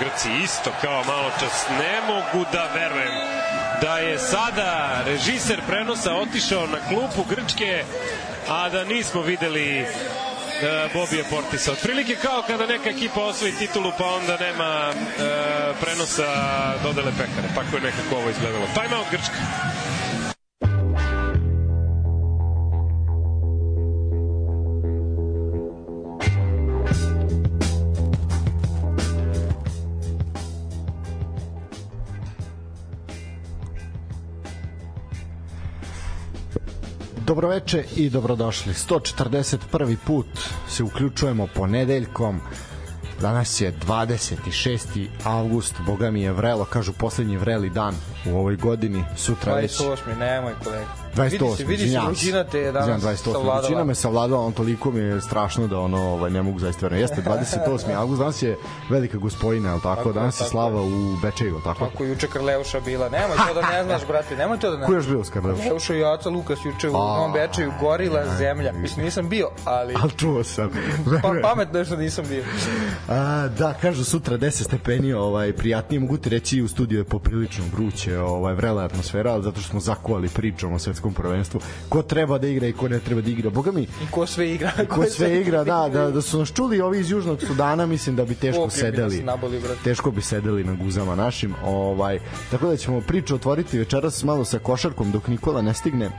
Grci isto kao malo čas. Ne mogu da verujem da je sada režiser prenosa otišao na klupu Grčke, a da nismo videli uh, Bobije Portisa. Otprilike kao kada neka ekipa osvoji titulu pa onda nema uh, prenosa dodele pekare. Tako je nekako ovo izgledalo. Time out Grčka. Dobroveče i dobrodošli. 141. put se uključujemo ponedeljkom. Danas je 26. avgust, boga mi je vrelo, kažu poslednji vreli dan u ovoj godini, sutra već... 28. nemoj kolega. 28. Vidi se, vidi se, vrućina te je danas 28. savladala. Vrućina me savladala, on toliko mi je strašno da ono, ovaj, ne mogu zaista verovati. Jeste, 28. avgust, danas je velika gospojina, je tako? Tako je, danas je tako slava u Bečeju, tako? Kako je juče Karleuša bila. Nemoj to da ne znaš, brate, nemoj to da ne Ko je još bio s? Karleuša i Aca Lukas juče u Novom Bečeju, gorila zemlja. Mislim, nisam bio, ali Ali čuo sam. pa, pametno je što nisam bio. A, da, kažu sutra 10 stepeni, ovaj, prijatnije, mogu ti reći u studiju je poprilično vruće, ovaj, vrela je atmosfera, ali zato što smo zakuvali pričom o svetskom prvenstvu. Ko treba da igra i ko ne treba da igra. Boga mi, I ko sve igra. ko sve igra, da, da, da su nas čuli ovi iz Južnog Sudana, mislim da bi teško bi nas sedeli. naboli, brate. Teško bi sedeli na guzama našim. Ovaj, tako da ćemo priču otvoriti večeras malo sa košarkom dok Nikola ne stigne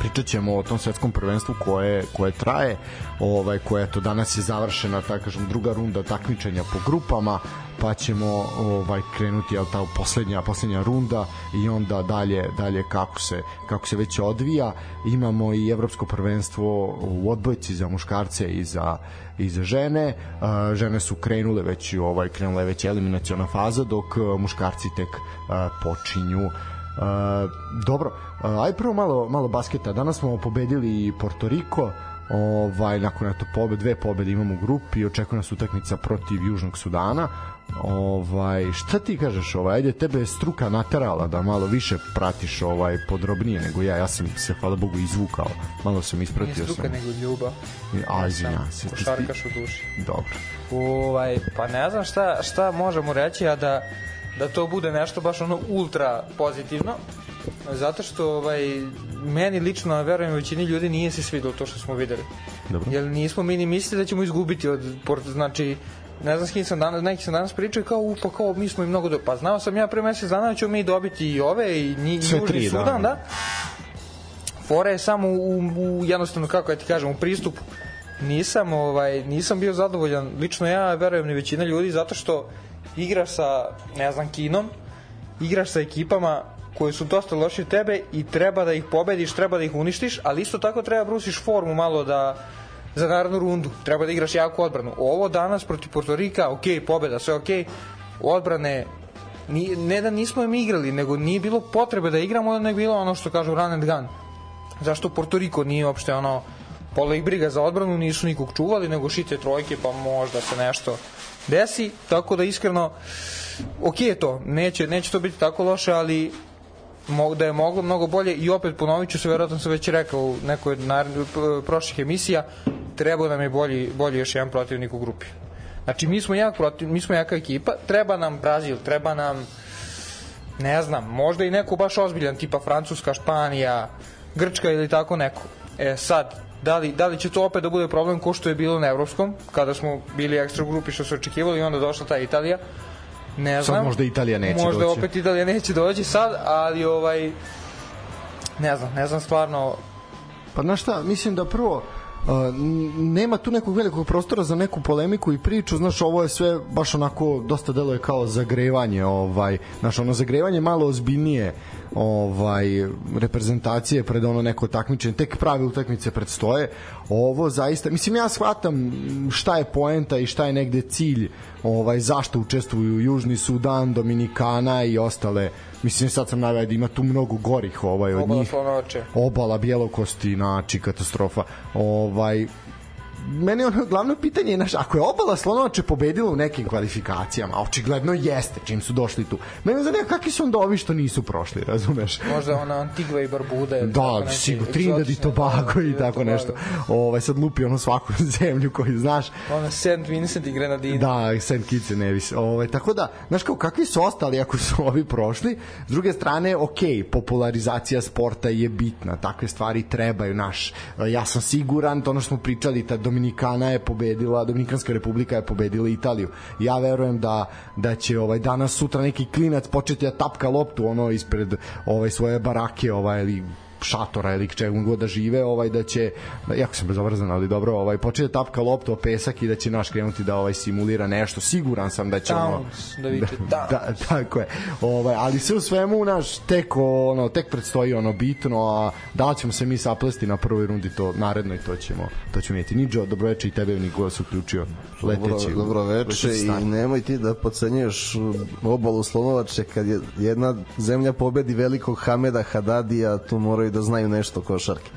pričat ćemo o tom svetskom prvenstvu koje, koje traje, ovaj, koje eto, danas je završena ta, kažem, druga runda takmičenja po grupama, pa ćemo ovaj krenuti jel ta poslednja poslednja runda i onda dalje dalje kako se kako se već odvija imamo i evropsko prvenstvo u odbojci za muškarce i za i za žene žene su krenule već ovaj krenula je već eliminaciona faza dok muškarci tek počinju dobro, aj prvo malo, malo basketa. Danas smo pobedili Porto Riko, ovaj, nakon eto pobe, dve pobede imamo u grupi, očekuje nas utakmica protiv Južnog Sudana. Ovaj, šta ti kažeš, ovaj, ajde tebe je struka naterala da malo više pratiš ovaj podrobnije nego ja, ja sam se hvala Bogu izvukao, malo sam Nije ispratio struka, sam. nego ljubav. A, izvinjavam se. ti- Košarkaš u duši. Dobro. Ovaj, pa ne znam šta, šta možemo reći, a da, da to bude nešto baš ono ultra pozitivno. Zato što ovaj, meni lično, a verujem većini ljudi, nije se svidelo to što smo videli. Dobro. Jer nismo mi ni mislili da ćemo izgubiti od znači ne znam s kim sam danas, neki sam danas pričao kao, u, pa kao, mi smo i mnogo do... Pa znao sam ja pre mesec dana da ćemo mi dobiti i ove, i, nji, i Južni da. Sudan, da. Fora je samo u, u, jednostavno, kako ja ti kažem, u pristupu. Nisam, ovaj, nisam bio zadovoljan, lično ja verujem ni većina ljudi, zato što igraš sa, ne znam, Kinom, igraš sa ekipama koje su dosta loši od tebe i treba da ih pobediš, treba da ih uništiš, ali isto tako treba brusiš formu malo da za narednu rundu. Treba da igraš jaku odbranu. Ovo danas protiv Porto Rika, ok, pobeda, sve ok. Odbrane ni, ne da nismo im igrali, nego nije bilo potrebe da igramo, nego bilo ono što kažu run and gun. Zašto Porto Riko nije uopšte ono pola ih briga za odbranu, nisu nikog čuvali, nego šite trojke, pa možda se nešto desi, tako da iskreno ok je to, neće, neće to biti tako loše, ali da je moglo mnogo bolje i opet ponovit ću se, verovatno sam već rekao u nekoj prošlih emisija, trebao nam je bolji, bolji još jedan protivnik u grupi. Znači, mi smo, jak protiv, mi smo jaka ekipa, treba nam Brazil, treba nam ne znam, možda i neko baš ozbiljan, tipa Francuska, Španija, Grčka ili tako neko. E sad, da li, da li će to opet da bude problem ko što je bilo na evropskom, kada smo bili ekstra grupi što su očekivali i onda došla ta Italija. Ne znam. Sad možda Italija neće možda doći. opet Italija neće doći sad, ali ovaj ne znam, ne znam stvarno Pa znaš šta, mislim da prvo nema tu nekog velikog prostora za neku polemiku i priču, znaš, ovo je sve baš onako dosta deluje kao zagrevanje, ovaj, znaš, ono zagrevanje malo ozbiljnije ovaj reprezentacije pred ono neko takmičenje, tek prave utakmice predstoje. Ovo zaista, mislim ja shvatam šta je poenta i šta je negde cilj, ovaj zašto učestvuju Južni Sudan, Dominikana i ostale. Mislim sad sam naveo da ima tu mnogo gorih ovaj od obala njih slonovače. obala bjelokosti znači katastrofa ovaj meni ono glavno pitanje je, naš, ako je obala Slonovače pobedila u nekim kvalifikacijama, a očigledno jeste čim su došli tu, mene zanima kakvi su onda ovi što nisu prošli, razumeš? Možda ona Antigua i Barbuda. ili Da, neki sigurno, Trinidad i egzotične, Tobago da, i da, tako nešto. Ovaj sad lupi ono svaku zemlju koju znaš. Ona St. Vincent i Grenadine. Da, St. Kitts and Nevis. Ovaj, tako da, znaš kao, kakvi su ostali ako su ovi prošli? S druge strane, ok, popularizacija sporta je bitna, takve stvari trebaju, naš. Ja sam siguran, to ono što smo pričali, ta Dominikana je pobedila, Dominikanska republika je pobedila Italiju. Ja verujem da, da će ovaj danas, sutra neki klinac početi da tapka loptu ono ispred ovaj svoje barake ovaj, ili šatora ili čega god da žive, ovaj da će jako sam bezobrazan, ali dobro, ovaj počne da tapka loptu o pesak i da će naš krenuti da ovaj simulira nešto. Siguran sam da će ono Towns, da viče da, da, tako je. Ovaj, ali sve u svemu naš tek ono tek predstoji ono bitno, a da li ćemo se mi saplesti na prvoj rundi to naredno i to ćemo to ćemo vidjeti. Niđo, dobroveče i tebe Nikola se uključio leteći. Dobro, dobro veče i nemoj ti da pocenjuješ obalu Slonovače kad je jedna zemlja pobedi velikog Hameda Hadadija, tu moraju da znaju nešto o košarke.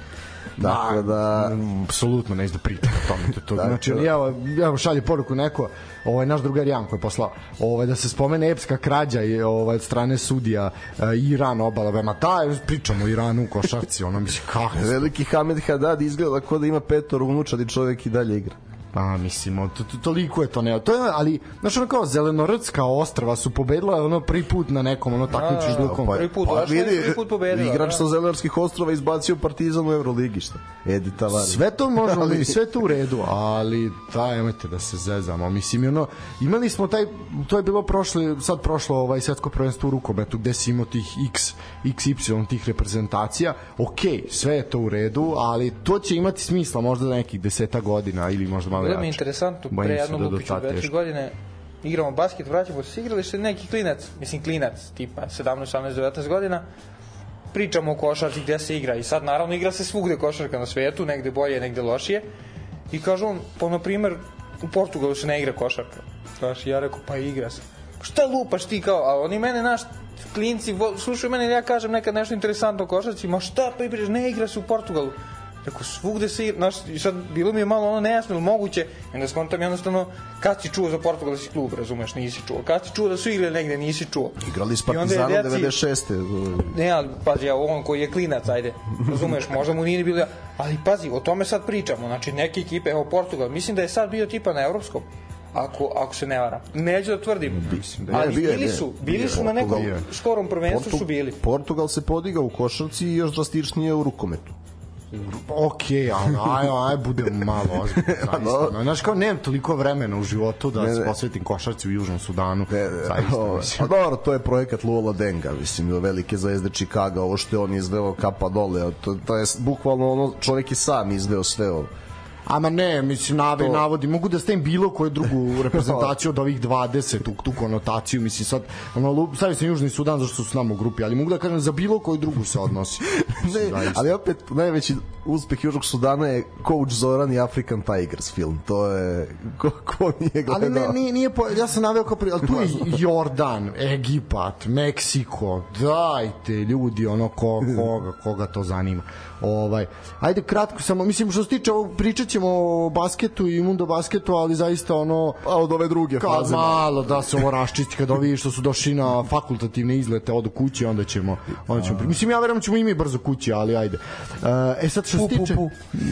Tako da... Apsolutno neću da pričam o tome to, to. Tako znači da. evo evo šalje poruku neko ovaj naš drugar Janko je poslao ovaj da se spomene epska krađa i ovaj od strane sudija uh, Iran obala ma da pričamo o Iranu u košarci ono mislim kako Veliki Hamed Hadad izgleda kao da ima petor unučadi čovek i dalje igra. Pa mislim, to, to, toliko je to ne. To je, ali, znaš, ono kao Zelenorodska ostrava su pobedila ono prvi put na nekom ono takmiču Da, ždukom. prvi put došla i prvi put pobedila, Igrač da. sa Zelenarskih ostrova izbacio Partizan u Euroligi, šta? Edi Tavares. Sve to možemo, Ali- sve to u redu, ali daj, nemojte da se zezamo. Mislim, ono, imali smo taj, to je bilo prošle, sad prošlo ovaj svetsko prvenstvo u rukometu, gde si imao tih x, XY tih reprezentacija, ok, sve je to u redu, ali to će imati smisla možda za nekih deseta godina ili možda malo Bilo mi je jače. interesantno, pre se jednom da lupiću dve, tri teško. godine igramo basket, vraćamo se igralište, neki klinac, mislim klinac, tipa 17, 18, 19 godina, pričamo o košarci gde se igra i sad naravno igra se svugde košarka na svetu, negde bolje, negde lošije i kažu on, pa na primer u Portugalu se ne igra košarka. Znaš, ja rekao, pa igra se. Šta lupaš ti kao, a oni mene, naš, klinci, slušaju mene, ja kažem nekad nešto interesantno o košarci, ma šta pa igraš, ne igra se u Portugalu. Rekao, svugde se igra, znaš, i sad bilo mi je malo ono nejasno, ili moguće, i onda skontam jednostavno, kad si čuo za portugalski klub, razumeš, nisi čuo. Kad si čuo da su igrali negde, nisi čuo. Igrali s Partizanom deci- 96. Ne, ali pazi, ja, on koji je klinac, ajde, razumeš, možda mu nije ni bilo, ali pazi, o tome sad pričamo, znači neke ekipe, evo Portugal, mislim da je sad bio tipa na evropskom, ako, ako se ne varam. Neću da tvrdim, Mislim da ali bili su, bili su na nekom Portugal. skorom prvenstvu su bili. Portugal se podigao u košarci i još drastičnije u rukometu. Ok, ali aj, aj, budem malo ozbiljno, zaista. no. Znaš, kao nemam toliko vremena u životu da Ne, se posvetim košarci u Južnom Sudanu. Ne, ne, zaista, o, mislim. Pa dobro, to je projekat Lula Denga, mislim, velike zvezde Čikaga, ovo što je on izveo kapa dole, to, to je bukvalno ono, čovjek je sam izveo sve ovo. Ama ne, mislim, nave, To- navodi, mogu da stavim bilo koju drugu reprezentaciju od ovih 20, tu, tu konotaciju, mislim, sad, ono, stavio sam Južni Sudan zašto su s nama u grupi, ali mogu da kažem za bilo koju drugu se odnosi. Ne, ali opet najveći uspeh Južnog Sudana je Coach Zoran i African Tigers film. To je ko, ko nije gledao. Ali ne, nije, nije po, ja sam naveo kao pri, ali tu je Jordan, Egipat, Meksiko, dajte ljudi, ono, ko, koga, koga to zanima. Ovaj, ajde kratko samo, mislim što se tiče ovog, pričat ćemo o basketu i mundo basketu, ali zaista ono, A od ove druge kao faze. malo da se ovo raščisti kad ovi što su došli na fakultativne izlete odu kući onda ćemo onda ćemo mislim ja verujem da ćemo i mi brzo kući ali ajde e sad što se pu, tiče pu.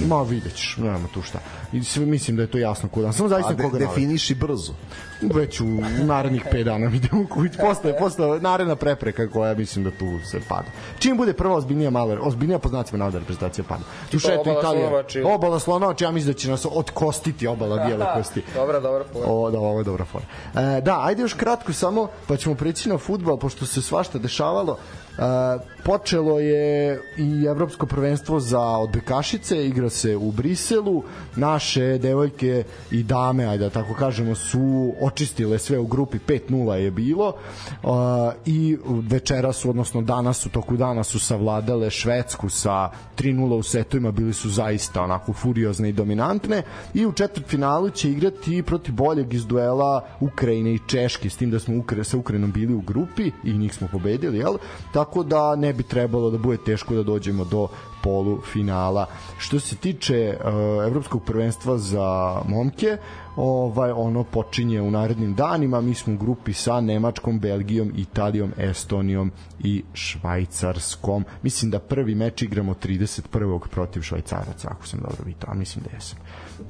ma videćeš nema tu šta i sve mislim da je to jasno kuda samo zaista A de, koga definiši brzo. već u narednih 5 dana idemo kući posle posle naredna prepreka koja mislim da tu se pada čim bude prva ozbiljnija mala ozbiljnija po znacima navoda reprezentacija pada tu obala Italija obala Slonovači ja mislim da će nas otkostiti obala bijele kosti Dobra, dobra, fora. O, da, ovo je dobra fora. E, da, ajde još kratko samo, pa ćemo preći na futbal, pošto se svašta dešavalo. E, počelo je i evropsko prvenstvo za odbekašice, igra se u Briselu. Naše devojke i dame, ajde da tako kažemo, su očistile sve u grupi, 5-0 je bilo. E, I večera su, odnosno danas u toku dana su savladale Švedsku sa 3-0 u setovima, bili su zaista onako furiozne i dominantne. I u četvrtfinalu će igrati protiv boljeg iz duela Ukrajine i Češke, s tim da smo Ukra sa Ukrajinom bili u grupi i njih smo pobedili, jel? Tako da ne bi trebalo da bude teško da dođemo do polufinala. Što se tiče uh, evropskog prvenstva za momke, ovaj ono počinje u narednim danima. Mi smo u grupi sa Nemačkom, Belgijom, Italijom, Estonijom i Švajcarskom. Mislim da prvi meč igramo 31. protiv Švajcaraca, ako sam dobro vidio, a mislim da jesam.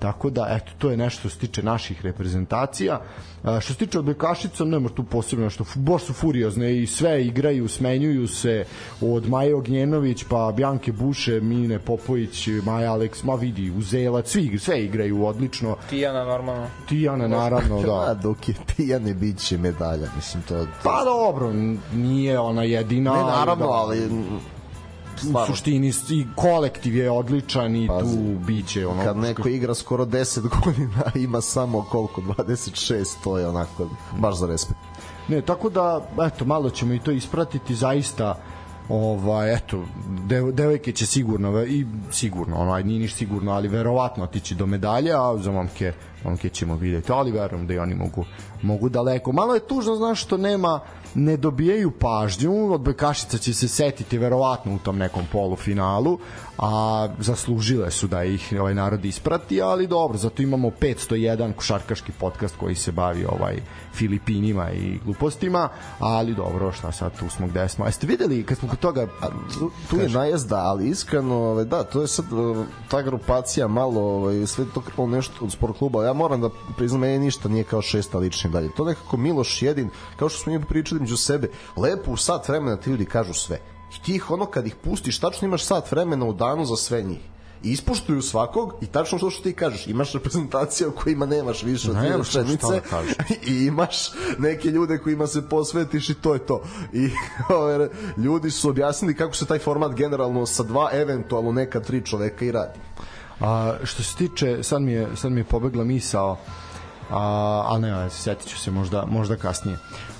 Tako da, eto, to je nešto što se tiče naših reprezentacija. A, što se tiče odbojkašica, nema tu posebno nešto. Baš su furiozne i sve igraju, smenjuju se od Maje Ognjenović, pa Bjanke Buše, Mine Popović, Maja Aleks, ma vidi, Uzelac, svi, sve igraju odlično. Tijana normalno. Tijana, naravno, da. A dok je Tijane bit će medalja, mislim to... Pa dobro, nije ona jedina. Ne, naravno, da, ali u stvarno, suštini i kolektiv je odličan i Pazi, tu biće ono kad neko igra skoro 10 godina ima samo koliko 26 to je onako baš za respekt. Ne, tako da, eto, malo ćemo i to ispratiti, zaista ovaj eto dev, devojke će sigurno i sigurno ono aj nije niš sigurno ali verovatno otići do medalje a za momke momke ćemo videti ali verujem da i oni mogu mogu daleko. Malo je tužno znaš što nema ne dobijaju pažnju odbojkašica će se setiti verovatno u tom nekom polufinalu a zaslužile su da ih ovaj narod isprati ali dobro zato imamo 501 košarkaški podcast koji se bavi ovaj Filipinima i glupostima ali dobro šta sad tu smo gde smo a jeste videli kad smo kod toga tu, tu je najezda, ali iskreno, ovaj, da, to je sad ta grupacija malo, ovaj, sve to kao nešto od sport kluba. Ja moram da priznam, meni ništa nije kao šesta lični dalje. To nekako Miloš jedin, kao što smo mi pričali među sebe, lepo u sat vremena ti ljudi kažu sve. I ti ih ono kad ih pustiš, tačno imaš sat vremena u danu za sve njih i ispuštuju svakog i tačno što što ti kažeš imaš reprezentaciju u kojima nemaš više od dvije rečenice da i imaš neke ljude kojima se posvetiš i to je to. I ove, ljudi su objasnili kako se taj format generalno sa dva, eventualno neka tri čoveka i radi. A što se tiče, sad mi je, sad mi je pobegla misao, a, ali ne, setit ću se možda, možda kasnije.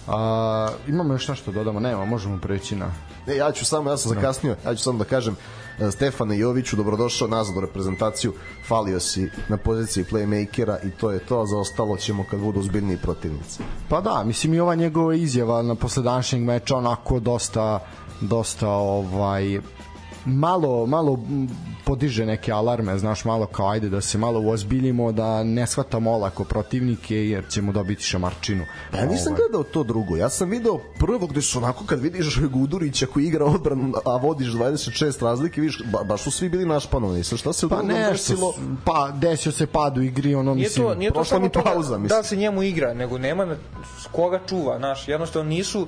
A, imamo još nešto da dodamo? Nema, možemo preći na... Ne, ja ću samo, ja sam zakasnio, ja ću samo da kažem e, Stefane Joviću, dobrodošao nazad u reprezentaciju, falio si na poziciji playmakera i to je to, a za ostalo ćemo kad budu zbiljni protivnici. Pa da, mislim i ova njegova izjava na posle današnjeg meča onako dosta dosta ovaj malo malo podiže neke alarme, znaš, malo kao ajde da se malo uozbiljimo, da ne shvatamo olako protivnike jer ćemo dobiti šamarčinu. Pa Ja nisam Ovaj. gledao to drugo, ja sam video prvo gde su onako kad vidiš Gudurića koji igra odbranu, a vodiš 26 razlike, vidiš, ba, baš su svi bili našpanovani. Sa šta se u Pa drugom nešto, desilo? pa desio se pad u igri, ono Nije mislim... to, nije to prošla samo mi to pauza, da, mislim. da se njemu igra, nego nema na, s koga čuva, znaš, jednostavno nisu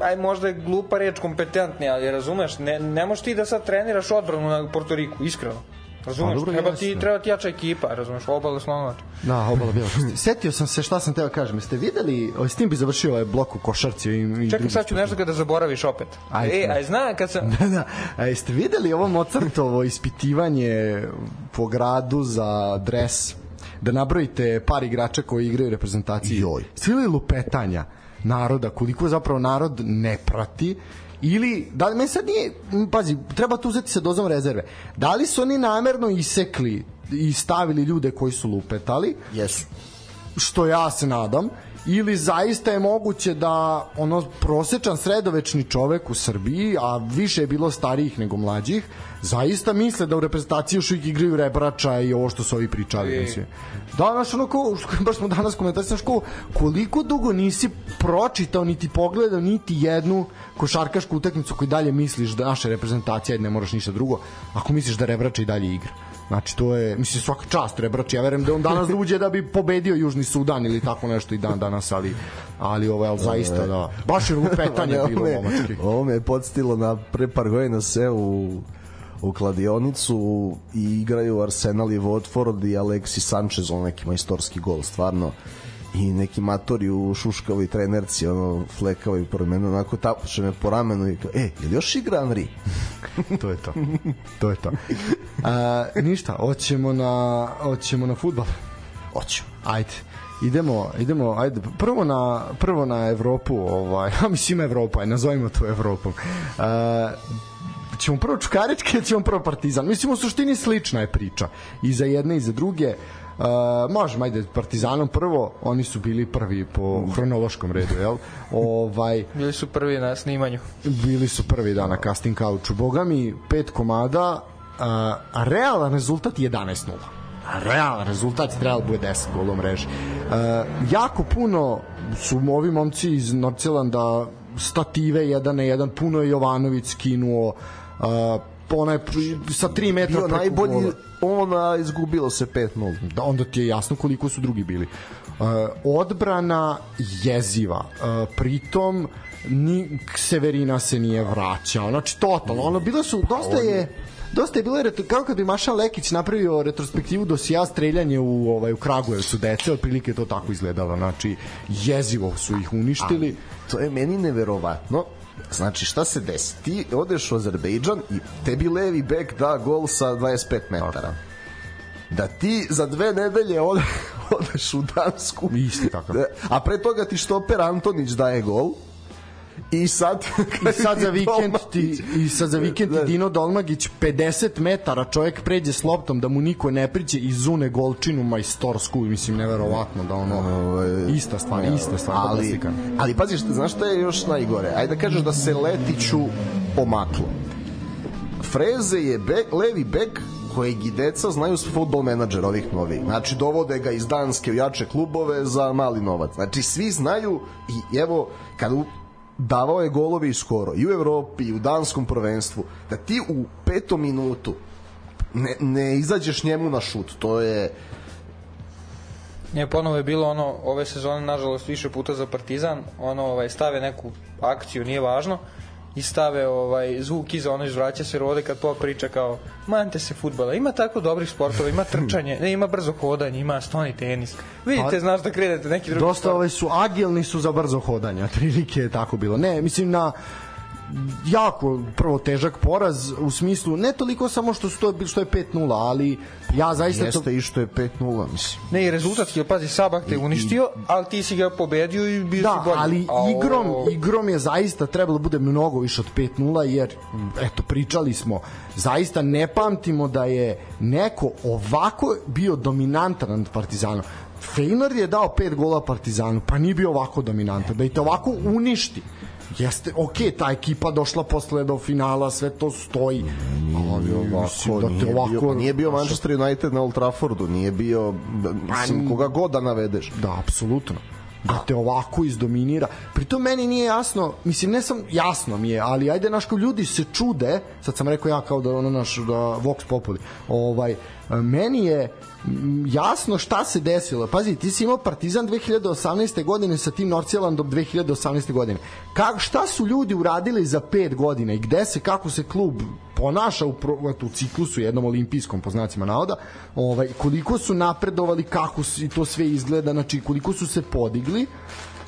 aj možda je glupa reč kompetentni, ali razumeš, ne, ne možeš ti da sad treniraš odbranu na Portoriku, iskreno. Razumeš, dobro, treba ti, treba ti jača ekipa, razumeš, obala slonovač. Da, obala bijela. Setio sam se šta sam teo kažem. Jeste videli, o, s tim bi završio ovaj blok u košarci i, i Čekaj, sad ću nešto kada zaboraviš opet. Ajde. e, aj znam kad sam... Da, da. A jeste videli ovo Mozartovo ispitivanje po gradu za dres? Da nabrojite par igrača koji igraju u reprezentaciji. Joj. Videli lupetanja naroda, koliko zapravo narod ne prati ili da li meni sad nije pazi treba tu uzeti sa dozom rezerve. Da li su oni namerno isekli i stavili ljude koji su lupetali? Jesu. što ja se nadam ili zaista je moguće da ono prosečan sredovečni čovek u Srbiji, a više je bilo starijih nego mlađih, zaista misle da u reprezentaciji još uvijek igraju rebrača i ovo što su ovi pričali. E. Mislim. Da, znaš, ono ko, baš smo danas komentari, znaš, ko, koliko dugo nisi pročitao, niti pogledao, niti jednu košarkašku utakmicu koju dalje misliš da naša reprezentacija, ajde, ne moraš ništa drugo, ako misliš da rebrača i dalje igra. Znači to je, mislim svaka čast Rebrač, ja verujem da on danas da uđe da bi pobedio Južni Sudan ili tako nešto i dan danas, ali ali ovo je zaista da baš je lupetanje bilo momački. Ovo me je podstilo na pre par godina se u u kladionicu i igraju Arsenal i Watford i Alexis Sanchez, on neki majstorski gol, stvarno i neki matori u šuškavoj trenerci, ono, flekavoj pored mene, onako tapuše me po ramenu i kao, e, je li još igra Henry? to je to. To je to. A, ništa, hoćemo na hoćemo na fudbal. Hoću. Ajde. Idemo, idemo, ajde, prvo na, prvo na Evropu, ovaj, a mislim Evropa, aj, nazovimo to Evropom. Uh, ćemo prvo Čukarički ili ćemo prvo Partizan? Mislim, u suštini slična je priča. I za jedne i za druge. Uh, možemo, ajde, Partizanom prvo, oni su bili prvi po hronološkom redu, jel? Ovaj, Bili su prvi na snimanju. bili su prvi dan na casting couchu. Boga mi, pet komada, a, a realan rezultat je 11-0. A realan rezultat trebalo bude 10 golova mreže. A, jako puno su ovi momci iz Norcelanda stative 1 na 1, puno je Jovanović skinuo a, onaj pri- sa 3 metra Bio najbolji, gola. ona izgubilo se 5-0. Da, onda ti je jasno koliko su drugi bili. Uh, odbrana jeziva. Uh, pritom ni Severina se nije vraćao. Znači totalno, ono bilo su dosta je dosta je bilo retro, kao kad bi Maša Lekić napravio retrospektivu dosija streljanje u ovaj u Kragujevcu dece, otprilike je to tako izgledalo. Znači jezivo su ih uništili. To je meni neverovatno. Znači, šta se desi? Ti odeš u Azerbejdžan i tebi levi bek da gol sa 25 metara. Da ti za dve nedelje ode, odeš u Dansku. Isti takav. Da, A pre toga ti štoper Antonić daje gol. I sad I sad za vikend ti i sad za vikend ti Da. Dino Dolmagić 50 metara čovjek pređe s loptom da mu niko ne priđe i zune golčinu majstorsku mislim neverovatno da ono ista stvar ista stvar ali, ali pazi, šta, znaš šta je još najgore? Ajde da kažeš da se Letiću omaklo. Freze je bek, levi bek kojeg i deca znaju s futbol menadžer ovih novih. Znači, dovode ga iz Danske u jače klubove za mali novac. Znači, svi znaju i evo, kad u, davao je golovi skoro i u Evropi i u danskom prvenstvu, da ti u petom minutu ne, ne izađeš njemu na šut. To je Nije ponovo je bilo ono ove sezone nažalost više puta za Partizan, ono ovaj stave neku akciju, nije važno i stave ovaj zvuk iza ono izvraća se rode kad pop priča kao mante se fudbala ima tako dobrih sportova ima trčanje ne ima brzo hodanje ima stoni tenis. Vidite Pa- znaš da krenete neki drugi Dosta ovaj su agilni su za brzo hodanje, otprilike je tako bilo. Ne, mislim na jako prvo težak poraz u smislu ne toliko samo što su to što je 5:0, ali ja zaista to jeste i što je 5-0, mislim. ne i rezultatski pazi Sabah te uništio ali ti si ga pobedio i bio Da, si bolji ali A ovo- igrom, igrom je zaista trebalo da bude mnogo više od 5-0 jer eto pričali smo zaista ne pamtimo da je neko ovako bio dominantan nad Partizanom. Feynor je dao 5 gola Partizanu, pa nije bio ovako dominantan, da i te ovako uništi. Jeste, ok, ta ekipa došla posle do finala, sve to stoji. Ali ovako, Mislim, da te nije, ovako... bio, nije bio Manchester United na Old Traffordu, nije bio, mislim, koga god da navedeš. Da, apsolutno. Da te ovako izdominira. Pritom meni nije jasno, mislim ne sam jasno mi je, ali ajde naš kao ljudi se čude, sad sam rekao ja kao da ono naš da Vox Populi. Ovaj meni je jasno šta se desilo. Pazi, ti si imao Partizan 2018. godine sa tim Norcijelandom 2018. godine. Kako šta su ljudi uradili za 5 godina i gde se kako se klub ponaša u, u ciklusu jednom olimpijskom po znacima navoda, ovaj, koliko su napredovali, kako se to sve izgleda, znači koliko su se podigli,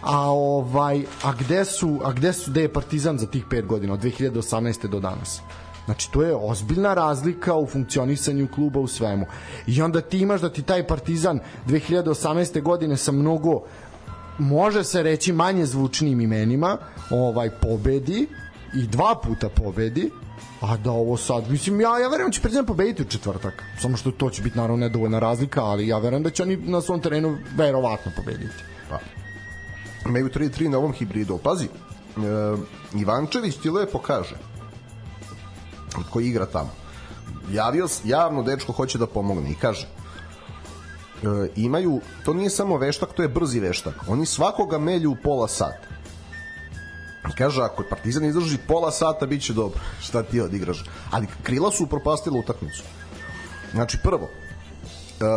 a ovaj a gde su a gde su gde je Partizan za tih 5 godina od 2018. do danas Znači, to je ozbiljna razlika u funkcionisanju kluba u svemu. I onda ti imaš da ti taj Partizan 2018. godine sa mnogo može se reći manje zvučnim imenima ovaj pobedi i dva puta pobedi a da ovo sad, mislim, ja, ja verujem da će Partizan pobediti u četvrtak, samo što to će biti naravno nedovoljna razlika, ali ja verujem da će oni na svom terenu verovatno pobediti. Pa. Imaju 3-3 na ovom hibridu. Pazi, e, Ivančević ti lepo kaže, koji igra tamo. Javio, s- javno dečko hoće da pomogne i kaže, e, imaju, to nije samo veštak, to je brzi veštak. Oni svakoga melju u pola sata. I Kaže, ako Partizan izdrži pola sata, bit će dobro. Šta ti odigraš? Ali krila su upropastila utakmicu. Znači, prvo,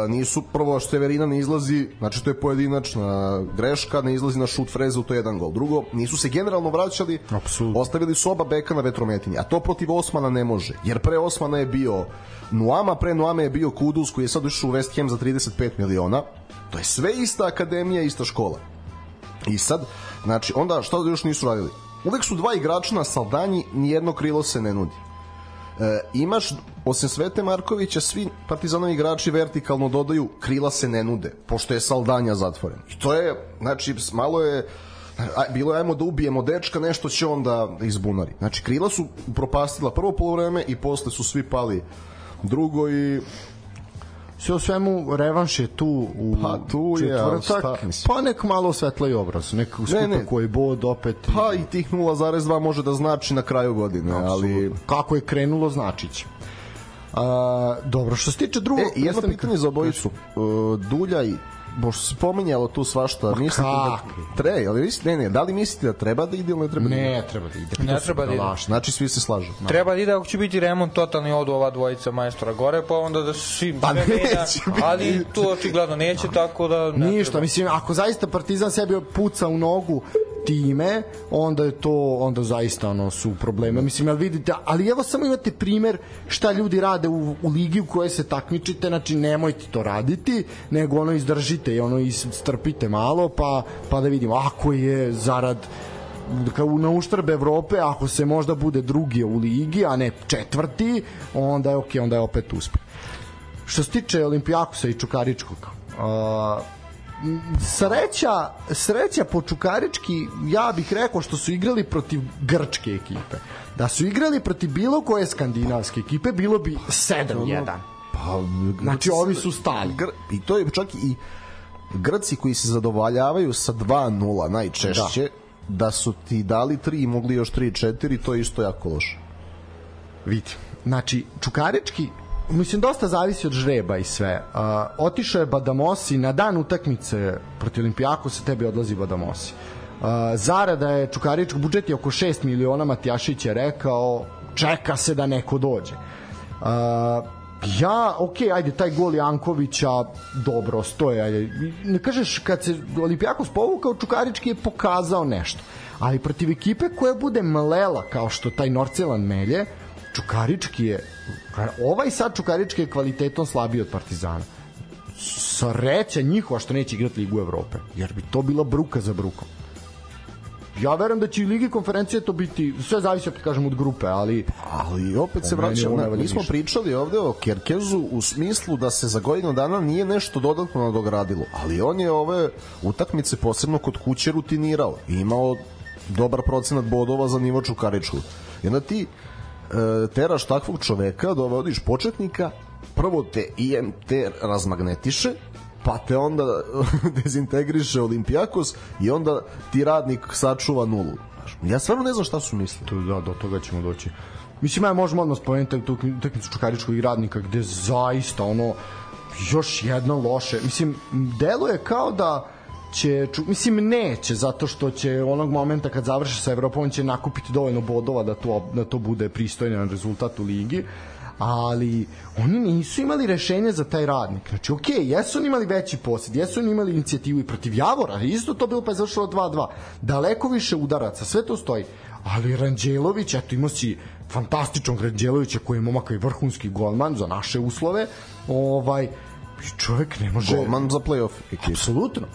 nisu prvo što Severina ne izlazi, znači to je pojedinačna greška, ne izlazi na šut Freza, to je jedan gol. Drugo, nisu se generalno vraćali, Apsolutno. ostavili su oba beka na vetrometini, a to protiv Osmana ne može, jer pre Osmana je bio Nuama, pre Nuama je bio Kudus koji je sad ušao u West Ham za 35 miliona. To je sve ista akademija, ista škola. I sad, znači, onda šta još nisu radili? Uvek su dva igrača na Saldanji, nijedno krilo se ne nudi. E, imaš, osim Svete Markovića, svi partizanovi igrači vertikalno dodaju, krila se ne nude, pošto je Saldanja zatvoren. I to je, znači, malo je, a, bilo je ajmo da ubijemo dečka, nešto će on da izbunari. Znači, krila su propastila prvo polovreme i posle su svi pali drugo i sve u svemu revanš je tu u Pa, tu je, četvrtak, šta, mislim. pa nek malo svetlej obraz, nek skupe Ne, ne. koji bod opet. Pa i tih 0,2 može da znači na kraju godine, ali... kako je krenulo značiće. A, dobro, što se tiče drugog E, jedno pitanje za obojicu. Uh, Dulja i Boš se pominjalo tu svašta, mislite da kakvi? tre, ali mislite, ne, ne, da li mislite da treba da ide ili ne treba da ide? Ne, treba da ide. Ne treba da ide. Znači svi se slažu. Treba da ide ako će biti remont totalni odu ova dvojica majstora gore, pa onda da se svi Pa neće biti. ali to očigledno neće, tako da ne Ništa, treba. mislim, ako zaista Partizan sebi puca u nogu time, onda je to onda zaista ono su probleme. Mislim, jel vidite, ali evo samo imate primer šta ljudi rade u, u ligi u kojoj se takmičite, znači nemojte to raditi, nego ono izdržite i ono istrpite malo, pa, pa da vidimo, ako je zarad kao na uštrb Evrope, ako se možda bude drugi u ligi, a ne četvrti, onda je okej, onda je opet uspeh. Što se tiče Olimpijakosa i Čukaričkog, m, sreća, sreća po Čukarički, ja bih rekao što su igrali protiv grčke ekipe. Da su igrali protiv bilo koje skandinavske ekipe, bilo bi 7-1. Pa, Znači, ovi su stali. I to je čak i Grci koji se zadovoljavaju sa 2-0 najčešće, da. da su ti dali 3 i mogli još 3-4, to je isto jako loše. Vidi. Znači, Čukarički, mislim, dosta zavisi od žreba i sve. Uh, otišao je Badamosi na dan utakmice protiv Olimpijakosa, tebi odlazi Badamosi. Uh, zarada je Čukarički, budžet je oko 6 miliona, Matijašić je rekao, čeka se da neko dođe. Uh, ja, ok, ajde, taj gol Jankovića, dobro, stoje, ajde. Ne kažeš, kad se Olimpijakos povukao, Čukarički je pokazao nešto. Ali protiv ekipe koja bude mlela, kao što taj Norcelan melje, Čukarički je, ovaj sad Čukarički je kvalitetom slabiji od Partizana. Sreća njihova što neće igrati Ligu Evrope, jer bi to bila bruka za brukom. Ja verujem da će i Ligi konferencije to biti, sve zavisi opet kažem od grupe, ali Ali opet se Po meni vraćam, ovo ne na, mi smo ništa. pričali ovde o Kerkezu u smislu da se za godinu dana nije nešto dodatno nadogradilo, ali on je ove utakmice posebno kod kuće rutinirao i imao dobar procenat bodova za nivo Čukaričku. I onda ti e, teraš takvog čoveka, dovodiš početnika, prvo te IMT razmagnetiše, pa te onda dezintegriše Olimpijakos i onda ti radnik sačuva nulu. Ja stvarno ne znam šta su mislili. to, da, do toga ćemo doći. Mislim, aj možemo odmah spomenuti tu utakmicu Čukaričkog i radnika gde zaista ono još jedno loše. Mislim, deluje kao da će, mislim neće zato što će onog momenta kad završi sa Evropom on će nakupiti dovoljno bodova da to, da to bude pristojan rezultat u ligi ali oni nisu imali rešenje za taj radnik. Znači, okej, jesu oni imali veći posjed, jesu oni imali inicijativu i protiv Javora, isto to bilo pa je završilo 2-2. Daleko više udaraca, sve to stoji. Ali Ranđelović, eto imao si fantastičnog Ranđelovića koji je momak i vrhunski golman za naše uslove, ovaj, čovjek ne može... Golman za play-off. Apsolutno.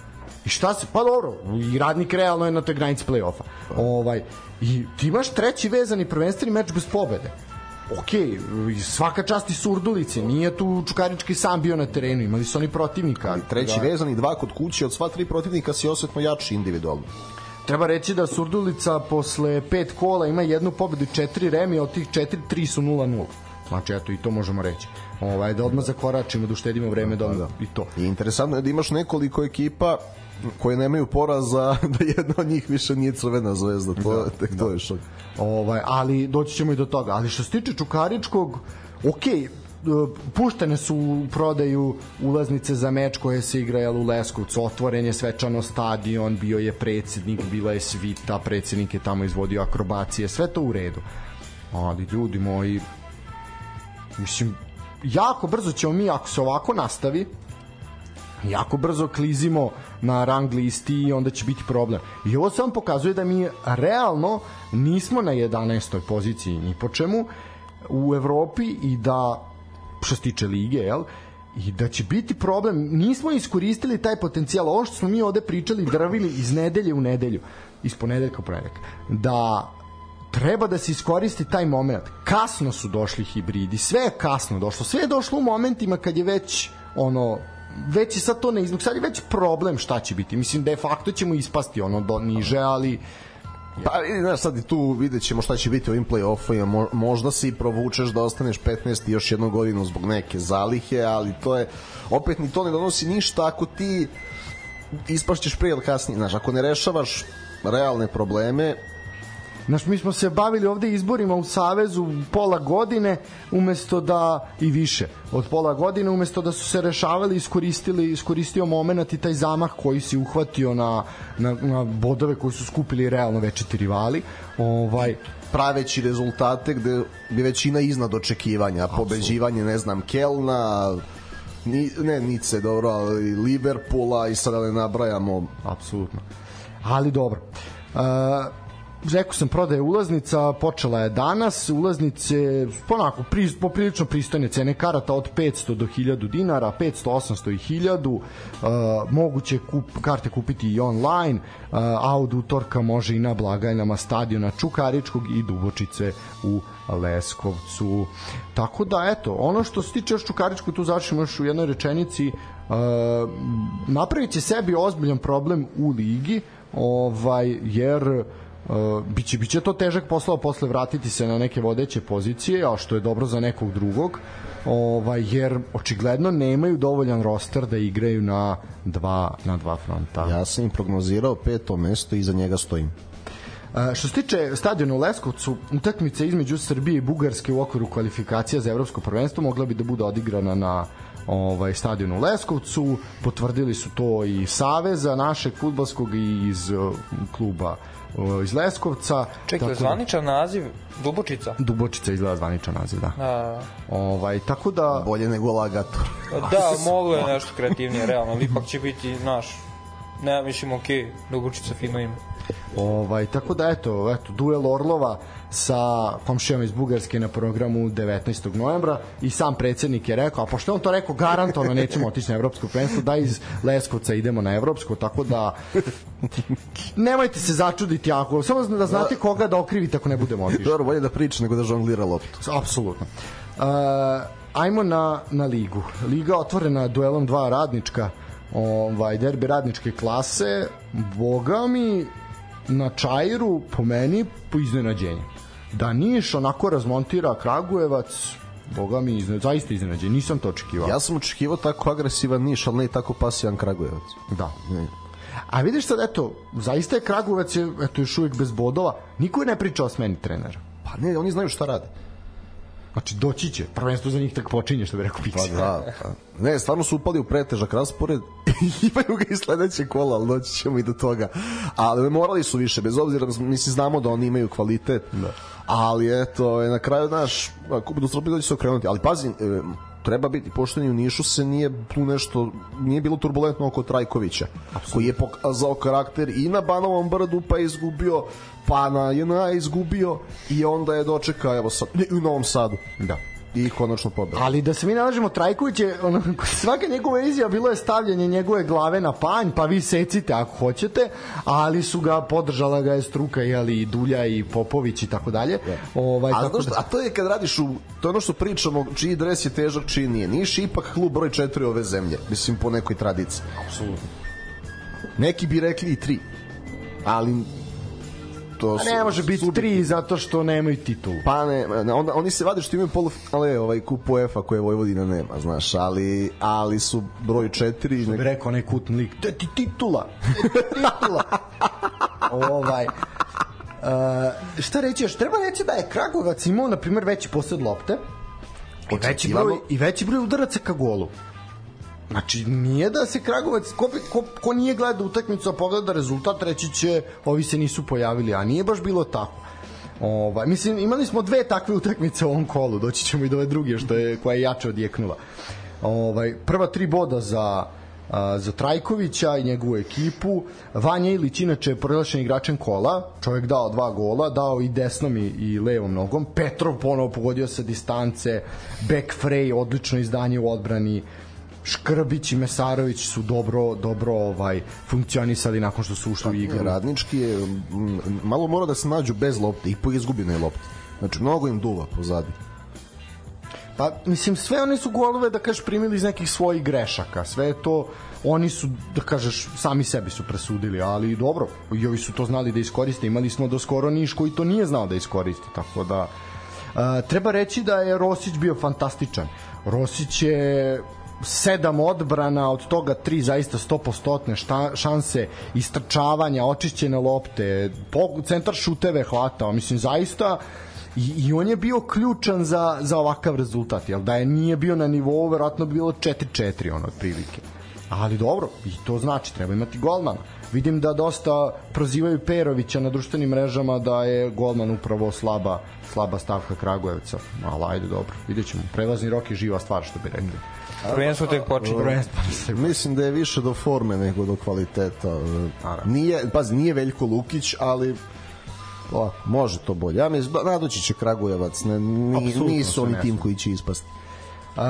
I šta se, pa dobro, i radnik realno je na toj granici play-offa. Ovaj, I ti imaš treći vezani prvenstveni meč bez pobede. Ok, svaka čast i Surdulice, nije tu Čukarički sam bio na terenu, imali su oni protivnika. Ali treći da. vezan i dva kod kuće, od sva tri protivnika si osetno jači individualno. Treba reći da Surdulica posle pet kola ima jednu pobedu i četiri remi, od tih četiri, tri su 0-0. Znači, eto, i to možemo reći. Ovaj, da odmah zakoračimo, da uštedimo vreme, da, da. i to. I interesantno je da imaš nekoliko ekipa koje nemaju poraza, da jedna od njih više nije crvena zvezda. To, da, tek to je šok. Ovaj, ali doći ćemo i do toga. Ali što se tiče Čukaričkog, ok, puštene su u prodaju ulaznice za meč koje se igra jel, u Leskovcu, otvoren je svečano stadion, bio je predsednik, bila je svita, predsednik je tamo izvodio akrobacije, sve to u redu. Ali ljudi moji, mislim, jako brzo ćemo mi, ako se ovako nastavi, jako brzo klizimo na rang listi i onda će biti problem. I ovo samo pokazuje da mi realno nismo na 11. poziciji ni po čemu u Evropi i da što se tiče lige, jel? i da će biti problem, nismo iskoristili taj potencijal, ovo što smo mi ovde pričali, drvili iz nedelje u nedelju, iz ponedeljka u ponedeljak, da treba da se iskoristi taj moment. Kasno su došli hibridi, sve je kasno došlo, sve je došlo u momentima kad je već ono već je sad to ne izbog, sad je već problem šta će biti. Mislim, de facto ćemo ispasti ono do niže, ali Pa znaš, sad i tu vidjet ćemo šta će biti ovim play-offovima. Mo, možda si provučeš da ostaneš 15 i još jednu godinu zbog neke zalihe, ali to je, opet ni to ne donosi ništa ako ti ispašćeš pre ili kasnije. Znaš, ako ne rešavaš realne probleme, Znaš, mi smo se bavili ovde izborima u Savezu pola godine umesto da i više od pola godine umesto da su se rešavali iskoristili iskoristio momenat i taj zamah koji si uhvatio na, na, na bodove koji su skupili realno večiti rivali ovaj praveći rezultate gde bi većina iznad očekivanja, pobeđivanje, ne znam, Kelna, ni, ne Nice, dobro, ali Liverpoola i sada ne nabrajamo. apsolutno. Ali dobro. Uh, rekao sam prodaje ulaznica, počela je danas, ulaznice ponako pri, poprilično pristojne cene karata od 500 do 1000 dinara, 500, 800 i 1000, uh, moguće kup, karte kupiti i online, uh, od utorka može i na blagajnama stadiona Čukaričkog i Dubočice u Leskovcu. Tako da, eto, ono što se tiče još Čukaričkog, tu završimo još u jednoj rečenici, uh, napravit će sebi ozbiljan problem u ligi, ovaj, jer Uh, biće, biće to težak posao posle vratiti se na neke vodeće pozicije, a što je dobro za nekog drugog, ovaj, jer očigledno nemaju dovoljan roster da igraju na dva, na dva fronta. Ja sam im prognozirao peto mesto i za njega stojim. Uh, što se tiče stadiona u Leskovcu, utakmica između Srbije i Bugarske u okviru kvalifikacija za evropsko prvenstvo mogla bi da bude odigrana na ovaj stadion u Leskovcu, potvrdili su to i Saveza našeg fudbalskog i iz uh, kluba uh, iz Leskovca. Čekaj, tako, zvaničan naziv Dubočica. Dubočica izgleda zvaničan naziv, da. A, Ovaj, tako da... Bolje nego Lagator. da, moglo je nešto kreativnije, realno, ali ipak će biti naš. Ne, mislim, okej, okay, Dubočica fino ima. Ovaj, tako da eto, eto, duel Orlova sa komšijama iz Bugarske na programu 19. novembra i sam predsednik je rekao, a pošto on to rekao garantovano nećemo otići na evropsko prvenstvo, da iz Leskovca idemo na evropsko, tako da nemojte se začuditi ako, samo da znate koga da okrivite ako ne budemo otišli. Dobro, bolje da priča nego da žonglira loptu. Apsolutno. Uh, ajmo na, na ligu. Liga otvorena duelom dva radnička, ovaj, derbi radničke klase, boga mi na Čairu po meni po iznenađenju. Da Niš onako razmontira Kragujevac, boga mi izne, zaista iznenađenje, nisam to očekivao. Ja sam očekivao tako agresivan Niš, ali ne i tako pasivan Kragujevac. Da. A vidiš sad, eto, zaista je Kragujevac je, eto, još uvijek bez bodova, niko je ne priča o smeni trenera. Pa ne, oni znaju šta rade. Znači, doći će. Prvenstvo za njih tak počinje, što bi rekao Pixi. Pa da, pa. Ne, stvarno su upali u pretežak raspored. Imaju ga i sledeće kola, ali doći ćemo i do toga. Ali morali su više, bez obzira, mislim, znamo da oni imaju kvalitet. Da. Ali eto, na kraju, naš, ako budu doći se okrenuti. Ali pazi, treba biti pošteni u Nišu se nije tu nešto nije bilo turbulentno oko Trajkovića Absolutno. koji je pokazao karakter i na Banovom brdu pa je izgubio pa na JNA je izgubio i onda je dočekao evo sad u Novom Sadu Da i konačno pobeda. Ali da se mi nalažemo Trajković je ono, svaka njegova izjava bilo je stavljanje njegove glave na panj, pa vi secite ako hoćete, ali su ga podržala ga je struka i ali i Dulja i Popović i tako dalje. Ovaj a, tako što, a to je kad radiš u to je ono što pričamo, čiji dres je težak, čiji nije. Niš je ipak klub broj 4 ove zemlje, mislim po nekoj tradiciji. Apsolutno. Neki bi rekli i 3. Ali to A ne može biti tri zato što nemaju titulu. Pa ne, onda oni se vade što imaju polufinale ovaj kup UEFA koje Vojvodina nema, znaš, ali ali su broj 4 što bi rekao onaj kutni lik, te ti titula. Ti titula. ovaj Uh, šta reći još? Treba reći da je Kragovac imao, na primjer, veći posed lopte i veći broj, i veći broj udaraca ka golu. Znači, nije da se Kragovac, ko, ko, ko nije gledao utakmicu, a pogleda rezultat, reći će, ovi se nisu pojavili, a nije baš bilo tako. Ovaj, mislim, imali smo dve takve utakmice u ovom kolu, doći ćemo i do ove druge, što je, koja je jače odjeknula. Ovaj, prva tri boda za a, za Trajkovića i njegovu ekipu. Vanja Ilić inače je proglašen igračem kola, čovjek dao dva gola, dao i desnom i, i levom nogom. Petrov ponovo pogodio sa distance, Beck Frey, odlično izdanje u odbrani, Škrbić i Mesarović su dobro dobro ovaj funkcionisali nakon što su ušli u igru. Radnički je malo mora da se nađu bez lopte i po izgubljenoj lopti. Znači mnogo im duva pozadi. Pa, mislim, sve one su golove, da kažeš, primili iz nekih svojih grešaka. Sve je to, oni su, da kažeš, sami sebi su presudili, ali dobro, i ovi su to znali da iskoriste. Imali smo do skoro Niš koji to nije znao da iskoristi, tako da... A, treba reći da je Rosić bio fantastičan. Rosić je sedam odbrana, od toga tri zaista 100% šanse, istrčavanja, očišćene lopte, centar šuteve hvatao, mislim zaista I, I on je bio ključan za, za ovakav rezultat, jel da je nije bio na nivou, verovatno bi bilo 4-4 ono otprilike. Ali dobro, i to znači, treba imati golmana. Vidim da dosta prozivaju Perovića na društvenim mrežama da je golman upravo slaba, slaba stavka Kragujevca. Ali ajde, dobro, vidjet ćemo. Prevazni rok je živa stvar, što bi rekli. Prvenstvo tek počinje. Mislim da je više do forme nego do kvaliteta. Nije, pazi, nije Veljko Lukić, ali O, može to bolje. Ja mislim, nadoći će Kragujevac, ne, ni, nisu oni tim koji će ispasti. Uh,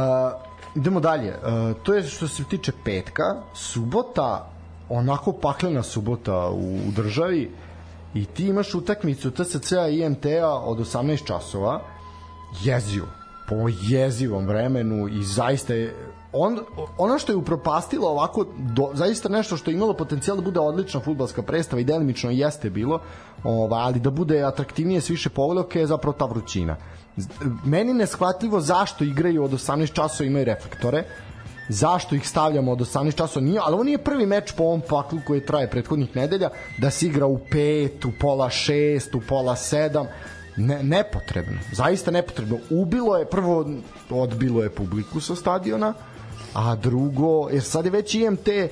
idemo dalje. Uh, to je što se tiče petka. Subota, onako paklena subota u, u državi i ti imaš utakmicu TSC-a i IMT-a od 18 časova jezivo po jezivom vremenu i zaista je on, ono što je upropastilo ovako do, zaista nešto što je imalo potencijal da bude odlična futbalska predstava i delimično jeste bilo ova, ali da bude atraktivnije s više povoljke je zapravo ta vrućina. Meni neshvatljivo zašto igraju od 18 časova imaju reflektore zašto ih stavljamo od 18 časova nije, ali ovo nije prvi meč po ovom paklu koji traje prethodnih nedelja da se igra u 5, u pola 6, u pola 7 ne, nepotrebno, zaista nepotrebno ubilo je, prvo odbilo je publiku sa stadiona a drugo, jer sad je već IMT e,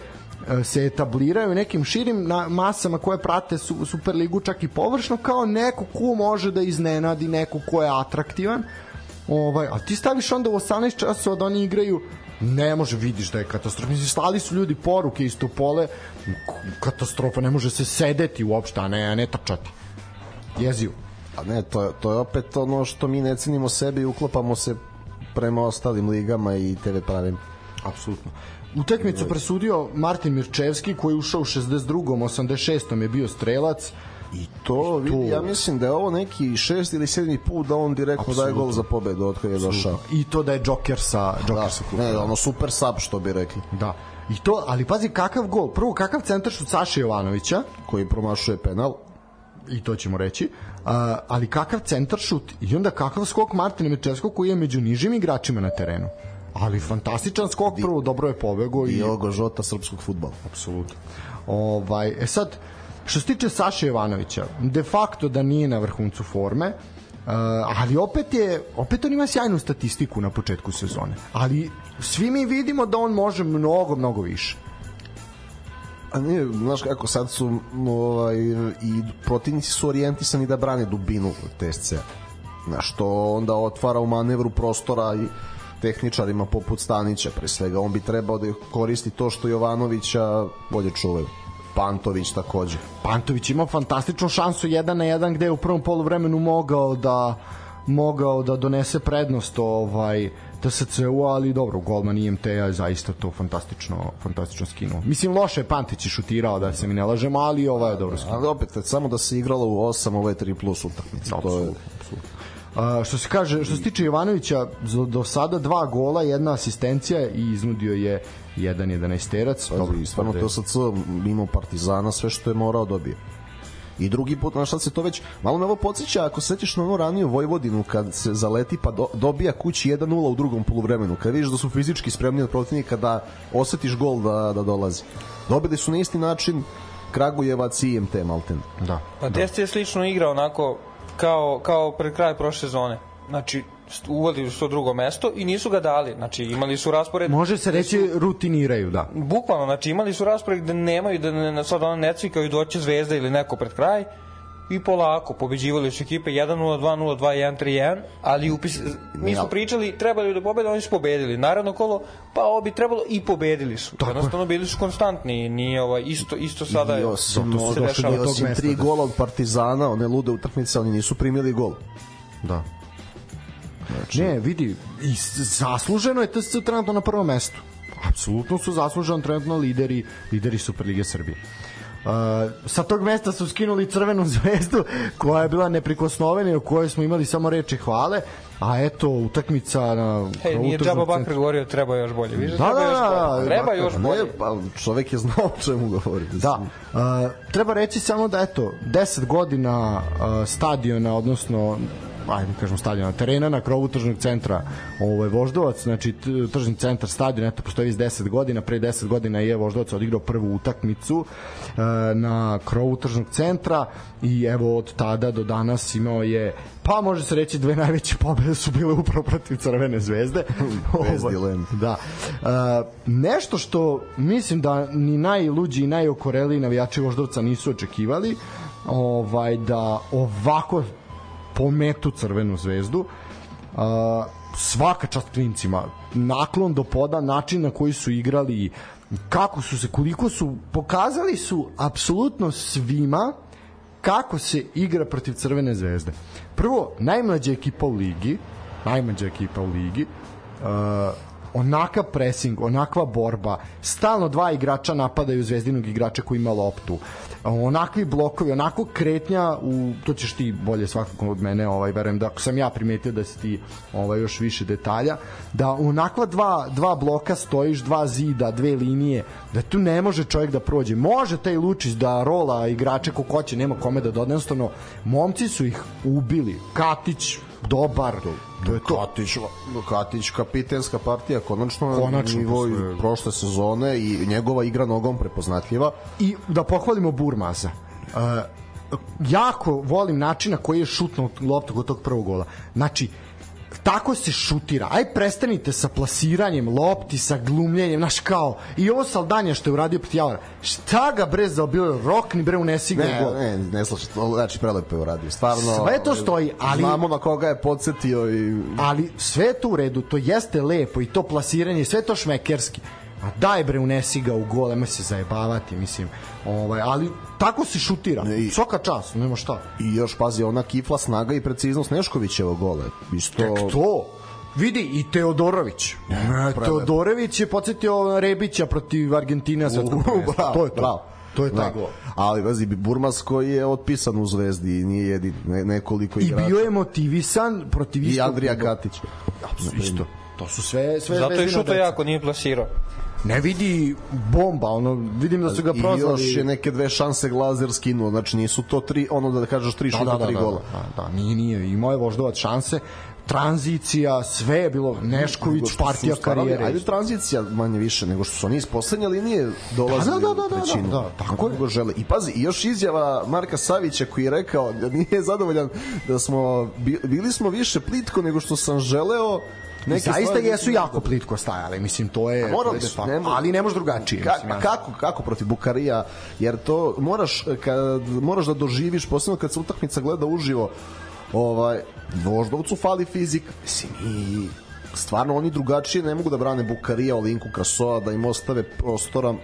se etabliraju nekim širim na masama koje prate su, Superligu čak i površno kao neko ko može da iznenadi, neko ko je atraktivan. Ovaj, a ti staviš onda u 18 časova da oni igraju ne može, vidiš da je katastrofa. Mislim, slali su ljudi poruke iz pole, katastrofa, ne može se sedeti uopšte, a ne, a ne trčati. Jezivo. A ne, to to je opet ono što mi ne cenimo sebe i uklopamo se prema ostalim ligama i TV pravim apsolutno. Utakmicu presudio Martin Mirčevski koji je ušao u 62. 86. je bio strelac I to, vidi, ja mislim da je ovo neki šest ili sedmi put da on direktno Absolutno. daje gol za pobedu od kada je došao. I to da je Joker sa, Joker da, sa klupa. Ne, ono super sub što bi rekli. Da. I to, ali pazi kakav gol. Prvo, kakav centar šut Saša Jovanovića. Koji promašuje penal. I to ćemo reći. Uh, ali kakav centar šut. I onda kakav skok Martina Mirčevskog koji je među nižim igračima na terenu ali fantastičan skok prvo dobro je pobego i Diogo Žota srpskog fudbala apsolutno ovaj e sad što se tiče Saše Jovanovića de facto da nije na vrhuncu forme Uh, ali opet je opet on ima sjajnu statistiku na početku sezone ali svi mi vidimo da on može mnogo mnogo više A nije, znaš kako sad su ovaj, i protivnici su orijentisani da brane dubinu TSC. Znaš, to onda otvara u manevru prostora i tehničarima poput Stanića pre svega on bi trebao da koristi to što Jovanovića bolje čuvaju Pantović takođe Pantović ima fantastičnu šansu jedan na jedan gde je u prvom poluvremenu mogao da mogao da donese prednost ovaj TSC-u, ali dobro, golman IMT je zaista to fantastično, fantastično skinuo. Mislim, loše je Pantić je šutirao, da se mi ne lažemo, ali ovo je dobro skinuo. Ali opet, samo da se igralo u 8, ovo je 3 plus utakmica. To je... A, što se kaže, što se tiče Jovanovića, do sada dva gola, jedna asistencija i iznudio je jedan 11 terac. Dobro, stvarno to sad mimo Partizana sve što je morao dobije. I drugi put, znaš šta se to već, malo me ovo podsjeća, ako sećaš na ono raniju Vojvodinu, kad se zaleti pa do, dobija kući 1-0 u drugom poluvremenu, kad vidiš da su fizički spremni od protivnika da osetiš gol da, da dolazi. Dobili su na isti način Kragujevac i IMT Malten. Da. Pa da. je slično igra onako kao, kao pred kraj prošle sezone. Znači, uvodili su to drugo mesto i nisu ga dali. Znači, imali su raspored... Može se reći su, rutiniraju, da. Bukvalno, znači, imali su raspored gde nemaju, da ne, sad ono ne cvikaju doće Zvezda ili neko pred kraj i polako pobeđivali su ekipe 1-0, 2-0, 2-1, 3-1, ali upis, mi smo pričali trebali da pobede, oni su pobedili. Naravno kolo, pa ovo bi trebalo i pobedili su. Tako Jednostavno bili su konstantni, nije ovaj isto isto sada I osim, to se dešava. I osim tri gola od Partizana, one lude utakmice, oni nisu primili gol. Da. Znači... Ne, vidi, i zasluženo je TSC trenutno na prvom mestu. Apsolutno su zasluženo trenutno lideri, lideri Superlige Srbije. Uh, sa tog mesta su skinuli crvenu zvezdu koja je bila neprikosnovena i u kojoj smo imali samo reči hvale a eto utakmica na Hej, nije Džaba Bakar centru- govorio treba još bolje. Viš Da, treba da, još da, bolje. da, Treba Bakar, još Ne, bolje. pa čovek je znao o čemu govori. Da, uh, treba reći samo da eto 10 godina uh, stadiona, odnosno ajde kažemo stadiona, terena na krovu tržnog centra ovaj, Voždovac, znači tržni centar stadion, eto, postoji iz 10 godina, pre 10 godina je Voždovac odigrao prvu utakmicu uh, na krovu tržnog centra i evo od tada do danas imao je pa može se reći dve najveće pobede su bile upravo protiv Crvene zvezde. Bez Ovaj. Da. E, nešto što mislim da ni najluđi i najokoreliji navijači Voždovca nisu očekivali, ovaj da ovako pometu Crvenu zvezdu. Uh, svaka čast klincima. Naklon do poda, način na koji su igrali, kako su se, koliko su, pokazali su apsolutno svima kako se igra protiv Crvene zvezde. Prvo, najmlađa ekipa u ligi, najmlađa ekipa u ligi, uh, onaka pressing, onakva borba, stalno dva igrača napadaju zvezdinog igrača koji ima loptu, onakvi blokovi, onako kretnja u, to ćeš ti bolje svakako od mene, ovaj, verujem da ako sam ja primetio da si ti ovaj, još više detalja, da onakva dva, dva bloka stojiš, dva zida, dve linije, da tu ne može čovjek da prođe. Može taj Lučić da rola igrače ko hoće, nema kome da doda, jednostavno momci su ih ubili. Katić, dobar, to je to. Katić, Katić kapitenska partija konačno, Konačno, nivo posle- prošle sezone i njegova igra nogom prepoznatljiva i da pohvalimo Burmaza. Uh, jako volim način na koji je šutnuo loptu kod tog prvog gola. Znači, tako se šutira. Aj prestanite sa plasiranjem lopti, sa glumljenjem, znaš kao, i ovo Saldanja što je uradio protiv Javora. Šta ga bre zaobio, rokni bre unesi ga Ne, gol. ne, ne to znači prelepo je uradio. Stvarno. Sve to stoji, ali- Znamo na koga je podsjetio i ali sve to u redu, to jeste lepo i to plasiranje, sve to šmekerski. A daj bre unesi ga u gol, nemoj se zajebavati, mislim. Ovaj, ali tako se šutira. I- Svaka čast, nema šta. i još pazi ona kifla snaga i preciznost Neškovićevo gole. Isto Tek to. Vidi i Teodorović. Ne, Teodorović je podsjetio Rebića protiv Argentine na svetskom U, prvenstvu. bravo, To je to. bravo. To je taj Da. gol. Ali vazi Burmas koji je otpisan u Zvezdi i nije jedin ne, nekoliko I igrača. bio je motivisan protiv i istog Andrija kluba. Katić. Isto. To su sve sve Zato je šuto jako, nije plasirao. Ne vidi bomba, ono vidim da su ga I prozvali. još je neke dve šanse Glazer skinuo, znači nisu to tri, ono da kažeš tri da, šuta, da, da, tri da, gola. Da, da, nije, nije. Imao je voždovac šanse, tranzicija, sve je bilo Nešković, partija karijere. Ajde tranzicija manje više, nego što su oni iz poslednje linije dolazili Da, da, da, da, trećinu. da, da, tako je. žele. I pazi, i još izjava Marka Savića koji je rekao da nije zadovoljan da smo, bi- bili smo više plitko nego što sam želeo Neke zaista stvari jesu jako plitko stajali, mislim to je, morali je su, ne mo- ali ne može drugačije. Ka, mislim, ja. kako, kako protiv Bukarija? Jer to moraš, kad, moraš da doživiš, posebno kad se utakmica gleda uživo, ovaj, Voždovcu fali fizik, mislim, i stvarno oni drugačije ne mogu da brane Bukarija, Olinku, Krasoa, da im ostave prostora,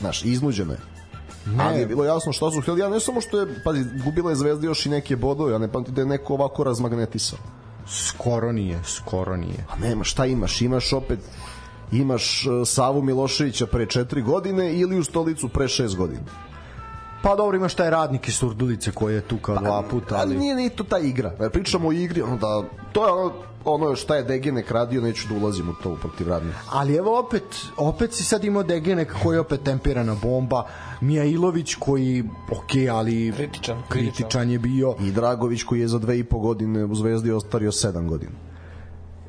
znaš, iznuđeno je. Ne. Ali je bilo jasno šta su htjeli, ja ne samo što je, pazi, gubila je Zvezda još i neke bodove, a ne pamti da je neko ovako razmagnetisao. Skoro nije, skoro nije. A nema, šta imaš? Imaš opet imaš uh, Savu Miloševića pre 4 godine ili u stolicu pre 6 godina. Pa dobro, imaš taj radnik iz Surdulice koji je tu kao dva puta, Ali nije ni to ta igra. E, Pričamo o igri, ono da to je ono ono šta je Degenek radio, neću da ulazim u to protiv radnika. Ali evo opet, opet si sad imao Degenek koji je opet temperana bomba, Mijailović koji, ok, ali Kritičan, kritičan je bio. I Dragović koji je za dve i po godine u Zvezdi ostario 7 godina.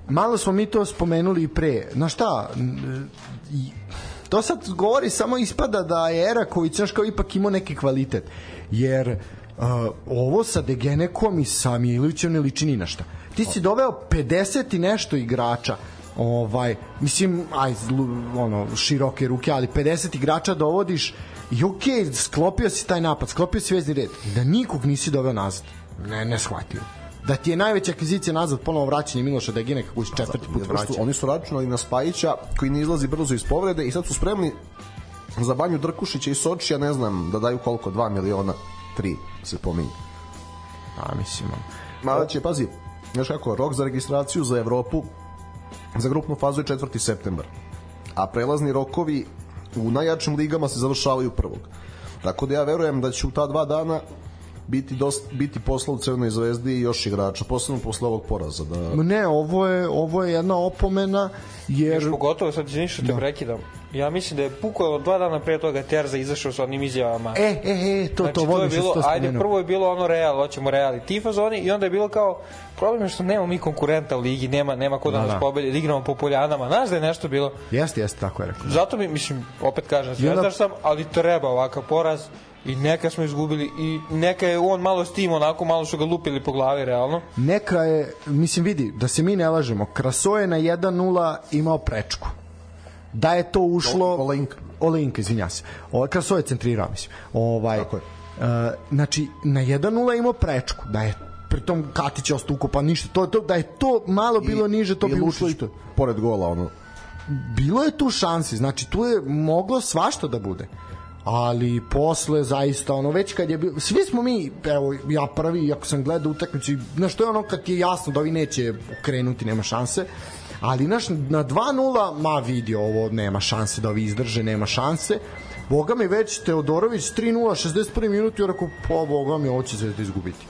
Malo smo mi to spomenuli i pre. Znaš šta, i- to sad govori, samo ispada da je Eraković, znaš kao ipak imao neki kvalitet. Jer uh, ovo sa Degenekom i sa Mijailovićem ne liči ni na šta. Ti si doveo 50 i nešto igrača ovaj mislim aj ono široke ruke ali 50 igrača dovodiš i okej okay, sklopio si taj napad sklopio si vezni red da nikog nisi doveo nazad ne ne shvatio da ti je najveća akvizicija nazad ponovo vraćanje Miloša Degeneka koji se četvrti put vraća oni su računali na Spajića koji ne izlazi brzo iz povrede i sad su spremni za banju Drkušića i Sočija, ne znam, da daju koliko, 2 miliona, 3 se pominje. a mislim. Mada će, pazi, znaš kako, rok za registraciju za Evropu za grupnu fazu je 4. septembar. A prelazni rokovi u najjačim ligama se završavaju prvog. Tako da ja verujem da će u ta dva dana biti dosta, biti posla u Crvenoj zvezdi i još igrača, posebno posle ovog poraza. Da... Ne, ovo je, ovo je jedna opomena, jer... Još pogotovo, sad izvini što te Da. prekidam. Ja mislim da je bukvalno dva dana pre toga Terza izašao sa onim izjavama. E, e, e, to, Znači, to to je bilo, to ajde, prvo je bilo ono Real, hoćemo Real i ti fazoni i onda je bilo kao, problem je što nema mi konkurenta u ligi, nema, nema ko da, Da, nas da. pobedi, da igramo po poljanama, znaš da je nešto bilo, Jeste, jeste, tako je rekao. zato mi, mislim, opet kažem, I onda- zvezdaš sam, ali treba ovakav poraz i neka smo izgubili i neka je on malo s tim, onako malo su ga lupili po glavi, realno. Neka je, mislim vidi, da se mi ne lažemo, Kraso je na 1-0 imao prečku. Da je to ušlo... Olenka. Olenka, izvinja se. Ovo, Kraso je centrirao, mislim. Ovaj, Tako je. Uh, znači, na 1-0 imao prečku. Da je pritom Katić je ostao ukopan ništa. To, to, da je to malo bilo niže, to I bi ušlo i to. Pored gola, ono. bilo je tu šansi, znači tu je moglo svašta da bude ali posle zaista ono već kad je bio svi smo mi evo ja prvi ako sam gledao utakmicu i, znaš to je ono kad je jasno da ovi neće krenuti nema šanse ali naš na 2:0 ma vidi ovo nema šanse da ovi izdrže nema šanse Boga mi već Teodorović 3:0 61. minut i rekao po Boga mi ovo će Zvezda izgubiti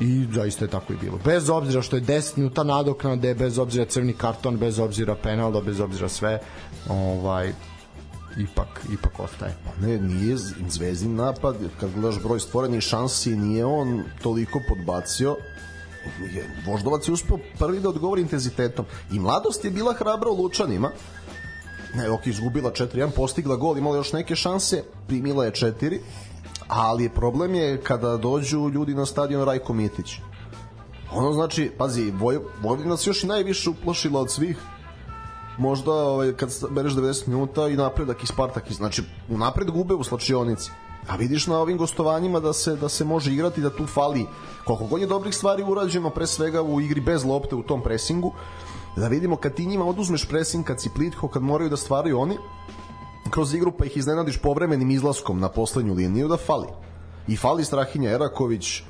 I zaista je tako i bilo. Bez obzira što je 10 minuta nadoknade, bez obzira crveni karton, bez obzira penal, da bez obzira sve, ovaj ipak ipak ostaje. Pa ne, nije Zvezdin napad, kad gledaš broj stvorenih šansi, nije on toliko podbacio, je, Voždovac je uspeo prvi da odgovori intenzitetom. I mladost je bila hrabra u Lučanima, ne, ok, izgubila 4-1, postigla gol, imala još neke šanse, primila je 4, ali problem je kada dođu ljudi na stadion Rajko Mitić. Ono znači, pazi, Voj, Vojvodina nas još i najviše uplašila od svih možda ovaj, kad bereš 90 minuta i napredak i Spartak, znači unapred gube u slačionici. A vidiš na ovim gostovanjima da se da se može igrati da tu fali koliko god je dobrih stvari urađeno pre svega u igri bez lopte u tom presingu da vidimo kad ti njima oduzmeš presing kad si plitko kad moraju da stvaraju oni kroz igru pa ih iznenadiš povremenim izlaskom na poslednju liniju da fali i fali Strahinja Eraković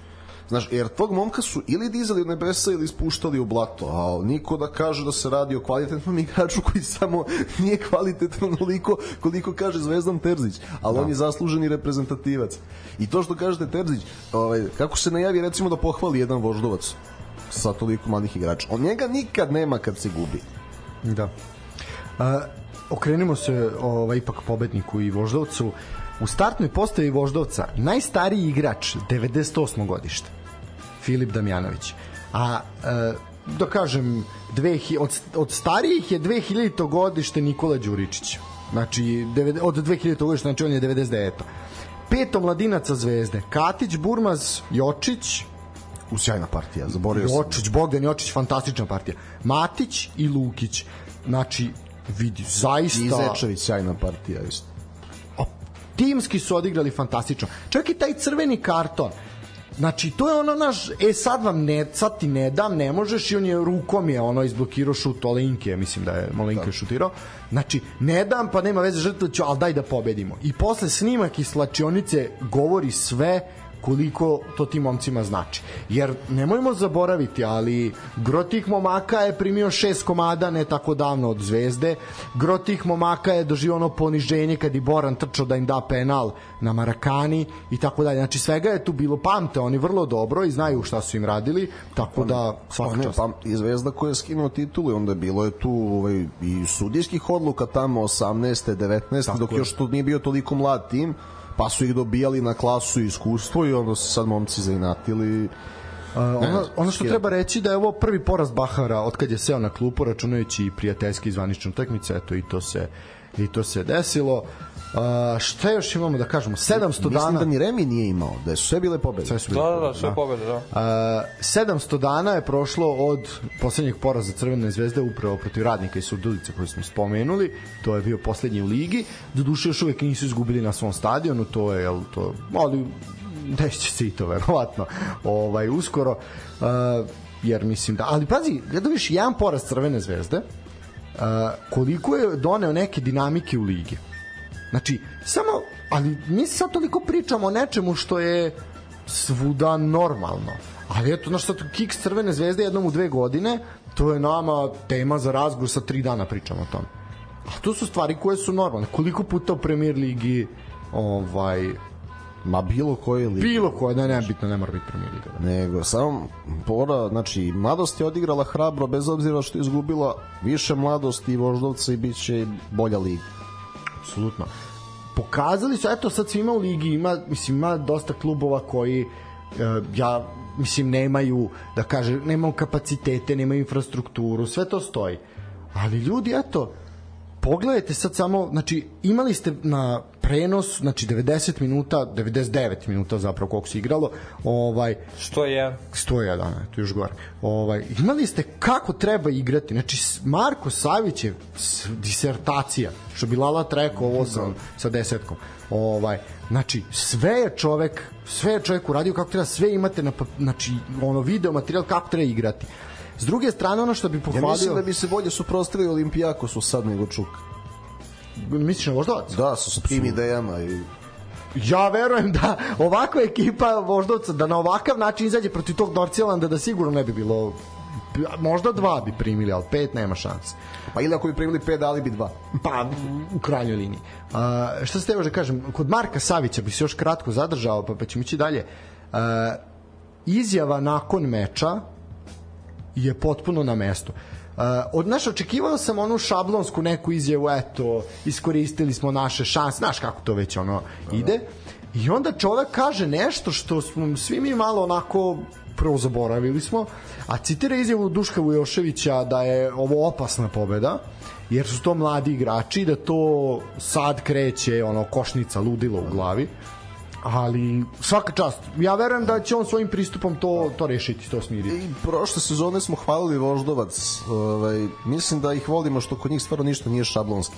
Znaš, jer tog momka su ili dizali u nebesa ili spuštali u blato, a niko da kaže da se radi o kvalitetnom igraču koji samo nije kvalitetan onoliko koliko kaže Zvezdan Terzić, ali on je zasluženi reprezentativac. I to što kažete Terzić, ovaj, kako se najavi recimo da pohvali jedan voždovac sa toliko malih igrača. On njega nikad nema kad se gubi. Da. A, okrenimo se ovaj, ipak pobedniku i Voždovcu. U startnoj postavi Voždovca najstariji igrač 98. godište Filip Damjanović. A e, da kažem dve, od, od starijih je 2000. godište Nikola Đuričić. Znači od 2000. godište, znači on je 99. Peto mladinaca zvezde. Katić, Burmaz, Jočić, U sjajna partija, zaboravio sam. Jočić, Bogdan Jočić, fantastična partija. Matić i Lukić. Znači, vidi, I zaista... Zečević, sjajna partija isto. timski su odigrali fantastično. Čak i taj crveni karton. Znači, to je ono naš, e sad vam ne, sad ti ne dam, ne možeš i on je rukom je ono izblokirao šut Olenke, mislim da je Molenke šutirao. Znači, ne dam, pa nema veze žrtva ću, ali daj da pobedimo. I posle snimak iz slačionice govori sve koliko to tim momcima znači. Jer nemojmo zaboraviti, ali gro tih momaka je primio šest komada ne tako davno od Zvezde. Gro tih momaka je doživio ono poniženje kad i Boran trčao da im da penal na Marakani i tako dalje. Znači svega je tu bilo pamte, oni vrlo dobro i znaju šta su im radili, tako da svaka ne, čast. pa i Zvezda koja je skinuo titulu i onda je bilo je tu ovaj, i sudijskih odluka tamo 18. 19. Tako dok je. još to nije bio toliko mlad tim pa su ih dobijali na klasu i iskustvo i onda su sad momci zainatili. Uh, ono, ono što treba reći da je ovo prvi poraz Bahara od kad je seo na klupu računajući i prijateljski zvaničnu utakmicu eto i to se i to se desilo uh, šta još imamo da kažemo 700 Mislim dana da ni Remi nije imao, da su sve bile pobede. Sve su bile Da, da, da, sve pobede, da. Uh, 700 dana je prošlo od poslednjeg poraza Crvene zvezde upravo protiv radnika i Surdulice koji smo spomenuli. To je bio poslednji u ligi. Doduše još uvek nisu izgubili na svom stadionu, to je jel to, ali desit se i to verovatno ovaj, uskoro. Uh, jer mislim da, ali pazi, gledao viš jedan poraz Crvene zvezde, uh, koliko je doneo neke dinamike u ligi. Znači, samo, ali mi sad toliko pričamo o nečemu što je svuda normalno. Ali eto, znaš sad, kiks Crvene zvezde jednom u dve godine, to je nama tema za razgovor, sa tri dana pričamo o tome. A to su stvari koje su normalne. Koliko puta u Premier Ligi ovaj, Ma bilo koje ligi. Bilo koja, da ne bitno, ne mora biti premier liga. Da. Nego, samo Bora, znači, mladost je odigrala hrabro, bez obzira što je izgubila više mladosti i voždovca i bit će bolja liga. Apsolutno. Pokazali su, eto sad svima u ligi ima, mislim, ima dosta klubova koji uh, ja mislim nemaju da kaže nemaju kapacitete, nemaju infrastrukturu, sve to stoji. Ali ljudi eto pogledajte sad samo, znači imali ste na prenos, znači 90 minuta, 99 minuta zapravo koliko se igralo, ovaj 101. 101, to još gore. Ovaj, imali ste kako treba igrati. Znači, Marko Savić je disertacija, što bi Lala rekao ovo sa, sa desetkom. Ovaj, znači, sve je čovek, sve je čovek uradio kako treba, sve imate na, znači, ono video materijal kako treba igrati. S druge strane, ono što bi pohvalio... Ja mislim da bi se bolje suprostavili Olimpijakosu sad nego Čuk. Misliš na Voždovac? Da, su sa tim idejama i ja verujem da ovakva ekipa Voždovca da na ovakav način izađe protiv tog Norcijelanda da sigurno ne bi bilo možda dva bi primili, ali pet nema šanse. Pa ili ako bi primili pet, dali bi dva. Pa, u krajnjoj liniji. A, šta se tebe da kažem, kod Marka Savića bi se još kratko zadržao, pa, pa ćemo ići dalje. A, izjava nakon meča je potpuno na mestu. Uh, od naš očekivao sam onu šablonsku neku izjavu eto iskoristili smo naše šanse znaš kako to već ono ide i onda čovek kaže nešto što smo svi mi malo onako prvo zaboravili smo a citira izjavu Duška Vujoševića da je ovo opasna pobeda jer su to mladi igrači da to sad kreće ono košnica ludilo u glavi ali svaka čast. Ja verujem da će on svojim pristupom to to rešiti, to smiriti. I prošle sezone smo hvalili Voždovac. Ovaj mislim da ih volimo što kod njih stvarno ništa nije šablonski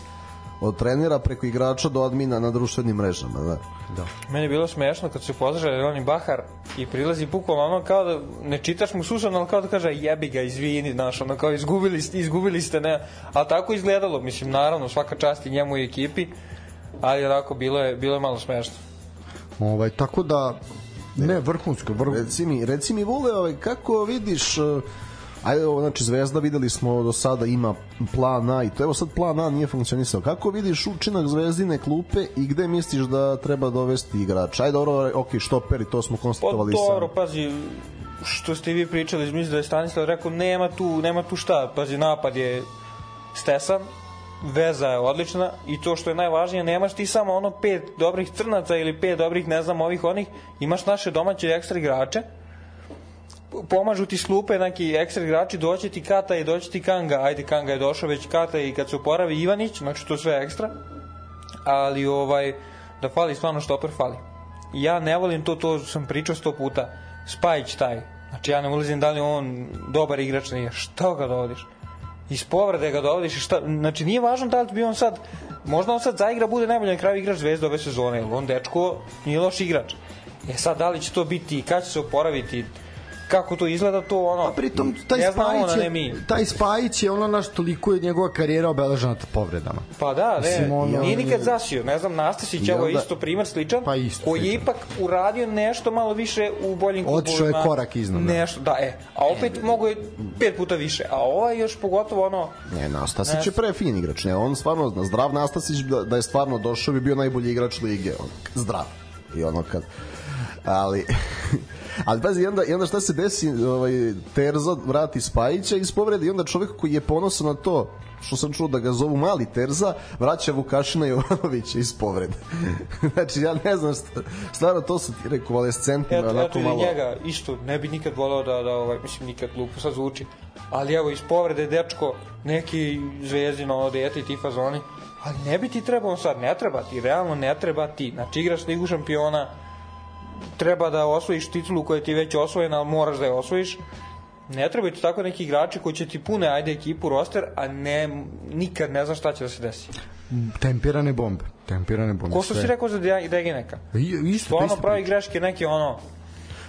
od trenera preko igrača do admina na društvenim mrežama, da. Da. Meni je bilo smešno kad se pozdravlja Roni Bahar i prilazi bukvalno ono kao da ne čitaš mu susan, ali kao da kaže jebi ga, izvini, znaš, ono kao izgubili ste, izgubili ste, ne. A tako izgledalo, mislim, naravno, svaka čast i njemu i ekipi, ali onako bilo je, bilo je malo smešno. Ovaj, tako da, ne, vrhunsko. Vrh... Reci mi, reci mi Vule, ovaj, kako vidiš uh, Ajde, ovo, znači Zvezda videli smo do sada ima plan A i to evo sad plan A nije funkcionisao. Kako vidiš učinak Zvezdine klupe i gde misliš da treba dovesti igrača? Ajde, dobro, ok, štoperi, to smo konstatovali pa, dobro, pazi, što ste vi pričali, mislim da je Stanislav rekao, nema tu, nema tu šta, pazi, napad je stesan, veza je odlična i to što je najvažnije, nemaš ti samo ono pet dobrih crnaca ili pet dobrih, ne znam, ovih onih, imaš naše domaće ekstra igrače, pomažu ti slupe neki ekstra igrači, doće ti Kata i doće ti Kanga, ajde Kanga je došao već Kata i kad se oporavi Ivanić, znači to sve ekstra, ali ovaj, da fali stvarno štoper fali. Ja ne volim to, to sam pričao sto puta, Spajić taj, znači ja ne ulazim da li on dobar igrač nije, šta ga dovodiš? Iz povrede ga dovodiš i šta, znači nije važno da li bi on sad, možda on sad zaigra, bude najbolji na kraju igrač zvezda ove sezone, on dečko nije loš igrač. E sad, da li će to biti, kad će se oporaviti, kako to izgleda to ono a pritom taj ne Spajić je, mi. taj Spajić je ono naš toliko je njegova karijera obeležena povredama pa da ne Mislim, ono- nije nikad zasio ne znam Nastasić ovo je isto primer sličan Pa isto koji je sličan. ipak uradio nešto malo više u boljim klubovima Otišao je korak iznad, da. nešto da e a opet mogu je pet puta više a ovaj još pogotovo ono Ne, Nastasić je pre fin igrač, ne, on stvarno, zdrav Nastasić da, da je stvarno došao bi bio najbolji igrač lige, on, zdrav. I ono kad, ali, ali pazi, i onda, i onda šta se desi, ovaj, Terza vrati Spajića iz povrede i onda čovjek koji je ponosan na to, što sam čuo da ga zovu mali Terza, vraća Vukašina Jovanovića iz povrede. znači, ja ne znam, st- stvarno to su ti rekonvalescentni, eto, onako i malo... njega isto ne bi nikad voleo da, da ovaj, mislim nikad glupo sad zvuči ali evo iz povrede dečko neki zvezdino ono dete i ti fazoni ali ne bi ti trebao sad, ne treba ti, realno ne treba ti, znači igraš ligu šampiona treba da osvojiš titulu koja ti je već osvojena, ali moraš da je osvojiš ne trebaju ti tako neki igrači koji će ti pune ajde ekipu roster, a ne nikad ne znaš šta će da se desi. tempirane bombe tempirane bombe Ko što si rekao za De- Degeneka? I- isto, Stvarno isto pravi greške neke ono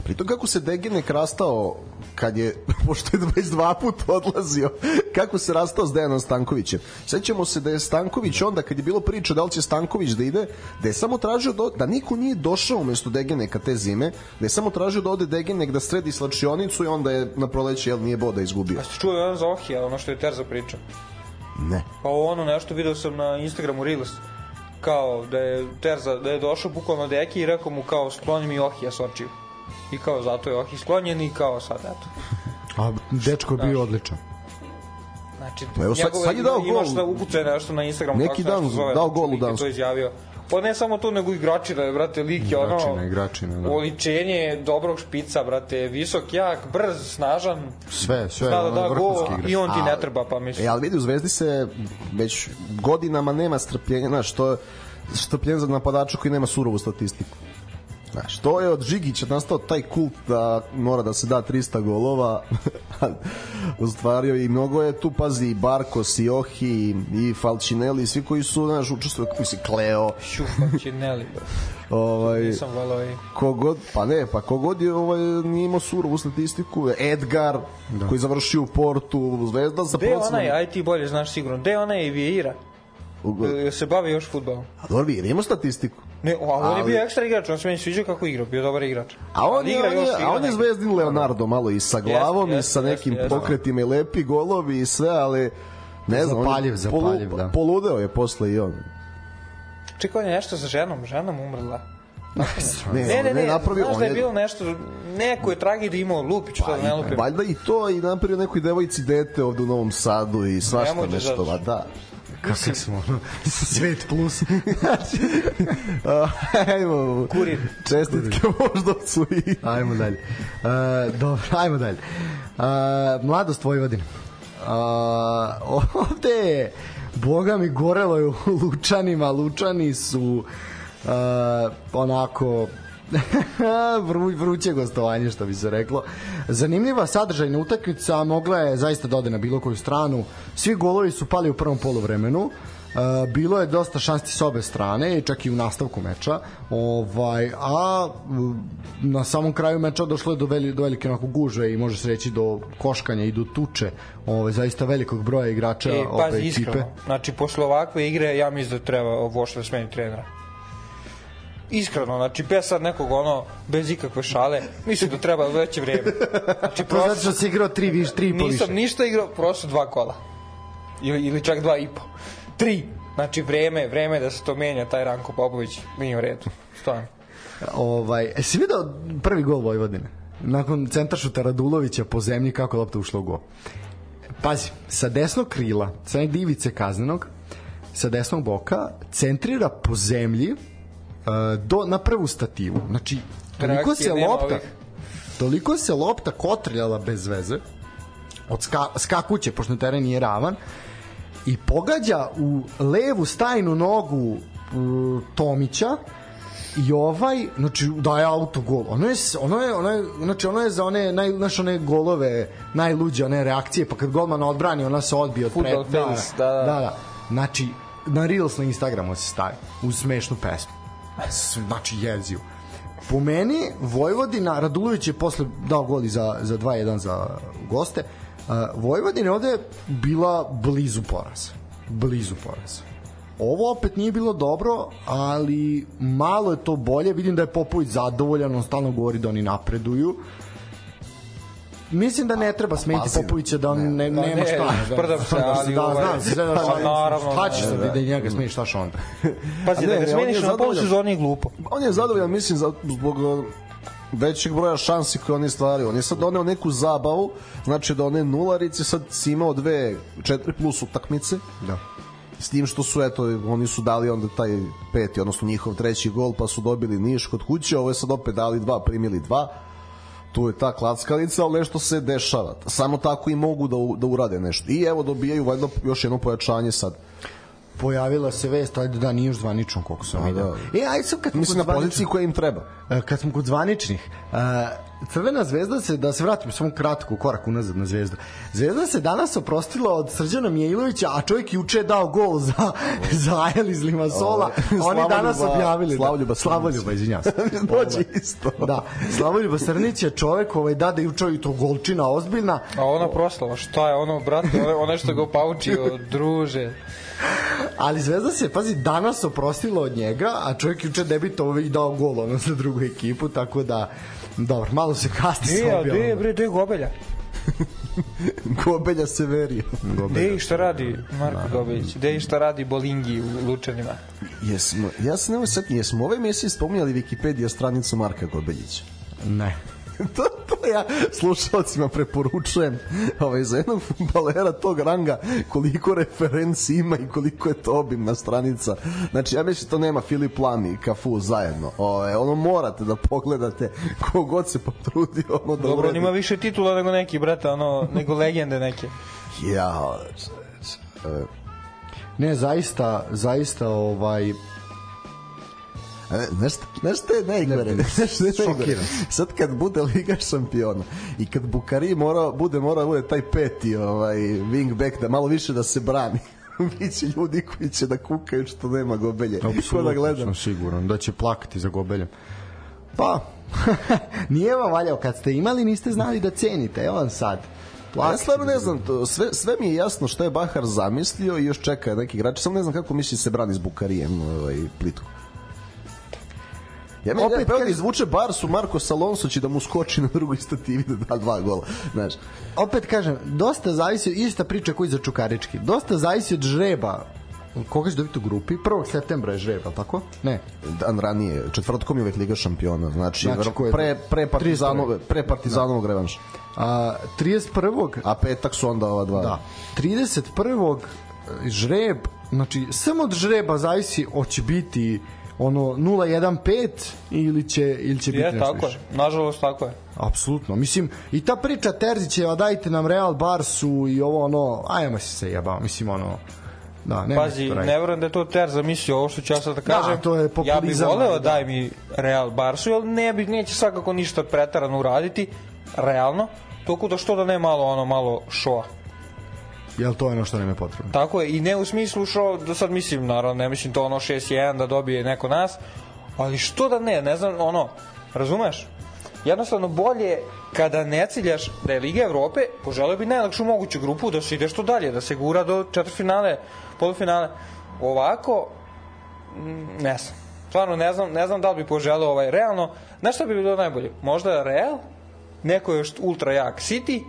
Pritom kako se Degenek rastao kad je, pošto je već dva puta odlazio, kako se rastao s Dejanom Stankovićem. Sećamo se da je Stanković onda, kad je bilo priča da li će Stanković da ide, da je samo tražio da, da niko nije došao umesto Degeneka te zime, da je samo tražio da ode Degenek da sredi slačionicu i onda je na proleće jel, nije boda izgubio. A ste čuli ono za Ohija, ono što je Terza pričao? Ne. Pa ono nešto video sam na Instagramu Reels. kao da je Terza, da je došao bukvalno deki i rekao mu kao skloni mi Ohija s očiju. I kao zato je Ohi sklonjen i kao sad eto. A dečko je bio odličan. Znači, Pa evo sad- njegove- sad je dao imaš gol. da upucuje nešto na Instagramu. Neki dan zove, dao znači, gol u Dansku. To izjavio. Pa ne samo to, nego igračina je, brate, lik je ono... Igračina, da. Oličenje dobrog špica, brate, visok, jak, brz, snažan. Sve, sve, Zna da da igrač. i on ti ne treba, pa mislim. E, ali vidi, u Zvezdi se već godinama nema strpljenja, znaš, to je strpljenje za napadača koji nema surovu statistiku. Znaš, to je od Žigića nastao taj kult da mora da se da 300 golova, ustvario i mnogo je tu, pazi, i Barkos, i Ohi, i Falcinelli, svi koji su, znaš, učestvovali, koji si Kleo, Šufa, Čineli, bro. ovaj, Nisam volao i... kogod, pa ne, pa kogod je ovaj, nije imao surovu statistiku, Edgar, da. koji završio u Portu, Zvezda sa Gde je procenom- onaj, aj ti bolje znaš sigurno, gde je onaj Vieira? E, Se bavi još futbolom? A dobro, vidi, imamo statistiku. Ne, o, ali on je Ali- bio ekstra igrač, on se meni sviđa kako igra, bio dobar igrač. A on Ali je, igra on je, a on je zvezdin Leonardo malo i sa glavom i jeste, sa nekim jeste. pokretima i lepi golovi i sve, ali ne znam, on je Zapaljiv, zapaljiv, da. poludeo je posle i on. Čekaj, on je nešto sa ženom, ženom umrla. Ne, Ne, ne, ne, napravio, znaš on da je bilo nešto, neko je tragediju imao, Lupić, pa, to da ne i- lupim. valjda i to i napravio nekoj devojci dete ovde u Novom Sadu i svašta da nešto, da. Kako smo, ono, svet plus. A, Ajmo, Kurir. čestitke moždovcu i... Ajmo dalje. Uh, dobro, ajmo dalje. Uh, mladost Vojvodina. Uh, ovde je, boga mi, gorelo je u Lučanima. Lučani su uh, onako vru, vruće gostovanje što bi se reklo. Zanimljiva sadržajna utakmica, mogla je zaista da ode na bilo koju stranu. Svi golovi su pali u prvom poluvremenu. Uh, bilo je dosta šansti s obe strane, čak i u nastavku meča. Ovaj, a na samom kraju meča došlo je do, veli, do velike onako gužve i može se reći do koškanja i do tuče ovaj, zaista velikog broja igrača E, pazi, ekipe. iskreno. Znači, posle ovakve igre, ja mislim da treba Vošle smeni trenera. Iskreno, znači, bez sad nekog ono, bez ikakve šale, mislim da treba veće vreme. Znači, To znači prosto, da si igrao tri, viš, tri i po više. nisam ništa igrao, prosto dva kola. Ili, ili čak dva i po. Tri. Znači, vreme, vreme da se to menja, taj Ranko Popović, nije u redu. Stvarno. Ovaj, e, si video prvi gol Vojvodine? Nakon centaršuta Radulovića po zemlji kako je lopta ušla u gol. Pazi, sa desnog krila, sa divice kaznenog, sa desnog boka, centrira po zemlji do, na prvu stativu. Znači, toliko se lopta toliko se lopta kotrljala bez veze od ska, skakuće, pošto teren nije ravan i pogađa u levu stajnu nogu uh, Tomića i ovaj znači daje autogol ono je ono je ono je znači ono je za one naj znaš, one golove najluđe one reakcije pa kad golman odbrani ona se odbije od pred, da, da. da, da. znači na Reels na Instagramu se stavi uz smešnu pesmu znači jeziju po meni Vojvodina Radulović je posle dao gol za, za 2-1 za goste uh, Vojvodina je ovde bila blizu poraza. Blizu poraza. Ovo opet nije bilo dobro ali malo je to bolje. Vidim da je Popović zadovoljan on stalno govori da oni napreduju Mislim da ne treba smeniti Popovića da on ne, Da, nema ne, šta. sprdam se, ali da, ovaj- znam, se, da, Pa naravno, šta ćeš da, da njega smeniš, šta onda? Pazi, da ne, ga ne, smeniš na zadovoljan. sezoni je glupo. On je zadovoljan, mislim, zbog uh, većeg broja šansi koje on je stvario. On je sad doneo neku zabavu, znači da one nularice sad si imao dve 4 plus utakmice. Da. S tim što su, eto, oni su dali onda taj peti, odnosno njihov treći gol, pa su dobili Niš kod kuće, ovo je sad opet dali dva, primili dva. Tu je ta klackalica, ali nešto se dešava. Samo tako i mogu da, u- da urade nešto. I evo dobijaju valjda još jedno pojačanje sad. Pojavila se vest, ajde da nije još zvanično koliko sam vidio. E, ajde sad kad smo Mislim na poziciji koja im treba. E, kad smo kod zvaničnih e, Crvena zvezda se, da se vratim samo kratko, korak unazad na zvezdu. Zvezda se danas oprostila od Srđana Mijailovića, a čovjek juče je dao gol za, za Ajel iz Limasola. Oni Slavoljuba- danas objavili. Slavoljuba da, Slavoljuba, izvinjavam se. Dođe isto. Da, Slavoljuba Srnić je čovek ovaj, da da juče i to golčina ozbiljna. A ona proslava, šta je ono, brate, ono, ono što ga opaučio, druže. Ali Zvezda se, pazi, danas oprostila od njega, a čovjek juče debitovao i dao gol ono za drugu ekipu, tako da, dobro, malo se kasni Gde sa je, objavom. gde je, bre, gde je Gobelja? Gobelja Severija. Gde i šta radi Marko Gobelić? Gde i šta radi Bolingi u Lučanima? Jesmo, ja se nemoj setiti, jesmo ove emisije spominjali Wikipedia stranicu Marka Gobeljića? Ne. to, to ja slušalcima preporučujem ovaj, za jednog futbalera tog ranga koliko referenci ima i koliko je to obimna stranica. Znači, ja mislim to nema Filip Lami i Cafu zajedno. Ovaj, ono morate da pogledate kogod se potrudio ono da Dobro, on ima više titula nego neki, brate, ono, nego legende neke. Ja, e, Ne, zaista, zaista ovaj Znaš, znaš šta je najgore? Znaš šta je najgore? šokiran. Sad kad bude Liga šampiona i kad Bukari mora, bude mora da bude taj peti ovaj, wingback da malo više da se brani biće ljudi koji će da kukaju što nema gobelje. Ko da gledam. sam siguran da će plakati za gobeljem. Pa, nije vam valjao kad ste imali, niste znali da cenite. Evo vam sad. Ja stvarno ne znam, to, sve, sve mi je jasno šta je Bahar zamislio i još čeka neki igrač, samo ne znam kako misli se brani s Bukarijem ovaj, plitko. Ja mi Opet da kažem- izvuče Barsu, Marko Alonso će da mu skoči na drugoj stativi da da dva gola. Znaš, Opet kažem, dosta zavisi, ista priča koji za Čukarički, dosta zavisi od žreba koga će dobiti u grupi? 1. septembra je žreb, ali tako? Ne. dan ranije, četvrtkom je uvek Liga šampiona, znači, Znači, je pre, pre Partizanovog, pre Partizanovog revanša. A, 31. A petak su onda ova dva. Da. 31. žreb, znači samo od žreba zavisi hoće biti ono 015 ili će ili će biti Je, nešto tako više. je. Nažalost, tako je. Apsolutno. Mislim, i ta priča Terzićeva, dajte nam Real Barsu i ovo ono, ajmo se se jebao. Mislim, ono, da, ne Pazi, ne verujem da je to Ter zamislio ovo što ću ja sad da kažem. to je ja bih voleo da. daj mi Real Barsu, jer ne bi, neće svakako ništa pretarano uraditi, realno, toliko da što da ne malo ono malo šoa. Jel to je ono što nam je potrebno? Tako je, i ne u smislu što, da sad mislim, naravno, ne mislim to ono 6-1 da dobije neko nas, ali što da ne, ne znam, ono, razumeš? Jednostavno bolje kada ne ciljaš da je Liga Evrope, poželeo bi najlakšu moguću grupu da se ide što dalje, da se gura do četvrtfinale, polufinale. Ovako, ne znam. Stvarno ne znam, ne znam da li bi poželeo ovaj realno. Znaš šta bi bilo najbolje? Možda Real, neko još ultra jak City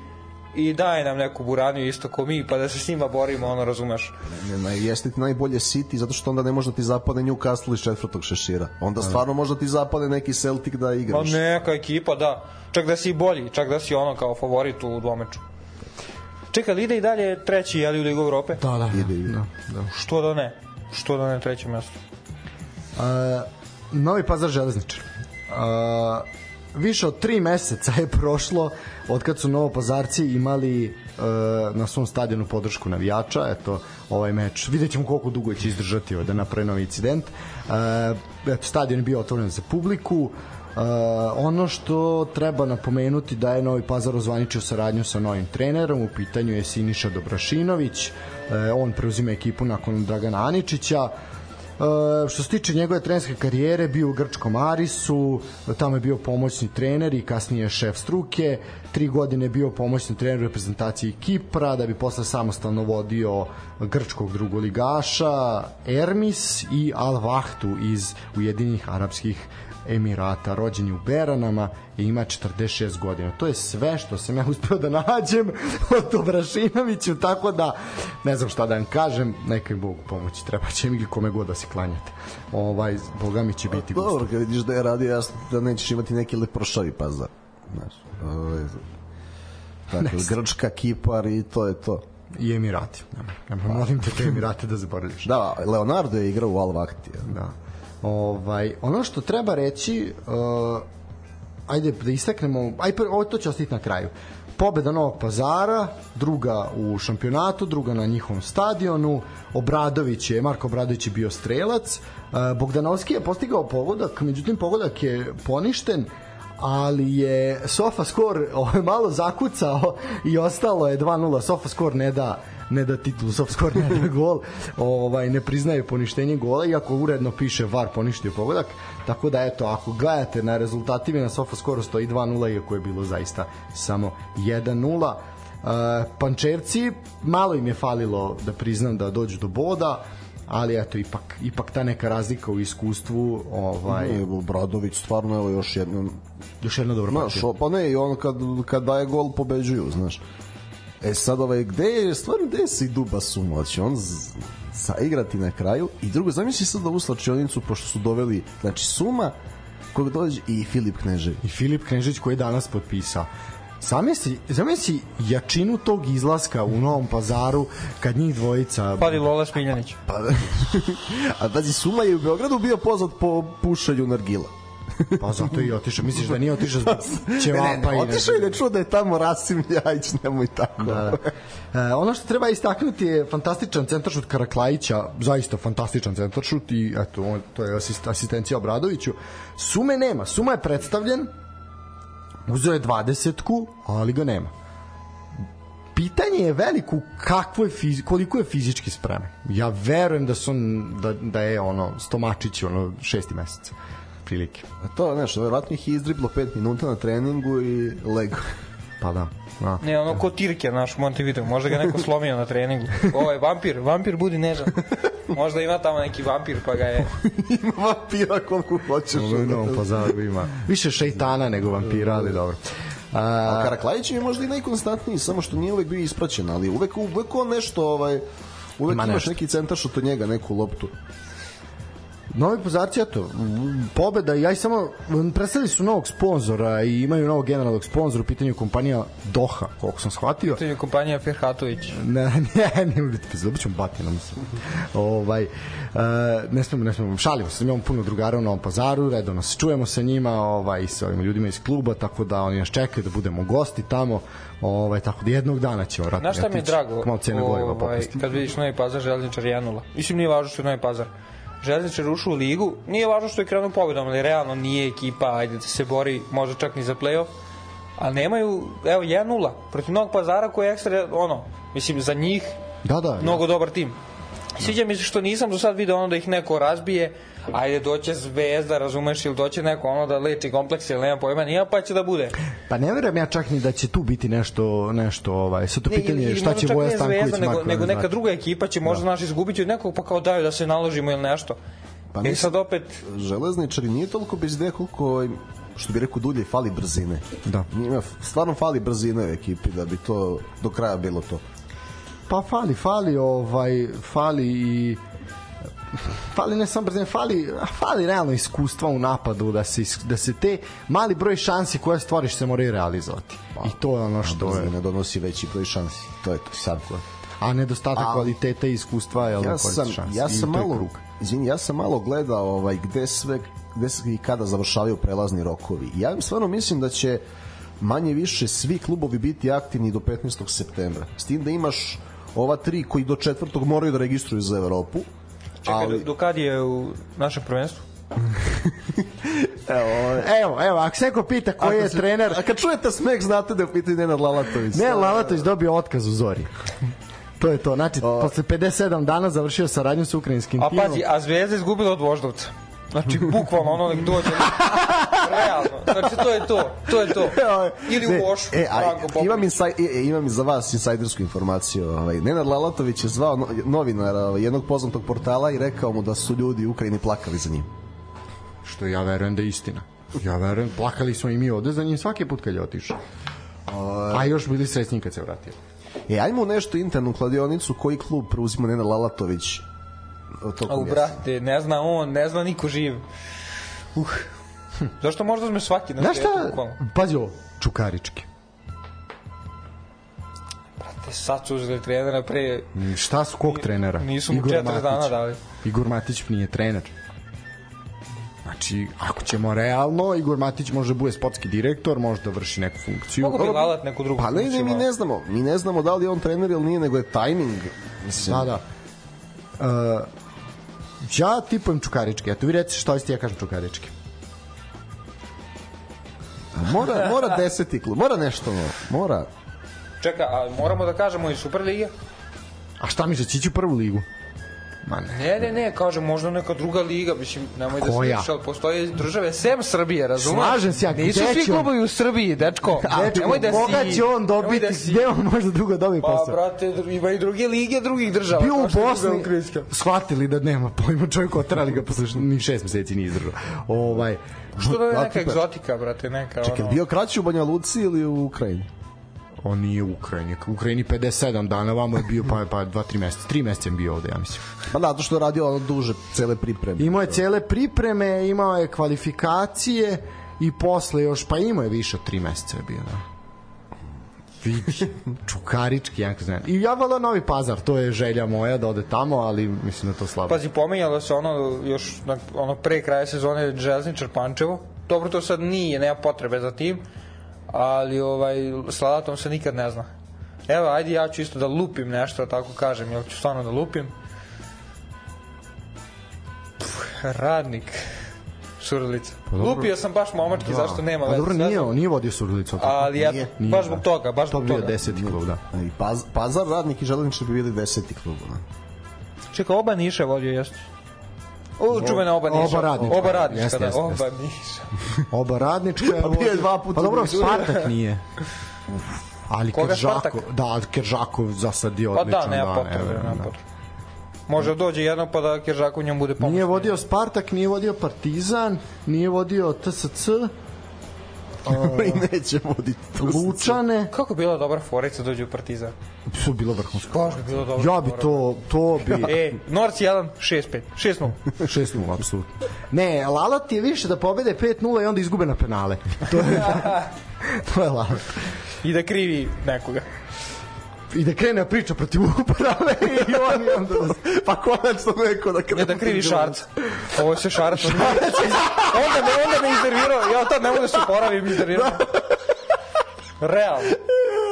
i daje nam neku buraniju isto ko mi, pa da se s njima borimo, ono razumeš. Ne, ne, jeste ti najbolje City, zato što onda ne može da ti zapade Newcastle iz četvrtog šešira. Onda stvarno može da ti zapade neki Celtic da Pa igraš. neka ekipa, da. Čak da si bolji, čak da si ono kao favorit u dvomeču. Čekaj, ide i dalje treći, jeli u Ligu Evrope? Da, da. Ide, ide. da, da. Što da ne? Što da ne treće mesto? A, Novi Pazar železničar. A, više od tri meseca je prošlo od kad su Novopazarci imali e, na svom stadionu podršku navijača. Eto ovaj meč vidjet ćemo koliko dugo će izdržati ovaj, da napravi novi incident. E, eto, stadion je bio otvoren za publiku. Uh, ono što treba napomenuti da je Novi Pazar ozvaničio saradnju sa novim trenerom, u pitanju je Siniša Dobrašinović, uh, on preuzima ekipu nakon Dragana Aničića, E, što se tiče njegove trenerske karijere, bio u Grčkom Arisu, tamo je bio pomoćni trener i kasnije šef struke, tri godine je bio pomoćni trener u reprezentaciji Kipra, da bi posle samostalno vodio grčkog drugoligaša, Ermis i Al Vahtu iz Ujedinjenih Arapskih Emirata, rođen je u Beranama i ima 46 godina. To je sve što sam ja uspeo da nađem o Dobrašinoviću, tako da ne znam šta da vam kažem, neka im Bogu pomoći, treba će mi ili kome god da se klanjate. Ovaj, Boga mi će biti gusto. Dobro, kad vidiš da je radio jasno da nećeš imati neki leprošavi pazar. Znaš, ovaj, tako, Grčka, Kipar i to je to. I Emirati. Nemoj, nemoj, molim te te Emirate da zaboraviš. Da, Leonardo je igrao u Al Vakti. Da. Ovaj, ono što treba reći, uh, ajde da istaknemo, aj ovo to će ostati na kraju. Pobeda Novog pazara, druga u šampionatu, druga na njihovom stadionu. Obradović je, Marko Obradović je bio strelac. Uh, Bogdanovski je postigao pogodak, međutim pogodak je poništen ali je Sofa Skor ovaj, malo zakucao i ostalo je 2-0 Sofa Skor ne da ne da titul Sofa Skor ne da gol ovaj, ne priznaje poništenje gola iako uredno piše VAR poništio pogodak tako da eto ako gledate na rezultative na Sofa Skoru stoji 2-0 iako je bilo zaista samo 1-0 Uh, Pančevci malo im je falilo da priznam da dođu do boda ali eto, ipak, ipak ta neka razlika u iskustvu, ovaj, Ne, Bradović stvarno evo još jednom još jedna dobra partija. pa ne, i on kad, kad daje gol pobeđuju, znaš. E sad, ovaj, gde je, stvarno, gde se i Duba Suma? Će on zaigrati na kraju? I drugo, zamisli sad ovu slačionicu, pošto su doveli, znači, Suma, koga dođe, i Filip Knežević. i Filip Knežić koji je danas potpisao. Zamisli, zamisli jačinu tog izlaska u Novom pazaru kad njih dvojica Padi Lola Smiljanić. Pa, a pazi, Suma je u Beogradu bio poznat po pušenju nargila. Pa zato i otišao misliš da nije otišao zbog Ne, ćevapa ne, ne, i otišao i da čuo da je tamo Rasim Ljajić, nemoj tako. Da, da. E, ono što treba istaknuti je fantastičan centaršut Karaklajića, zaista fantastičan centaršut i eto, on, to je asist, asistencija Obradoviću. Sume nema, Suma je predstavljen, uzeo je 20-ku, ali ga nema. Pitanje je veliko kakvo je fizi, koliko je fizički spreman. Ja verujem da su da, da je ono stomačić ono šesti mesec prilike. A to je nešto, verovatno ih je izdriblo 5 minuta na treningu i lego. Pa da. da. Ne, ono ko Tirke naš Montevideo, možda ga neko slomio na treningu. Ovaj vampir, vampir budi nežan. Možda ima tamo neki vampir pa ga je... Ima vampira koliko hoćeš. U Novom pazaru ima. Više šeitana nego vampira, ali dobro. A A, Karaklajić je možda i najkonstantniji, samo što nije uvek bio ispraćen, ali uvek, uvek on nešto, ovaj, uvek Ima imaš nešto. neki centar što od njega, neku loptu. Novi Pazarci, eto, pobeda, ja i samo, predstavili su novog sponzora i imaju novog generalnog sponzora, u pitanju kompanija Doha, koliko sam shvatio. To je kompanija Ferhatović. Ne, ne, ne pizda, dobit ćemo batinom se. ovaj, e, ne smemo, ne smemo, šalimo se, imamo puno drugara u Novom pazaru, redovno se čujemo sa njima, ovaj, sa ovim ljudima iz kluba, tako da oni nas čekaju da budemo gosti tamo, ovaj, tako da jednog dana ćemo vratno Znaš šta mi je drago? Malo cene goriva ovaj, kad vidiš Novi Pazar, Željničar 1-0. Mislim, nije važno što je Novi Pazar. Željničar ušao u ligu, nije važno što je krenuo pobedom, ali realno nije ekipa, ajde da se bori, možda čak ni za play-off. A nemaju, evo, 1-0 protiv Novog Pazara koji je ekstra, ono, mislim, za njih Da, da, mnogo dobar tim. Sviđa mi se što nisam do sad video ono da ih neko razbije, ajde doće zvezda, razumeš, ili doće neko ono da leči kompleks ili nema pojma, nije pa će da bude. Pa ne verujem ja čak ni da će tu biti nešto, nešto ovaj, sad to Ne, pitanje je ili šta će Voja ne Stanković Zvezda, nego, nego ne neka znate. druga ekipa će možda da. naš izgubiti od nekog pa kao daju da se naložimo ili nešto. Pa e mislim- sad opet, Železničari nije toliko bez ideje koliko što bi rekao dulje fali brzine. Da. Njima stvarno fali brzine u ekipi da bi to do kraja bilo to. Pa fali, fali, ovaj, fali i fali ne samo brzine, fali, fali realno iskustva u napadu da se, da se te mali broj šansi koje stvoriš se moraju realizovati. I to je ono što je. Brzina donosi veći broj šansi. To je to sad. A nedostatak A- kvaliteta i iskustva je Ja sam, šansi. ja sam malo, krug. izvini, ja sam malo gledao ovaj, gde sve, gde se i kada završavaju prelazni rokovi. Ja stvarno mislim da će manje više svi klubovi biti aktivni do 15. septembra. S tim da imaš ova tri koji do četvrtog moraju da registruju za Evropu. Čekaj, ali, do, kad je u našem prvenstvu? evo, Evo, evo, ako se neko pita koji ako je se- trener, A kad čujete smeh, znate da je u pitanju Nenad Lalatović. ne, Lalatović dobio otkaz u Zori. To je to. Znači, posle 57 dana završio saradnju sa ukrajinskim A timom. pazi, a Zvezda izgubila od Voždovca. Znači, bukvalno ono nek dođe. Realno. Znači, to je to. To je to. Ili u Ne, Vošu. E, a, imam, insaj, e, e, imam i za vas insajdersku informaciju. Ovaj, Nenad Lalatović je zvao no, novinara ovaj, jednog poznatog portala i rekao mu da su ljudi u Ukrajini plakali za njim. Što ja verujem da je istina. Ja verujem, plakali smo i mi ovde za njim svaki put kad je otišao. A još bili srećni kad se vratio. E, ajmo u nešto internu kladionicu koji klub preuzima Nenad Lalatović tokom Au, brate, ne zna on, ne zna niko živ. Uh. Zašto možda me svaki na Znaš šta? Pazi ovo, Čukarički. Brate, sad su uzeli trenera pre... Šta su kog trenera? Nisu mu četiri dana dali. Igor Matić nije trener. Znači, ako ćemo realno, Igor Matić može bude sportski direktor, može da vrši neku funkciju. Mogu bi lalat neku drugu Pa ne, ne, mi ne znamo. Mi ne znamo da li je on trener ili nije, nego je tajming. Mislim, Da, da. Uh, ja tipujem Čukarički. Eto, vi recite što ste, ja kažem Čukarički. Mora, mora deseti klub, mora nešto. Mora. Čeka, a moramo da kažemo i Superliga? A šta mi će ići u prvu ligu? Ma ne. Ne, ne, ne, kažem, možda neka druga liga, mislim, nemoj da se Koja? misliš, ali postoje države sem Srbije, razumeš? Slažem se ja, Nisu gde svi će on? klubovi u Srbiji, dečko. Dečko, nemoj da si... koga će on dobiti, da si- gde on može drugo dobiti Pa, posao? brate, dru- ima i druge lige drugih država. bio u Bosni, shvatili da nema pojma čovjek otrali ga posle ni šest meseci nije izdržao. Ovaj, Što da je neka egzotika, brate, neka Čekaj, ono... bio kraći u Banja Luci ili u Ukrajini? On nije u Ukrajini. U Ukrajini 57 dana, vamo je bio pa, pa 2-3 meseca. 3 meseca je bio ovde, ja mislim. Pa da, to što je radio ono duže cele pripreme. Imao je cele pripreme, imao je kvalifikacije i posle još, pa imao je više od 3 meseca je bio, da. Vidi, Čukarički, jako znam. I ja vala Novi Pazar, to je želja moja da ode tamo, ali mislim da to slabo. Pazi, pomenjalo se ono još na, ono pre kraja sezone Železničar Pančevo. Dobro, to sad nije, nema potrebe za tim, ali ovaj, s Lalatom se nikad ne zna. Evo, ajde ja ću isto da lupim nešto, tako kažem, jel ću stvarno da lupim. Pff, radnik. Surlica. Pa dobro. Lupio sam baš momački, zašto nema Pa veze dobro, s nije, on nije vodio Surdulicu. Ali ja, Nije, baš da. zbog toga, baš To zbog bi bio toga. deseti klub, da. I Paz, Pazar, Radnik i Železničar bi bili deseti klub. Da. Čekaj, oba Niša vodio, jeste? O, čuvena oba Niša. oba radnička. Oba radnička, Jeste, da, jeste, oba. Niša. Oba radnička Pa bio je dva puta Pa dobro. Spartak nije. Ali Koga Spartak? da, Keržakov za sad je Pa odličan. da, nema potrebe, evo, nema da. potrebe. Može dođe jedno pa da Keržakov njom bude pomoć. Nije vodio Spartak, nije vodio Partizan, nije vodio TSC, I neće voditi. Lučane, Kako bila dobra forica dođe u Partizan? su bilo vrhunsko. Baš bi bilo dobro. Ja bi to, to bi... E, Norci 1, 6-5. 6-0. 6-0, apsolutno. Ne, Lalat je više da pobede 5-0 i onda izgube na penale. To je, to je Lalat. I da krivi nekoga. I da krene priča protiv uprave i oni onda... Da... Pa konačno neko da krene. Ne da krivi Šarca. Ovo je sve Šarac. onda me, onda me iznervirao. Ja tad ne mogu da se oporavim iznervirao. Realno.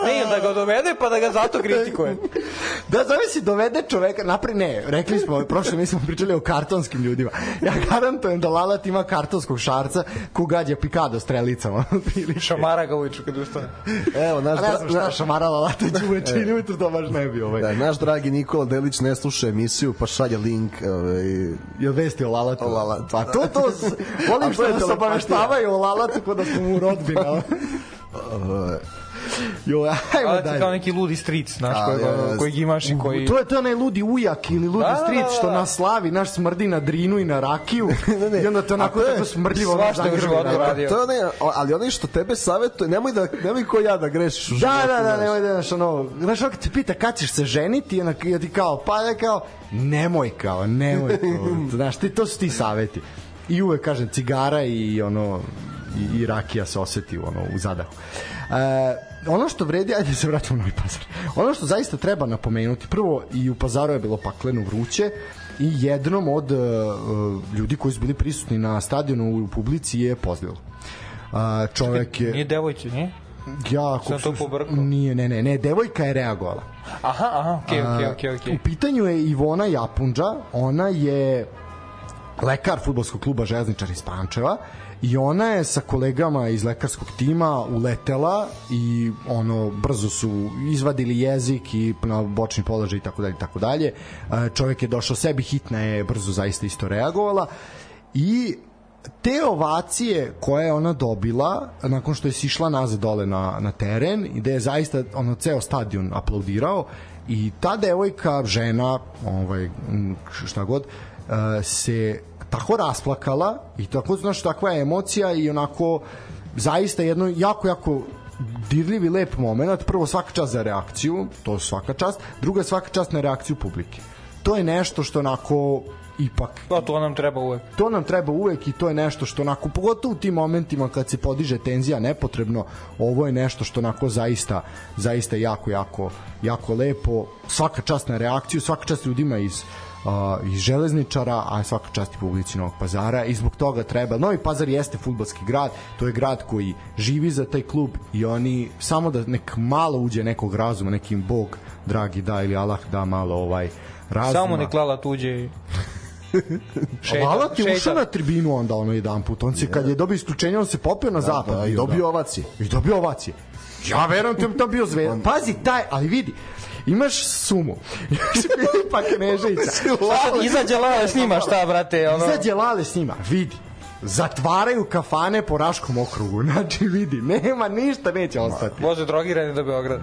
Ne, da ga dovede pa da ga zato kritikuje. Da, zamisli, dovede čoveka, napri, ne, rekli smo, prošle mi smo pričali o kartonskim ljudima. Ja garantujem da Lalat ima kartonskog šarca ko gađa pikado strelicama. Ili Šamara ga ujutru kad ustane. Evo, naš, ne znam šta šamara Lalata će uveče ili ujutru, to baš ne bi ovaj. Da, naš dragi Nikola Delić ne sluša emisiju, pa šalje link. Ovaj, Jel vesti o Lalatu? O Lalatu. Pa to, to, volim što nas obaveštavaju o Lalatu kod da smo mu rodbina. Jo, ajmo ti dalje. kao neki ludi stric, znaš, A, kojeg, imaš i koji... To je to onaj ludi ujak ili ludi Da, da, stric da, što da. nas slavi, naš smrdi na drinu i na rakiju. I onda to onako A to je- tako smrdljivo. na- radio. to je onaj, ali onaj što tebe savjetuje, nemoj da nemoj ko ja da grešiš u Da, životu. da, da, znaš. nemoj da, znaš, ono, znaš, ono kad te pita kad ćeš se ženiti, i onak, ja ti kao, pa ja kao, nemoj kao, nemoj, kao, znaš, ti, to su ti saveti. I uvek kažem, cigara i ono, i, i rakija se oseti ono, u zadahu. E, ono što vredi, ajde da se vratimo u Novi Pazar. Ono što zaista treba napomenuti, prvo i u Pazaru je bilo pakleno vruće i jednom od uh, ljudi koji su bili prisutni na stadionu u publici je pozdravilo. Uh, čovek je... Nije devojci, nije? Ja, ako Sam to pobrkao. Nije, ne, ne, ne, devojka je reagovala. Aha, aha, okej, okej, okej, okej. U pitanju je Ivona Japunđa, ona je lekar futbolskog kluba Železničar iz Pančeva i ona je sa kolegama iz lekarskog tima uletela i ono brzo su izvadili jezik i na bočni položaj i tako dalje i tako dalje. E, Čovjek je došao sebi, hitna je brzo zaista isto reagovala i te ovacije koje je ona dobila nakon što je sišla nazad dole na, na teren i da je zaista ono ceo stadion aplaudirao i ta devojka, žena ovaj, šta god uh, se tako rasplakala i tako, znaš, takva je emocija i onako zaista jedno jako, jako dirljiv i lep moment. Prvo svaka čast za reakciju, to svaka čast. Druga svaka čast na reakciju publike. To je nešto što onako ipak Pa to nam treba uvek. to nam treba uvek i to je nešto što onako pogotovo u tim momentima kad se podiže tenzija nepotrebno ovo je nešto što onako zaista zaista jako jako jako lepo svaka čast na reakciju svaka čast ljudima iz uh, iz železničara, a svaka čast i publici Novog pazara i zbog toga treba Novi Pazar jeste futbalski grad, to je grad koji živi za taj klub i oni samo da nek malo uđe nekog razuma, nekim Bog dragi da ili Allah da malo ovaj razuma. Samo nek Lala tuđe i... Šeta, je šeta. ušao na tribinu onda ono jedan put. On se kad je dobio isključenje, on se popio na zapad. Da, i bio, dobio da. ovacije. I dobio ovacije. Ja verujem da je to bio zvezda. Pazi taj, ali vidi, imaš sumu, imaš Filipa Kneževića, Izađe Lale snima šta, brate, ono... izađe Lale s njima, vidi, zatvaraju kafane po Raškom okrugu, znači vidi, nema ništa, neće ostati. Voze drogirani do Beograda.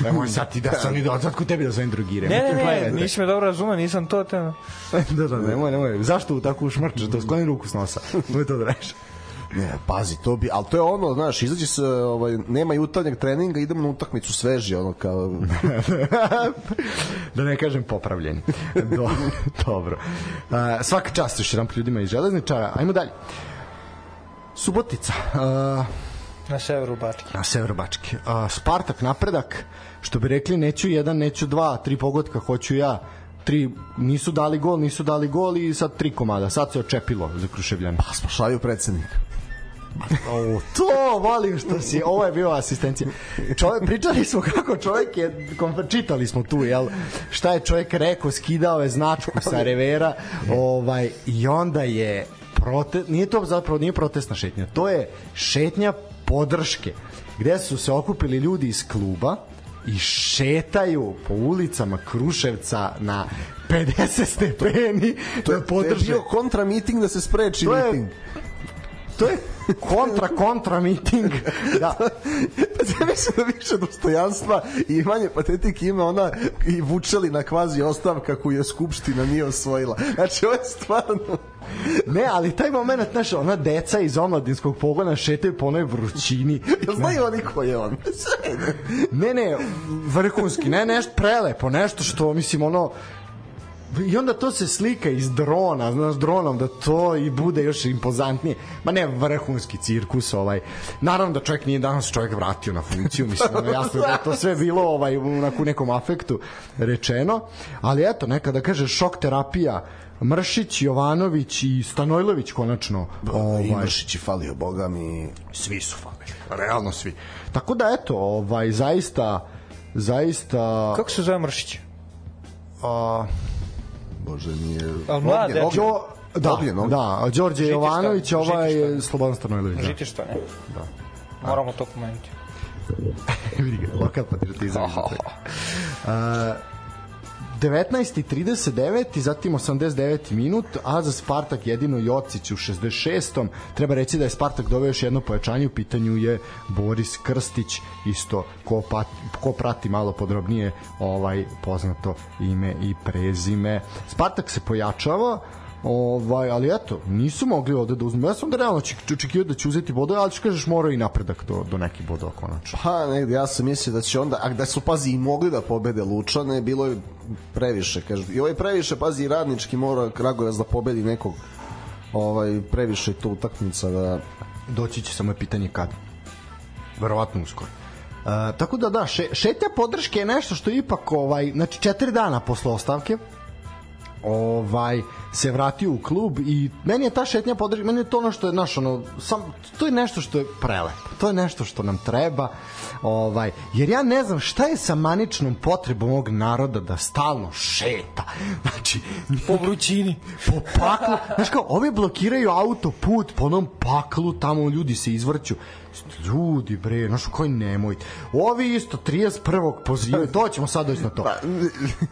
Nemoj sad ti da se oni da kod tebi da se oni drugire. Ne, ne, ne, nisi me dobro razumeo, nisam to te... da, da, nemoj, nemoj. Zašto u takvu šmrčeš, da skloni ruku s nosa? Nemoj to da reš. Ne, pazi, to bi, ali to je ono, znaš, izađe se, ovaj, nema jutarnjeg treninga, idemo na utakmicu sveži, ono kao... da ne kažem popravljeni. Do, dobro. Uh, svaka čast još jedan ljudima iz železničara. Ajmo dalje. Subotica. Uh, Na severu Bačke. na severu Bačke. Uh, Spartak napredak, što bi rekli neću jedan, neću dva, tri pogotka, hoću ja tri, nisu dali gol, nisu dali gol i sad tri komada. Sad se očepilo za Kruševljane. Pa, spašavaju predsednika. O, to volim što si, ovo je bio asistencija. Čovjek, pričali smo kako čovjek je, čitali smo tu, jel, šta je čovjek rekao, skidao je značku sa revera, ovaj, i onda je prote, nije to zapravo nije protestna šetnja, to je šetnja podrške, gde su se okupili ljudi iz kluba, i šetaju po ulicama Kruševca na 50 stepeni To je, da to je podrže bio kontra miting da se spreči To je- miting. To je kontra kontra miting da Pa ja mislim da više dostojanstva i manje patetike ima ona i vučeli na kvazi ostavka koju je Skupština nije osvojila. Znači, ovo je stvarno... Ne, ali taj moment, znaš, ona deca iz omladinskog pogona šetaju po onoj vrućini. Jel znaju oni ko je on? Ne, ne, vrhunski, ne, nešto prelepo, nešto što, mislim, ono, I onda to se slika iz drona, znaš, dronom, da to i bude još impozantnije. Ma ne, vrhunski cirkus, ovaj. Naravno da čovjek nije danas čovjek vratio na funkciju, mislim, ono, jasno da je to sve bilo ovaj, u nekom afektu rečeno, ali eto, neka da kaže šok terapija, Mršić, Jovanović i Stanojlović konačno ovaj, Imašić je falio, boga mi... svi su falili, realno svi. Tako da eto, ovaj zaista zaista Kako se zove Mršić? a, Bože, nije... Al mlad, Ognjen, dečko. Ognjen. Đo, da, Ognjen, Ognjen. da, Đorđe Žitišta, Jovanović, ovaj je Slobodan Stanojlović. Da. Žitišta, ne? Da. Moramo to pomenuti. Vidi ga, lokal patriotizam. Uh, 19.39 i zatim 89. minut, a za Spartak jedino Jocić u 66. Treba reći da je Spartak doveo još jedno pojačanje, u pitanju je Boris Krstić, isto ko, pat, ko prati malo podrobnije ovaj poznato ime i prezime. Spartak se pojačava, Ovaj, ali eto, nisu mogli ovde da uzmu. Ja sam da realno oček- očekivao da će uzeti bodove, ali kažeš morao i napredak do, do nekih bodova konačno. Pa negde, ja sam mislio da će onda, a da su, pazi, i mogli da pobede Lučane, bilo je previše, kažem. I ovo je previše, pazi, i radnički mora Kragujevac da pobedi nekog ovaj, previše to utakmica da doći će samo je pitanje kad verovatno uskoro Uh, tako da da, še, šetnja podrške je nešto što ipak ovaj, znači četiri dana posle ostavke ovaj se vratio u klub i meni je ta šetnja podrške, meni je to ono što je naš ono, sam, to je nešto što je prelepo to je nešto što nam treba ovaj, jer ja ne znam šta je sa maničnom potrebom ovog naroda da stalno šeta znači Po vrućini. po paklu. Znaš kao, ovi blokiraju autoput po onom paklu, tamo ljudi se izvrću. Ljudi, bre, znaš, koji nemojte. Ovi isto 31. pozivaju, to ćemo sad doći na to.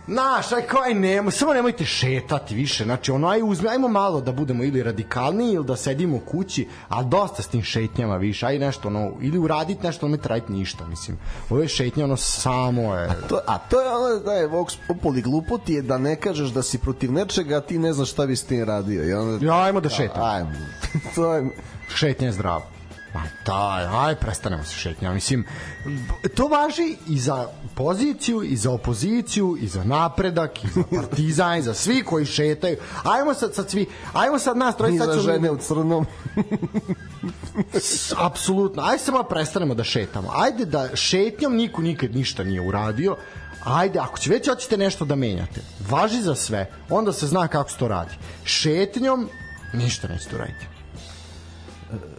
Znaš, aj koji nemoj, samo nemojte šetati više. Znači, ono, aj uzme, ajmo malo da budemo ili radikalniji ili da sedimo u kući, a dosta s tim šetnjama više. Aj nešto, ono, ili uraditi nešto, ne raditi ništa, mislim. Ove šetnje, ono, samo je... To, a to je ono da je Vox Populi glupoti je da ne kažeš da si protiv nečega, a ti ne znaš šta bi s tim radio. I onda, Ja, ajmo da šetamo. Ajmo. to je, šetnja je zdrava. Ma daj, aj prestanemo se šetnja. Mislim, to važi i za poziciju, i za opoziciju, i za napredak, i za partizan, i za svi koji šetaju. Ajmo sad, sad svi, ajmo sad nas trojice, i sad za ćemo- žene u crnom. Apsolutno. Ajde samo da prestanemo da šetamo. Ajde da šetnjom niko nikad ništa nije uradio. Ajde, ako će već hoćete nešto da menjate, važi za sve, onda se zna kako se to radi. Šetnjom ništa nećete uraditi.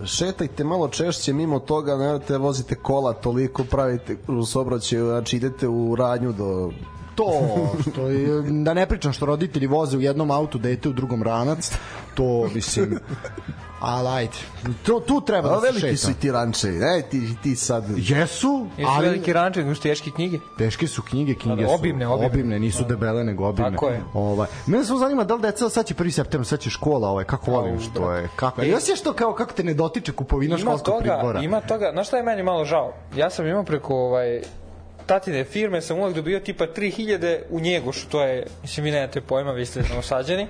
Šetajte malo češće mimo toga, nemojte vozite kola toliko, pravite u sobraćaju, znači idete u radnju do to što je, da ne pričam što roditelji voze u jednom autu dete u drugom ranac to mislim ali ajde to, tu treba da se veliki su šeta i ti rančevi. Ne, ti, ti sad... jesu Jesu ali veliki ranče, imaš teške knjige. Teške su knjige, knjige su Obimne, obimne. obimne nisu debele nego obimne. Tako je. Ovaj. Mene samo zanima da li deca sad će 1. septembar, sad će škola, ovaj kako volim što je. Kako je. E, Ja se što kao kako te ne dotiče kupovina Ima školskog toga, pribora. ima toga, znaš šta je meni malo žao? Ja sam imao preko ovaj, tatine firme, sam uvek dobio tipa 3000 u Njegošu, to je, mislim, vi nemate pojma, vi ste novosađeni.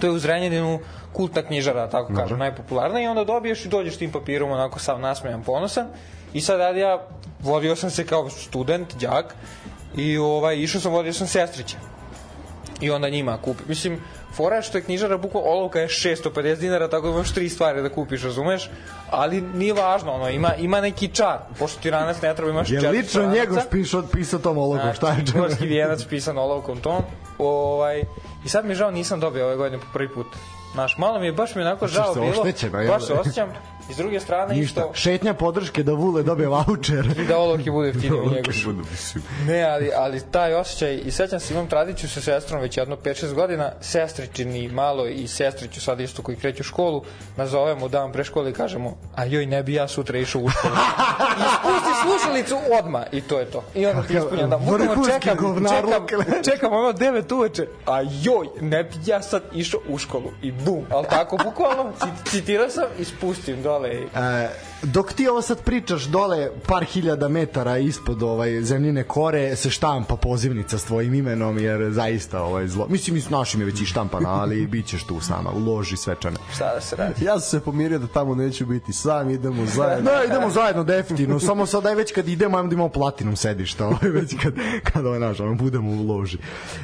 To je u Zrenjaninu kultna knjižara, tako kažem, najpopularnija i onda dobiješ i dođeš tim papirom onako sav nasmejan, ponosan. I sad radi ja, vodio sam se kao student, đak, i ovaj, išao sam, vodio sam sestrića i onda njima kupi. Mislim, fora je što je knjižara bukva olovka je 650 dinara, tako da imaš tri stvari da kupiš, razumeš? Ali nije važno, ono, ima, ima neki čar. Pošto ti ranas ne treba, imaš Je četiri lično stranaca. njegov pisao pisao tom olovkom, šta je Znači, čemu? Gorski vijenac pisan olovkom tom. Ovaj, I sad mi je žao, nisam dobio ove godine po prvi put. Znaš, malo mi je, baš mi je onako žao bilo. Baš se osjećam. I s druge strane Ništa. isto Šetnja podrške da Vule dobije voucher. i da olovke bude jeftinije u njegu. Budu, mislim. Ne, ali, ali taj osjećaj, i sećam se, imam tradiciju sa sestrom već jedno 5-6 godina, sestričini malo i sestriću sad isto koji kreću u školu, nazovemo dan pre škole i kažemo, a joj, ne bi ja sutra išao u školu. I spusti slušalicu odma i to je to. I onda ti ispunjam da bukvalno vrhunski čekam, čekam, čekam ono 9 uveče, a joj, ne bi ja sad išao u školu. I bum, ali tako, bukvalno, cit- citirao sam i spustim dole. I, E, dok ti ovo sad pričaš dole par hiljada metara ispod ovaj zemljine kore se štampa pozivnica s tvojim imenom jer zaista ovaj zlo. Mislim i s našim je već i štampana, ali bit ćeš tu s nama u loži svečane. šta da se radi? Ja sam se pomirio da tamo neću biti sam, idemo zajedno. Da, idemo zajedno definitivno. Samo sad aj već kad idemo, ajmo da imamo platinum sedišta, ovaj već kad kad ovaj naš, ono, budemo u loži.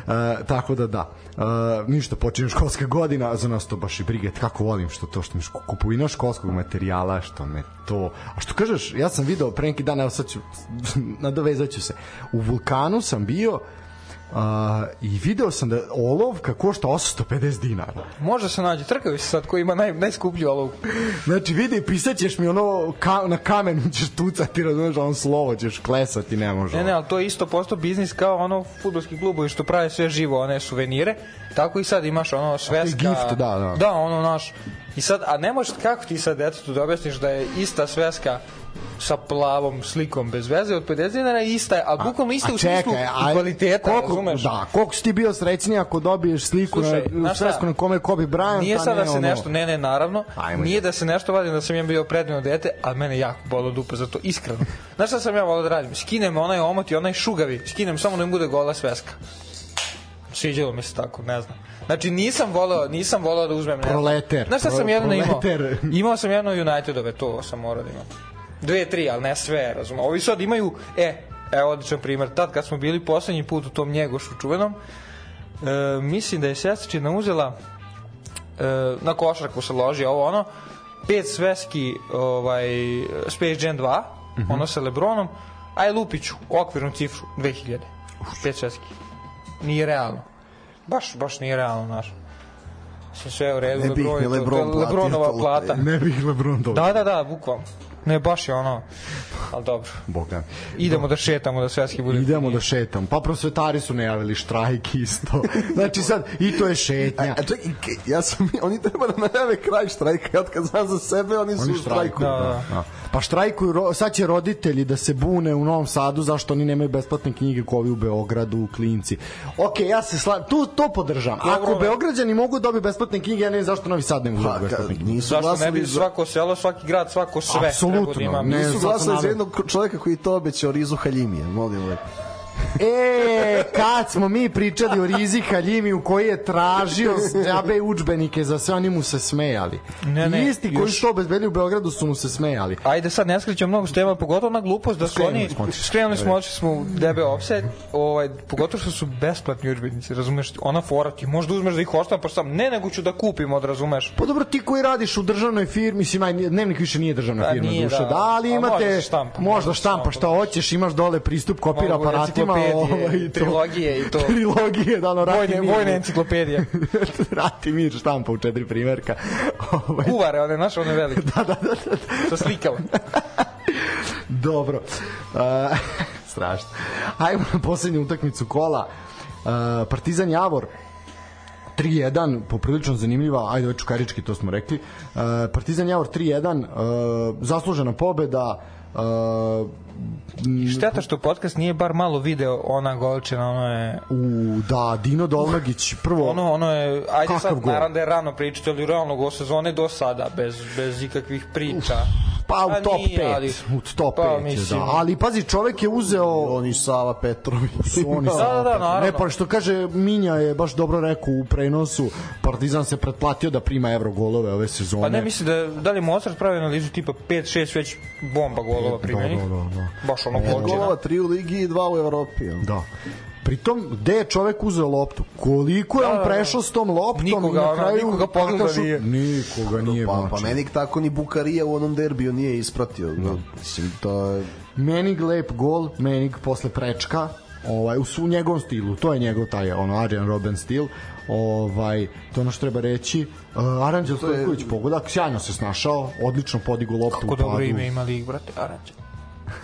E, tako da da. E, ništa počinje školska godina, za nas to baš i brige, kako volim što to što mi kupovina školskog materijala, što me to. A što kažeš, ja sam video pre neki dan, evo sad ću nadovezat ću se. U vulkanu sam bio Uh, i video sam da olovka košta 850 dinara. Može se nađe, trkavi se sad ko ima naj, najskuplju olovku. Znači, vidi, pisaćeš mi ono, ka, na kamenu ćeš tucati, razumeš, on slovo ćeš klesati, ne može. Ne, ne, ali to je isto posto biznis kao ono futbolski klubovi što prave sve živo, one suvenire. Tako i sad imaš ono sveska. gift, da, da. Da, ono naš. I sad, a ne možeš, kako ti sad detetu da objasniš da je ista sveska sa plavom slikom bez veze od 50 dinara ista je, ali bukvalno ista u smislu a kvaliteta, koliko, razumeš? Da, koliko si ti bio srećniji ako dobiješ sliku Slušaj, na, svesku na kome je Kobe Bryant, Nije a sad da se ono- nešto, ne, ne, naravno, Ajmo nije je. da se nešto vadim da sam ja bio predivno dete, ali mene jako bolo dupe za to, iskreno. Znaš šta sam ja volao da radim? Skinem onaj omot i onaj šugavi, skinem samo da mi bude gola sveska. Sviđalo mi se tako, ne znam. Znači nisam voleo, nisam voleo da uzmem ne. Proleter, Znaš šta sam jedno imao? Imao sam jedno Unitedove, to sam morao da imam. Dve, tri, ali ne sve, razumem. Ovi sad imaju, e, evo odličan primer. Tad kad smo bili poslednji put u tom njegošu čuvenom, e, mislim da je sestričina uzela e, na košarku se loži ovo ono pet sveski ovaj Space Jam 2 Mhm. ono sa Lebronom aj Lupiću okvirnu cifru 2000 pet sveski nije realno baš baš nije realno naš sve sve u redu Ne Lebron, Lebron Lebronova plata Ne bih Lebron to. da da da bukvalno ne baš je ono ali dobro Boga. idemo da šetamo da sveski bude Idemo da šetam. Pa prosvetari su najavili štrajk isto. Znači sad, i to je šetnja. A čekaj, ke- ja sam, oni treba da najave kraj štrajka, ja kad znam za sebe, oni su Oni u štrajku. Da, da. Da. Pa štrajkuju, sad će roditelji da se bune u Novom Sadu zašto oni nemaju besplatne knjige kao ovi u Beogradu, u Klinci. Ok, ja se sla... tu, to podržam. Ako. Beograđani mogu dobiti besplatne knjige, ja ne znam zašto Novi Sad ne mogu Pa, dobiti ka, besplatne knjige. nisu Zašto ne bi svako selo, svaki grad, svako sve Apsolutno, treba da ne. Nisu glasali za jednog čoveka koji je to obećao Rizu Haljimija, molim lepo. E, kad smo mi pričali o Rizi Haljimiju koji je tražio džabe udžbenike za sve, oni mu se smejali. Ne, ne, Isti koji su to obezbedili u Beogradu su mu se smejali. Ajde sad ne skrećem mnogo s tema, pogotovo na glupost da su oni skrenuli smo otišli smo u debe offset, ovaj pogotovo što su besplatni udžbenici, razumeš? Ona fora ti možda uzmeš da ih oštampaš sam, ne nego ću da kupim od razumeš. Pa dobro, ti koji radiš u državnoj firmi, mislim, aj, dnevnik više nije državna Pa firma, nije, duše, da. da, ali A može imate, štampa, možda može se štampa štampa. šta hoćeš, imaš dole pristup kopira aparatima, ovaj, i to. trilogije i to. trilogije, da, ono, Rati Vojne, Mir. vojna enciklopedija. Rati Mir štampa u četiri primjerka. Ovaj, Kuvare, one naše, one velike. da, da, da, da. Sa slikama. Dobro. Uh, strašno. Ajmo na poslednju utakmicu kola. Uh, Partizan Javor 3-1, poprilično zanimljiva, ajde već čukarički, to smo rekli. Uh, Partizan Javor 3-1, uh, zaslužena pobeda, uh, šteta što podcast nije bar malo video ona golčina, ono je... u, da, Dino Dolmagić, prvo... Ono, ono je, ajde sad, gol? naravno da je rano pričati, ali realno go sezone do sada, bez, bez ikakvih priča. Pa u top nije, 5, ali- u top pa, 5, mislim- da. Ali pazi, čovek je uzeo Oni Sava Petrović. oni Da, da, da, naravno. Ne, pa što kaže Minja je baš dobro rekao u prenosu, Partizan se pretplatio da prima evro golove ove sezone. Pa ne, mislim da, da li Mozart pravi analizu tipa 5-6 već bomba golova primjenih. Da, da, da, da. Baš ono golova, tri u ligi i dva u Evropi. Da. Pritom, gde je čovek uzeo loptu? Koliko je Da, on da, da. prešao s tom loptom Nikoga, i na ono, kraju... nikoga pogleda šut? nije. Nikoga nije. Pa, pa meni tako ni Bukarija u onom derbiju nije ispratio. Da. Mislim, to je... Menig lep gol, Menig posle prečka, ovaj, u su njegovom stilu, to je njegov taj ono Adrian Robben stil, ovaj, to je ono što treba reći. Uh, Aranđel je- Stojković pogodak, sjajno se snašao, odlično podigo loptu Kako u padu. dobro ime ima lig, brate, Aranđa.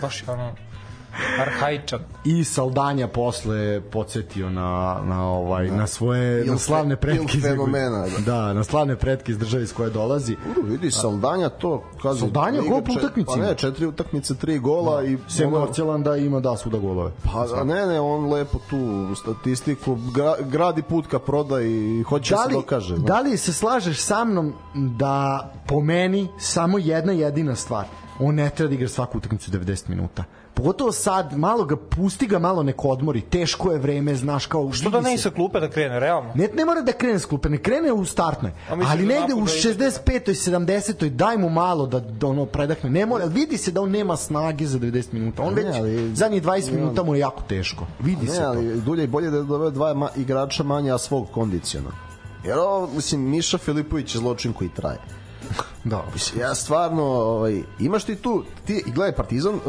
Baš je ono arhaičan. I Saldanja posle podsjetio na, na, ovaj, na svoje Il na slavne pretke. il fenomena, da. Da, na slavne pretke iz države iz koje dolazi. Uru, vidi, Saldanja to... Kaže, Saldanja gol po utakmici Pa ne, četiri utakmice, tri gola i... Sem ono- Norcelanda ima da svuda golove. Pa a ne, ne, on lepo tu statistiku gra, gradi put ka proda i hoće da se li, dokaže. da li se slažeš sa mnom da po meni samo jedna jedina stvar on ne treba da igra svaku utakmicu 90 minuta pogotovo sad, malo ga pusti ga malo neko odmori, teško je vreme znaš kao Što da ne i sa klupe da krene, realno? Ne, ne mora da krene s klupe, ne krene u startnoj. Ali da negde u napad da ide- 65. 70. daj mu malo da, da ono predahne. Ne mora, vidi se da on nema snage za 90 minuta. On Ne, već ali- zadnjih 20 minuta mu je jako teško. Vidi se Ne, to. ali dulje i bolje da dove dva ma, igrača manje, a svog kondiciona. Jer ovo, mislim, Miša Filipović je zločin koji traje. Da. Mislim, ja stvarno, ovaj, imaš ti tu, ti, gledaj, Partizan, uh,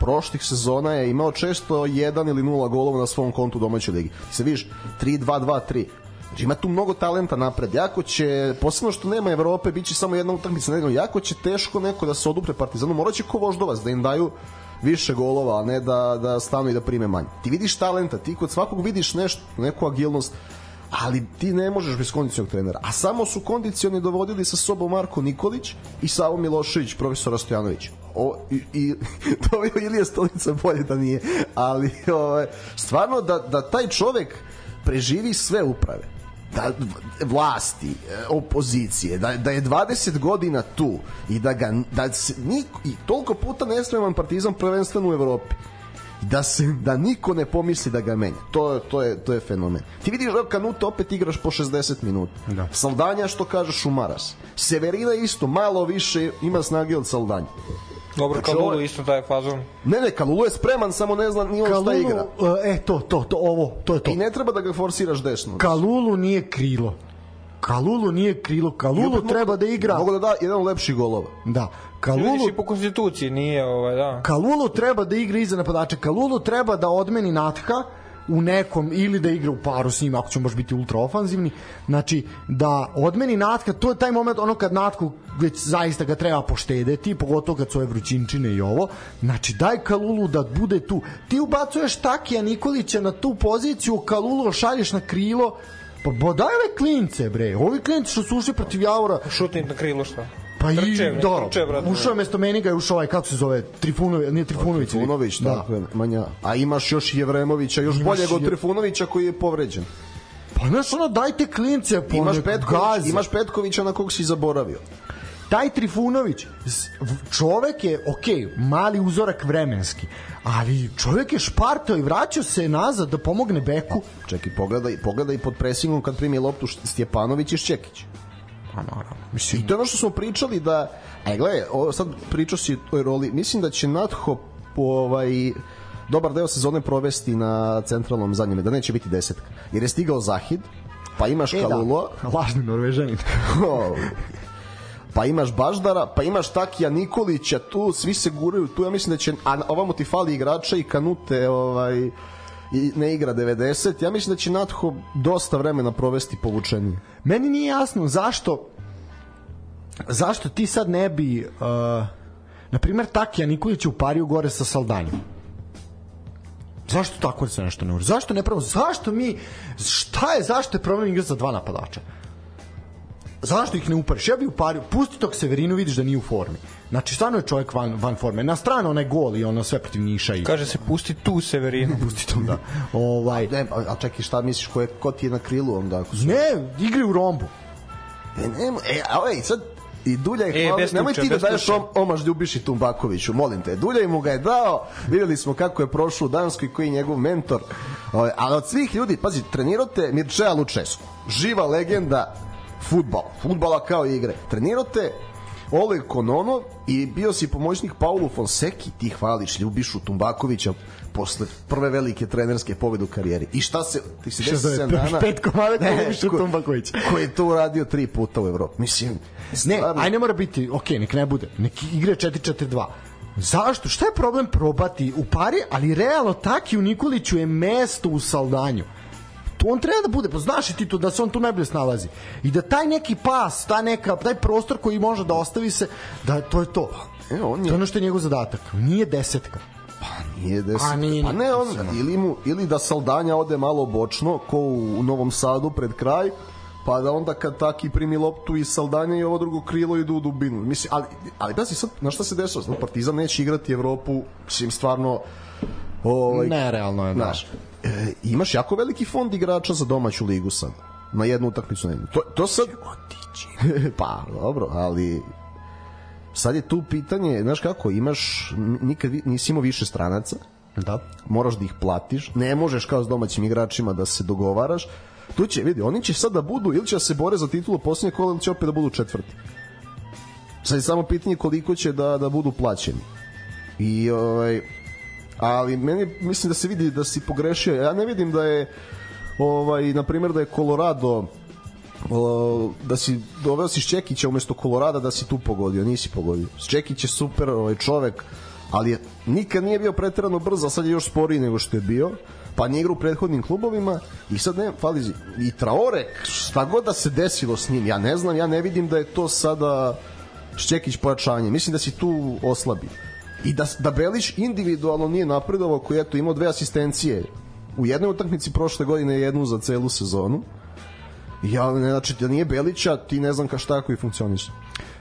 prošlih sezona je imao često 1 ili 0 golova na svom kontu u domaćoj ligi. Se vidiš, 3-2-2-3. Znači, ima tu mnogo talenta napred. Jako će, posebno što nema Evrope, bit će samo jedna utakmica nedeljno, jako će teško neko da se odupre Partizanu. Morat će ko voždovac da im daju više golova, a ne da, da stanu i da prime manje. Ti vidiš talenta, ti kod svakog vidiš nešto, neku agilnost, ali ti ne možeš bez kondicionog trenera. A samo su kondicioni dovodili sa sobom Marko Nikolić i Savo Milošević, profesor Stojanović. O, i, i doveo Ilija Stolica bolje da nije, ali ove, stvarno da, da taj čovek preživi sve uprave da vlasti, e, opozicije, da, da je 20 godina tu i da ga da se niko, i toliko puta nespreman partizan prvenstveno u Evropi da se da niko ne pomisli da ga menja. To je to je to je fenomen. Ti vidiš da Kanuta opet igraš po 60 minuta. Da. Saldanja što kaže Šumaras. Severina isto malo više ima snage od Saldanja. Dobro, Znači, Kalulu ovo- isto taj fazon. Ne, ne, Kalulu je spreman, samo ne zna ni on šta Kalulu, igra. e, to, to, to, ovo, to je to. I ne treba da ga forsiraš desno. Kalulu nije krilo. Kalulu nije krilo. Kalulu opet treba da igra. Mogu da da jedan od lepših golova. Da. Vidiš Kalulu, i po konstituciji, nije ovaj, da. Kalulu treba da igra iza napadača. Kalulu treba da odmeni Natha u nekom ili da igra u paru s njim ako ćemo baš biti ultra ofanzivni. Znači da odmeni Natka to je taj moment ono kad Natku već zaista ga treba poštedeti pogotovo kad su ove vrućinčine i ovo. Znači daj Kalulu da bude tu. Ti ubacuješ Takija Nikolića na tu poziciju Kalulu šalješ na krilo. Pa bo daj ove klince bre. Ovi klinci što su ušli protiv Javora. Šutnik na krilo šta? Pa i Trče, da, trče, brate. ušao je mesto Meniga je ušao ovaj, kako se zove, Trifunović, nije Trifunović. Trifunović, da. tako je, manja. A imaš još Jevremovića, još Imaš boljeg od je- Trifunovića koji je povređen. Pa znaš, ono, dajte klince, po Imaš, Petković, gaze. imaš Petkovića na kog si zaboravio. Taj Trifunović, čovek je, ok, mali uzorak vremenski, ali čovek je špartao i vraćao se nazad da pomogne Beku. Čekaj, pogledaj, pogledaj pod presingom kad primi loptu Stjepanović i Šćekić. Pa naravno. I Mislim, to je ono što smo pričali da, gledaj, ovo sad pričao si o toj roli, mislim da će Natho ovaj, dobar deo sezone provesti na centralnom zadnjem, da neće biti desetka. Jer je stigao Zahid, pa imaš e, Kalulo, da, lažni Norvežanin. pa imaš Baždara, pa imaš Takija Nikolića, tu svi se guraju, tu ja mislim da će, a ovamo ti fali igrača i Kanute, ovaj, i ne igra 90, ja mislim da će Natho dosta vremena provesti povučenije. Meni nije jasno zašto zašto ti sad ne bi uh, na primer Takija Nikolić upario gore sa Saldanjom Zašto tako se nešto ne uradi? Zašto ne pravimo? Zašto mi šta je zašto je problem igrati za dva napadača? Zašto ih ne upariš? Ja bih upario, pusti tog Severinu, vidiš da nije u formi. Znači, stvarno je čovjek van, van forme. Na stranu onaj gol i ono sve protiv Niša. I... Kaže se pusti tu Severinu. pusti to, da. Ovaj... Ne, a, a čekaj, šta misliš, ko, je, ko ti je na krilu onda? Ako su... Ne, igri u rombu. E, nema, e, a ej, sad, i Dulja je E, hvala, nemoj tuče, ti da daješ om, omaž Ljubiši Tumbakoviću, molim te. Dulja mu ga je dao, videli smo kako je prošao u Danskoj, koji je njegov mentor. Ovaj, ali od svih ljudi, pazi, trenirate Mircea Lučesku, živa legenda futbala, futbala kao igre. Trenirate Oleg Konono i bio si pomoćnik Paulu Fonseki, ti hvališ Ljubišu Tumbakovića posle prve velike trenerske pobede u karijeri. I šta se, ti se 10 zove, dana... pet komada kao Ne, Ljubiša ko- Tumbaković. Koji je to uradio tri puta u Evropi. Mislim, Ne, stvarno- aj ne mora biti, ok, nek ne bude, nek igre 4-4-2. Zašto? Šta je problem probati u pari, ali realno Taki u Nikoliću je mesto u Saldanju. To on treba da bude, pa znaš i ti to da se on tu najbolje snalazi. I da taj neki pas, ta neka, taj prostor koji može da ostavi se, da to je to. E, on To je, je ono što je njegov zadatak. Nije desetka. nije deset. A, nije, pa ne, on, ili, mu, ili da Saldanja ode malo bočno, ko u, u Novom Sadu pred kraj, pa da onda kad taki primi loptu i Saldanja i ovo drugo krilo idu u dubinu. Mislim, ali, ali pazi sad, na šta se dešava? Znači, Partizan neće igrati Evropu, mislim, stvarno, ovaj, Nerealno je, da. E, imaš jako veliki fond igrača za domaću ligu sad. Na jednu utakmicu ne. To, to sad... pa, dobro, ali sad je tu pitanje, znaš kako, imaš, nikad nisi imao više stranaca, Da. moraš da ih platiš, ne možeš kao s domaćim igračima da se dogovaraš, tu će, vidi, oni će sad da budu, ili će da se bore za titulu posljednje kola, ili će opet da budu četvrti. Sad je samo pitanje koliko će da, da budu plaćeni. I, ovaj, ali meni mislim da se vidi da si pogrešio. Ja ne vidim da je ovaj na primjer da je Colorado da si doveo si Šćekića umesto Kolorada da si tu pogodio, nisi pogodio. Šćekić je super ovaj čovek, ali je, nikad nije bio preterano brz, a sad je još sporiji nego što je bio pa nije igra u prethodnim klubovima i sad ne, fali i Traore, šta god da se desilo s njim, ja ne znam, ja ne vidim da je to sada Šćekić pojačanje, mislim da si tu oslabi i da, da Belić individualno nije napredovao koji je eto imao dve asistencije u jednoj utakmici prošle godine jednu za celu sezonu ja ne znači da nije Belića ti ne znam ka šta koji funkcioniše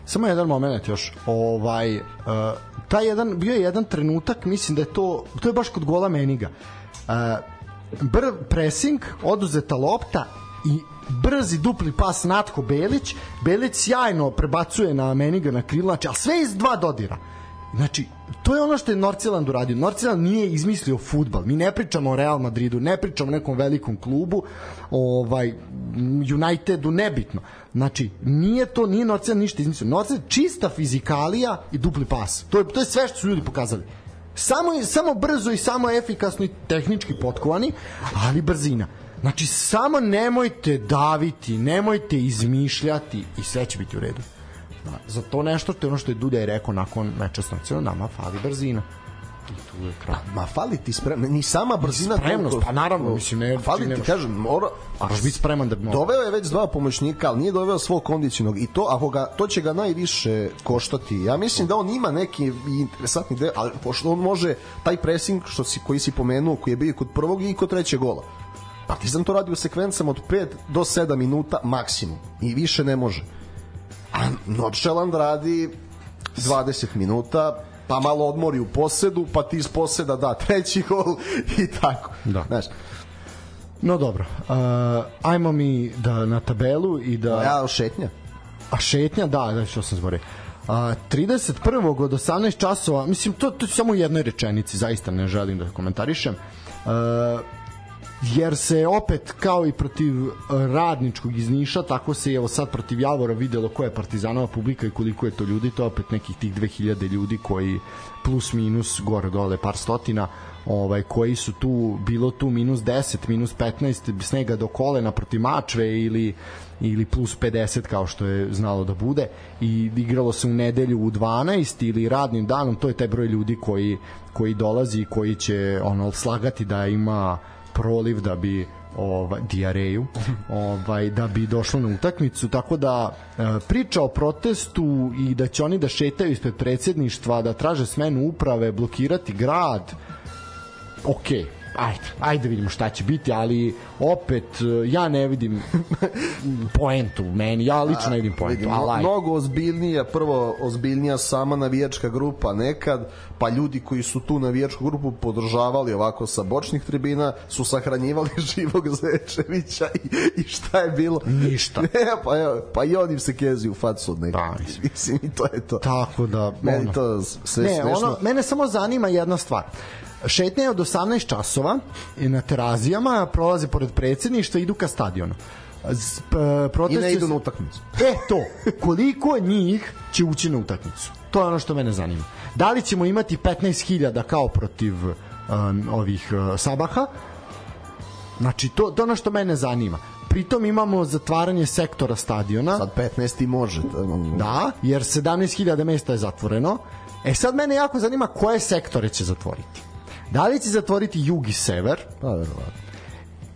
Samo jedan moment još. Ovaj uh, taj jedan bio je jedan trenutak, mislim da je to to je baš kod gola Meniga. Uh, br pressing, oduzeta lopta i brzi dupli pas Natko Belić. Belić sjajno prebacuje na Meniga na krilo, znači, a sve iz dva dodira. Znači, to je ono što je Norciland uradio. Norciland nije izmislio futbal. Mi ne pričamo o Real Madridu, ne pričamo o nekom velikom klubu, ovaj Unitedu, nebitno. Znači, nije to, nije Norciland ništa izmislio. Norciland čista fizikalija i dupli pas. To je, to je sve što su ljudi pokazali. Samo, samo brzo i samo efikasno i tehnički potkovani, ali brzina. Znači, samo nemojte daviti, nemojte izmišljati i sve će biti u redu. Da, za to nešto, to je ono što je Duda i rekao nakon meča s nacionalnom, nama fali brzina. I tu je kraj. ma fali ti spremno ni sama brzina Spremnost, toliko- pa naravno, mislim, ne- fali ti nemaš- kažem mora Moraš biti spreman da bi mogao. Doveo je već dva pomoćnika, ali nije doveo svog kondicionog i to ako ga to će ga najviše koštati. Ja mislim da on ima neki interesantni deo, ali pošto on može taj pressing što si koji si pomenuo, koji je bio kod prvog i kod trećeg gola. Partizan to radi u sekvencama od 5 do 7 minuta maksimum i više ne može. A Nordšeland radi 20 minuta, pa malo odmori u posedu, pa ti iz poseda da treći gol i tako. Da. Znaš, No dobro, uh, ajmo mi da na tabelu i da... ja šetnja. A šetnja, da, da, što sam zbore. A, 31. od 18 časova, mislim, to, to je samo u jednoj rečenici, zaista ne želim da komentarišem. Uh, jer se opet kao i protiv radničkog iz Niša, tako se evo sad protiv Javora videlo ko je partizanova publika i koliko je to ljudi, to je opet nekih tih 2000 ljudi koji plus minus gore dole par stotina ovaj koji su tu bilo tu minus 10 minus 15 snega do kolena protiv Mačve ili ili plus 50 kao što je znalo da bude. I igralo se u nedelju u 12 ili radnim danom. To je taj broj ljudi koji koji dolazi i koji će ono slagati da ima proliv da bi ovaj dijareju ovaj da bi došlo na utakmicu tako da e, priča o protestu i da će oni da šetaju ispred predsjedništva da traže smenu uprave blokirati grad ok, ajde, ajde vidimo šta će biti, ali opet e, ja ne vidim poentu u meni, ja lično ne vidim poentu, Vidim, ali ajde. mnogo ozbiljnija, prvo ozbiljnija sama navijačka grupa nekad, pa ljudi koji su tu navijačku grupu podržavali ovako sa bočnih tribina su sahranjivali živog Zečevića i, i šta je bilo? Ništa. Ne, pa, evo, pa i on im se kezi u facu od nekog. Da, mislim. mislim, i to je to. Tako da, Meni ono. to sve ne, smešno. ono, mene samo zanima jedna stvar. Šetnja je od 18 časova i na terazijama, prolaze pored predsedništva, idu ka stadionu. Z, p, I ne idu na utakmicu. E to, koliko njih će ući na utakmicu? To je ono što mene zanima. Da li ćemo imati 15.000 kao protiv um, ovih uh, Sabaha? Znači, to, to je ono što mene zanima. Pritom imamo zatvaranje sektora stadiona. Sad 15 i može. Da, jer 17.000 mesta je zatvoreno. E sad mene jako zanima koje sektore će zatvoriti. Da li će zatvoriti jug i sever Pa, verovatno.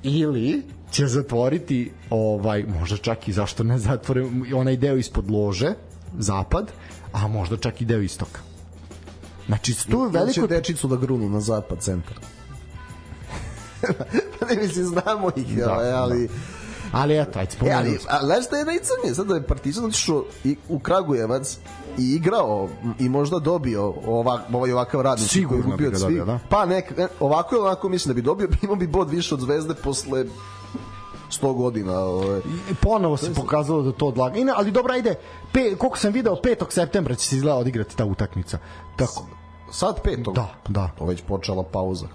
ili će zatvoriti ovaj možda čak i zašto ne zatvore onaj deo ispod lože zapad a možda čak i deo istoka znači tu je veliko će dečicu da grunu na zapad centar. Pa ne mislim, znamo ih, Da, da, ali... ali eto ajde E, ali, spomenuti a, znaš šta je najcrnije? Sad da je Partizan otišao i u Kragujevac i igrao i možda dobio ovak, ovaj ovakav radnik Sigurno koji je bi gubio dobio, da. Pa nek, ne, ovako ili onako mislim da bi dobio, imao bi bod više od Zvezde posle 100 godina. Ovaj. I ponovo se pokazalo da to odlaga. Ina, ali dobro, ajde, pe, koliko sam video, 5. septembra će se izgleda odigrati ta utakmica. Tako, Sad petog? Da, da. To već počela pauza.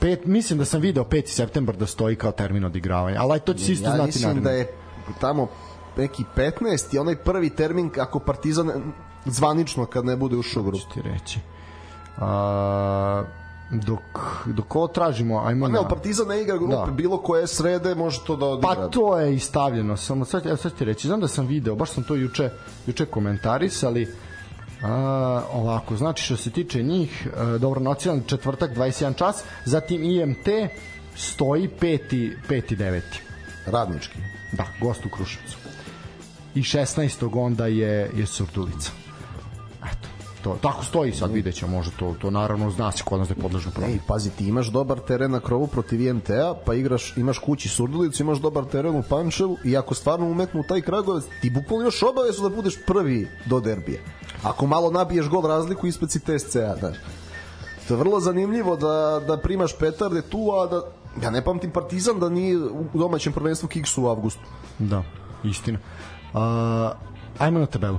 Pet, mislim da sam video 5. septembar da stoji kao termin odigravanja, ali to će se isto ja znati mislim naravno. da je tamo neki 15 i onaj prvi termin ako Partizan zvanično kad ne bude ušao u grupu. ti reći. A, dok, dok ovo tražimo, ajmo Ne, na... ali Partizan ne igra grupe, Da. bilo koje srede može to da odigra. Pa to je i stavljeno, samo sad, evo sad ti reći, znam da sam video, baš sam to juče, juče komentarisali, A, ovako, znači što se tiče njih, e, dobro, nacionalni četvrtak 21 čas, zatim IMT stoji 5. 5. 9. Radnički. Da, gost u Kruševcu. I 16. onda je, je Surdulica. Eto, to, tako stoji sad, vidjet ćemo, možda to, to naravno zna se kod nas da je podležno promenu. Ej, pazi, ti imaš dobar teren na krovu protiv IMT-a, pa igraš, imaš kući Surdulicu, imaš dobar teren u Pančevu i ako stvarno umetnu taj Kragovac, ti bukvalno imaš obavezu da budeš prvi do derbija. Ako malo nabiješ gol razliku, ispred si TSC-a, znaš. To je vrlo zanimljivo da, da primaš petarde tu, a da ja ne pamtim Partizan da nije u domaćem prvenstvu kiksu u avgustu. Da, istina. A, ajmo na tabelu.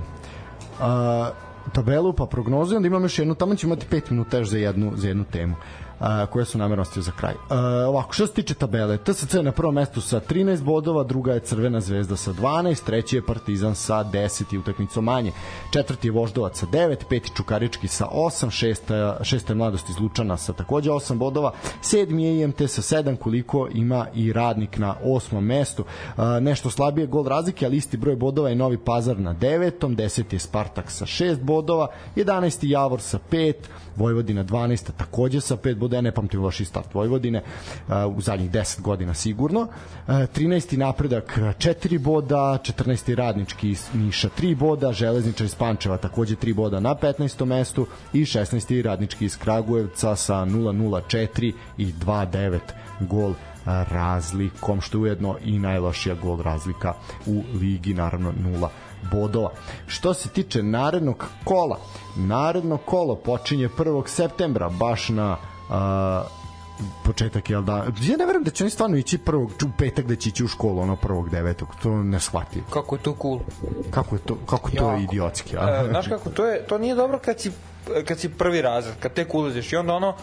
A, tabelu pa prognozu onda imamo još jednu, tamo ćemo imati 5 minuta za jednu, za jednu temu a, koje su namjerno ostavio za kraj. A, ovako, što se tiče tabele, TSC je na prvom mestu sa 13 bodova, druga je Crvena zvezda sa 12, treći je Partizan sa 10 i utakmicom manje, četvrti je Voždovac sa 9, peti Čukarički sa 8, šesta, šesta je Mladost iz Lučana sa takođe 8 bodova, sedmi je IMT sa 7, koliko ima i Radnik na osmom mestu. A, nešto slabije gol razlike, ali isti broj bodova je Novi Pazar na devetom, 10 je Spartak sa 6 bodova, 11. Javor sa 5, Vojvodina 12, takođe sa 5 bodova, ja ne pamtim loši start Vojvodine uh, u zadnjih 10 godina sigurno. Uh, 13. napredak 4 boda, 14. radnički iz Niša 3 boda, železničar iz Pančeva takođe 3 boda na 15. mestu i 16. radnički iz Kragujevca sa 0-0-4 i 2-9 gol razlikom, što je ujedno i najlošija gol razlika u ligi, naravno 0 bodova. Što se tiče narednog kola, naredno kolo počinje 1. septembra, baš na a, početak jel da ja ne verujem da će oni stvarno ići prvog u petak da će ići u školu ono prvog devetog to ne shvatim Kako je to cool. kako je to kako je to Jako. idiotski E, a? znaš kako, to, je, to nije dobro kad si, kad si prvi razred, kad tek ulaziš i onda ono,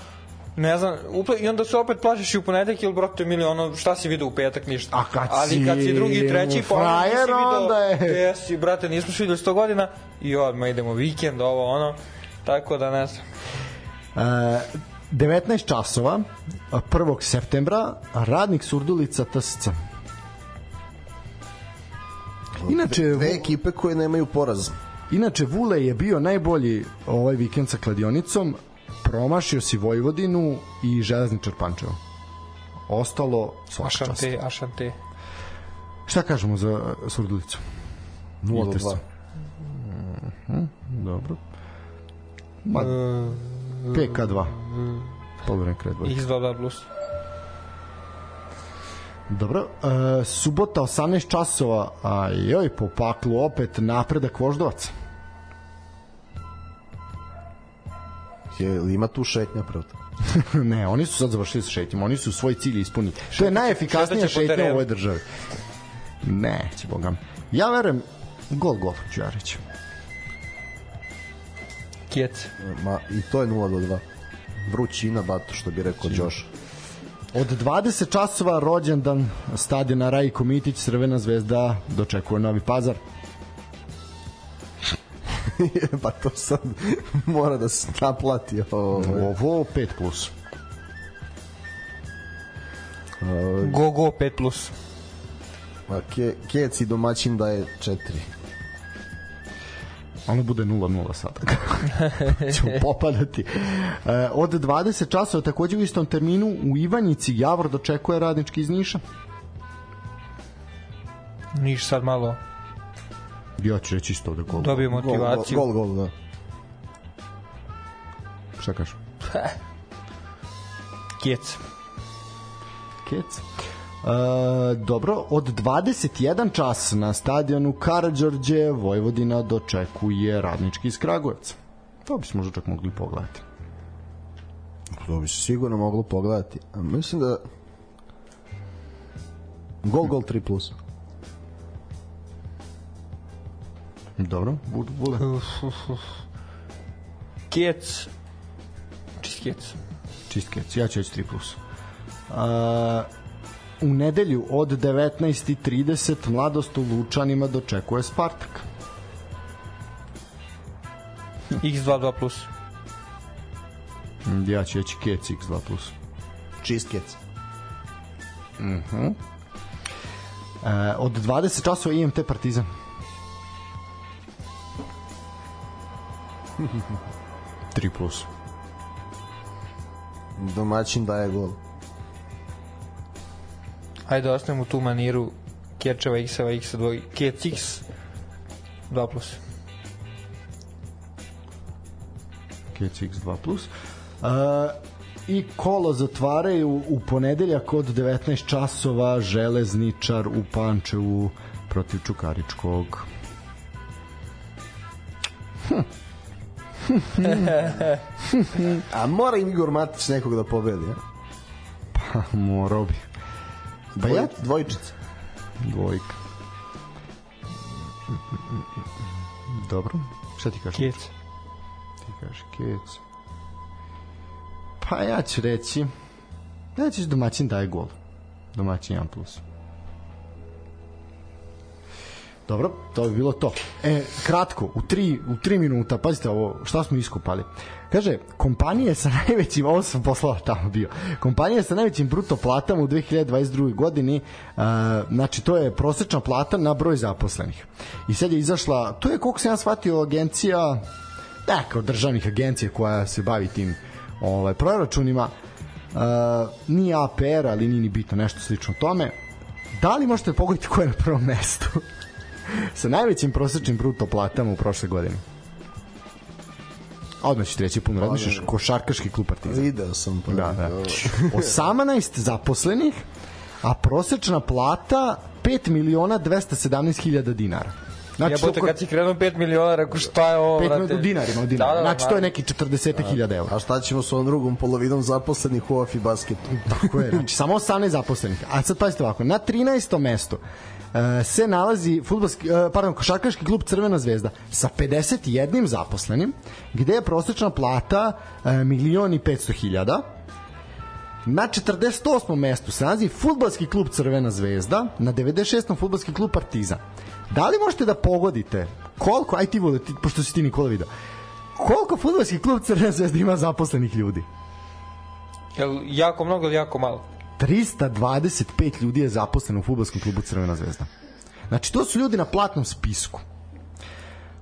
ne znam, uple, i onda se opet plašiš i u ponedeljak ili brate mili ono šta si video u petak ništa. A kad Ali si kad si drugi, treći, pa ono nisi frajer, video, onda je- Jesi, brate, nismo se videli 100 godina i odmah idemo vikend, ovo ono. Tako da ne znam. E, 19 časova 1. septembra radnik Surdulica TSC Inače, Dve ekipe koje nemaju poraz. Inače, Vule je bio najbolji ovaj vikend sa kladionicom, promašio si Vojvodinu i Železničar Pančevo. Ostalo svaka čast. Ašante, ašante. Šta kažemo za Surdulicu? 0 Interesno. 2. Dobro. Ma, PK2. Poluvreme kraj dvojka. X2 plus. Dobro, e, subota 18 časova, a joj po paklu opet napredak Voždovaca. Je, li ima tu šetnja pravda? ne, oni su sad završili sa šetnjom, oni su svoj cilj ispunili. To je najefikasnija šetnja u ovoj državi. Ne, će boga. mi. Ja verujem, gol, gol, ću ja reći. Kjec. Ma, I to je 0 do 2. Vrućina, bato, što bi rekao Đoš. Od 20 časova rođendan stadiona Rajko Mitić, Crvena zvezda dočekuje Novi Pazar. pa to sad mora da se naplati. Ovo. Ovo 5 plus. Go, go, 5 plus. Ma, ke, kec i domaćin da je 4. Ono bude 0-0 sada. Ćemo popadati. E, od 20 časova takođe u istom terminu u Ivanjici Javor dočekuje radnički iz Niša. Niš sad malo Ja ću reći isto da gol. dobio Gol, gol, motivaciju. gol, gol, da. Šta kažeš? Kjec. Kec. E, dobro, od 21 čas na stadionu Karadžorđe Vojvodina dočekuje radnički iz Kragujevca. To bismo možda čak mogli pogledati. To bi se sigurno moglo pogledati. A mislim da... Gol, gol 3 plus. Dobro, bude, bude. Kjec. Čist kjec. Čist kec, ja ću reći 3 plus. A, u nedelju od 19.30 mladost u Lučanima dočekuje Spartak. X2 plus. Ja ću reći kec x2 plus. Čist kec. E, od 20 časova IMT Partizan. Tri plus. Domaćin daje gol. Ajde, ostavimo tu maniru Kječeva X-eva X2, Kjec X 2 plus. Kec x2 plus. Uh, I kolo zatvaraju u ponedeljak od 19 časova železničar u Pančevu protiv Čukaričkog. A mora im Igor Matić nekog da pobedi, ja? Pa, morao bi. Pa Dvoj, ja, Dvojčica. dvojka. Dobro. Šta ti kažeš? Kjec. Ti kažeš kec. Pa ja ću reći ja ću domaćin daje gol. Domaćin 1 plus. Dobro, to bi bilo to. E, kratko, u 3 u 3 minuta, pazite ovo, šta smo iskopali. Kaže, kompanije sa najvećim, ovo sam poslao tamo bio, kompanije sa najvećim bruto platama u 2022. godini, uh, znači to je prosečna plata na broj zaposlenih. I sad je izašla, to je koliko sam ja shvatio agencija, neka od državnih agencija koja se bavi tim ovaj, proračunima, uh, nije APR, ali nije ni bitno nešto slično tome. Da li možete pogoditi ko je na prvom mestu? Sa najvećim prosečnim bruto platama u prošle godine. Odmah ću ti reći puno razmišljaš, košarkaški klub Partizan. Video sam pa. Da, da. 18 zaposlenih, a prosečna plata 5 miliona 217 hiljada dinara. Znači, ja to bote, ko- kad si krenuo 5 miliona, rekao šta je ovo, 5 brate? miliona u dinarima, u dinarima. Da, da, znači to je neki 40.000 evra. A šta ćemo sa ovom drugom polovinom zaposlenih u AFI basketu? Tako je, znači samo 18 zaposlenih. A sad pazite ovako, na 13. mestu e, se nalazi fudbalski, e, pardon, košarkaški klub Crvena zvezda sa 51 zaposlenim, gde je prosečna plata e, milion i 500 hiljada. Na 48. mestu se nalazi fudbalski klub Crvena zvezda, na 96. fudbalski klub Partizan. Da li možete da pogodite koliko, aj ti vode, ti, pošto si ti Nikola video, koliko fudbalski klub Crvena zvezda ima zaposlenih ljudi? Jel jako mnogo ili jako malo? 325 ljudi je zaposleno u fudbalskom klubu Crvena zvezda. Znači, to su ljudi na platnom spisku.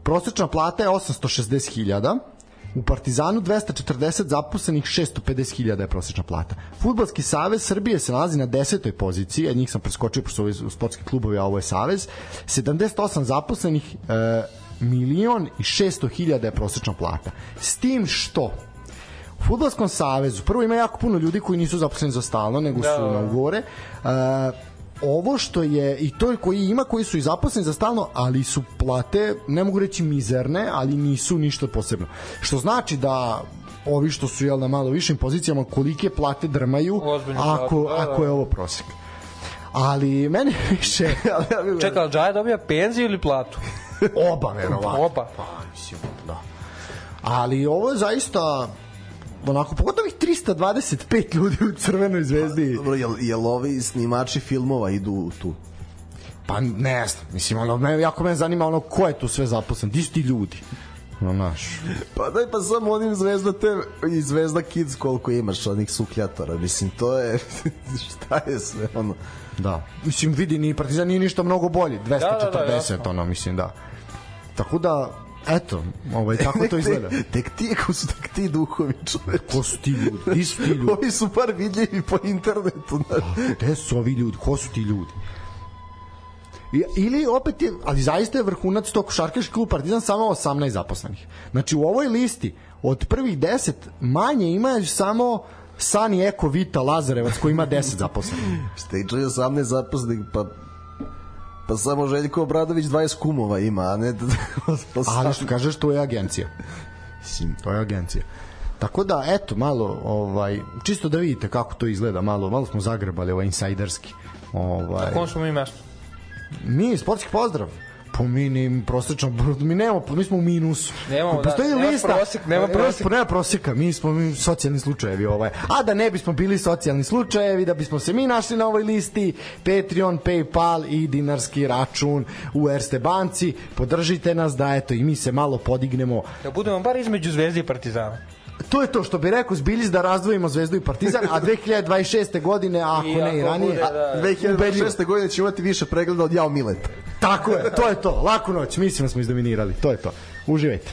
Prosečna plata je 860.000, u Partizanu 240 zaposlenih, 650.000 je prosečna plata. Futbalski savez Srbije se nalazi na desetoj poziciji, a njih sam preskočio pošto su sportski klubovi, a ovo je savez. 78 zaposlenih, e, milion i 600 hiljada je prosečna plata. S tim što Futbolskom savezu, prvo ima jako puno ljudi koji nisu zaposleni za stalno, nego Da, su da, na ugovore. Uh, ovo što je i to koji ima koji su i zaposleni za stalno, ali su plate, ne mogu reći mizerne, ali nisu ništa posebno. Što znači da ovi što su jel na malo višim pozicijama kolike plate drmaju Ozbiljne ako, da, da. ako je ovo prosek. Ali mene više Čekaj, ali Džaja dobija penziju ili platu? oba verovatno. Oba. Pa, mislim, da. Ali ovo je zaista onako, pogotovo ovih 325 ljudi u Crvenoj zvezdi. Dobro, jel, jel ovi snimači filmova idu tu? Pa ne znam, mislim, ono, me, jako me zanima ono ko je tu sve zaposlen, di su ti ljudi? No, naš. Pa daj pa samo onim Zvezda te i Zvezda Kids koliko imaš onih sukljatora. Mislim, to je... šta je sve ono... Da. Mislim, vidi, ni Partizan nije ništa mnogo bolji. 240, Da, da, da, jasno. ono, mislim, da. Tako da, eto, ovaj, tako to izgleda. Tek, tek ti, ko su tek ti duhovi čoveče. Ko su ti ljudi? Di su ti ljudi? Ovi su par vidljivi po internetu. Znaš. Gde su ovi ljudi? Ko su ti ljudi? I, ili opet je, ali zaista je vrhunac tog košarkaški klub Partizan samo 18 zaposlenih. Znači u ovoj listi od prvih 10 manje ima samo Sani Eko Vita Lazarevac koji ima 10 zaposlenih. Steđe je 18 zaposlenih, pa Pa samo Željko Obradović 20 kumova ima, a ne... Ali što kažeš, to je agencija. Mislim, To je agencija. Tako da, eto, malo, ovaj, čisto da vidite kako to izgleda, malo, malo smo zagrebali ovaj insajderski. Ovaj, Kom smo mi mesto? Mi, sportski pozdrav. Po mi ni prosečno, mi nemamo, mi smo u minusu. Nemamo, da, Postoji nema lista. prosek, nema prosek. Nema proseka, mi smo mi socijalni slučajevi ovaj. A da ne bismo bili socijalni slučajevi, da bismo se mi našli na ovoj listi, Patreon, Paypal i dinarski račun u Erste banci, podržite nas da eto i mi se malo podignemo Da budemo bar između Zvezde i Partizana. To je to što bi rekao Zbiljiz da razdvojimo Zvezdu i Partizan, a 2026. godine, a ako I ne i ranije, bude, da. 2026. godine će imati više pregleda od Jao Mileta. tako je, to je to, laku noć, mislim da smo izdominirali, to je to. Uživajte.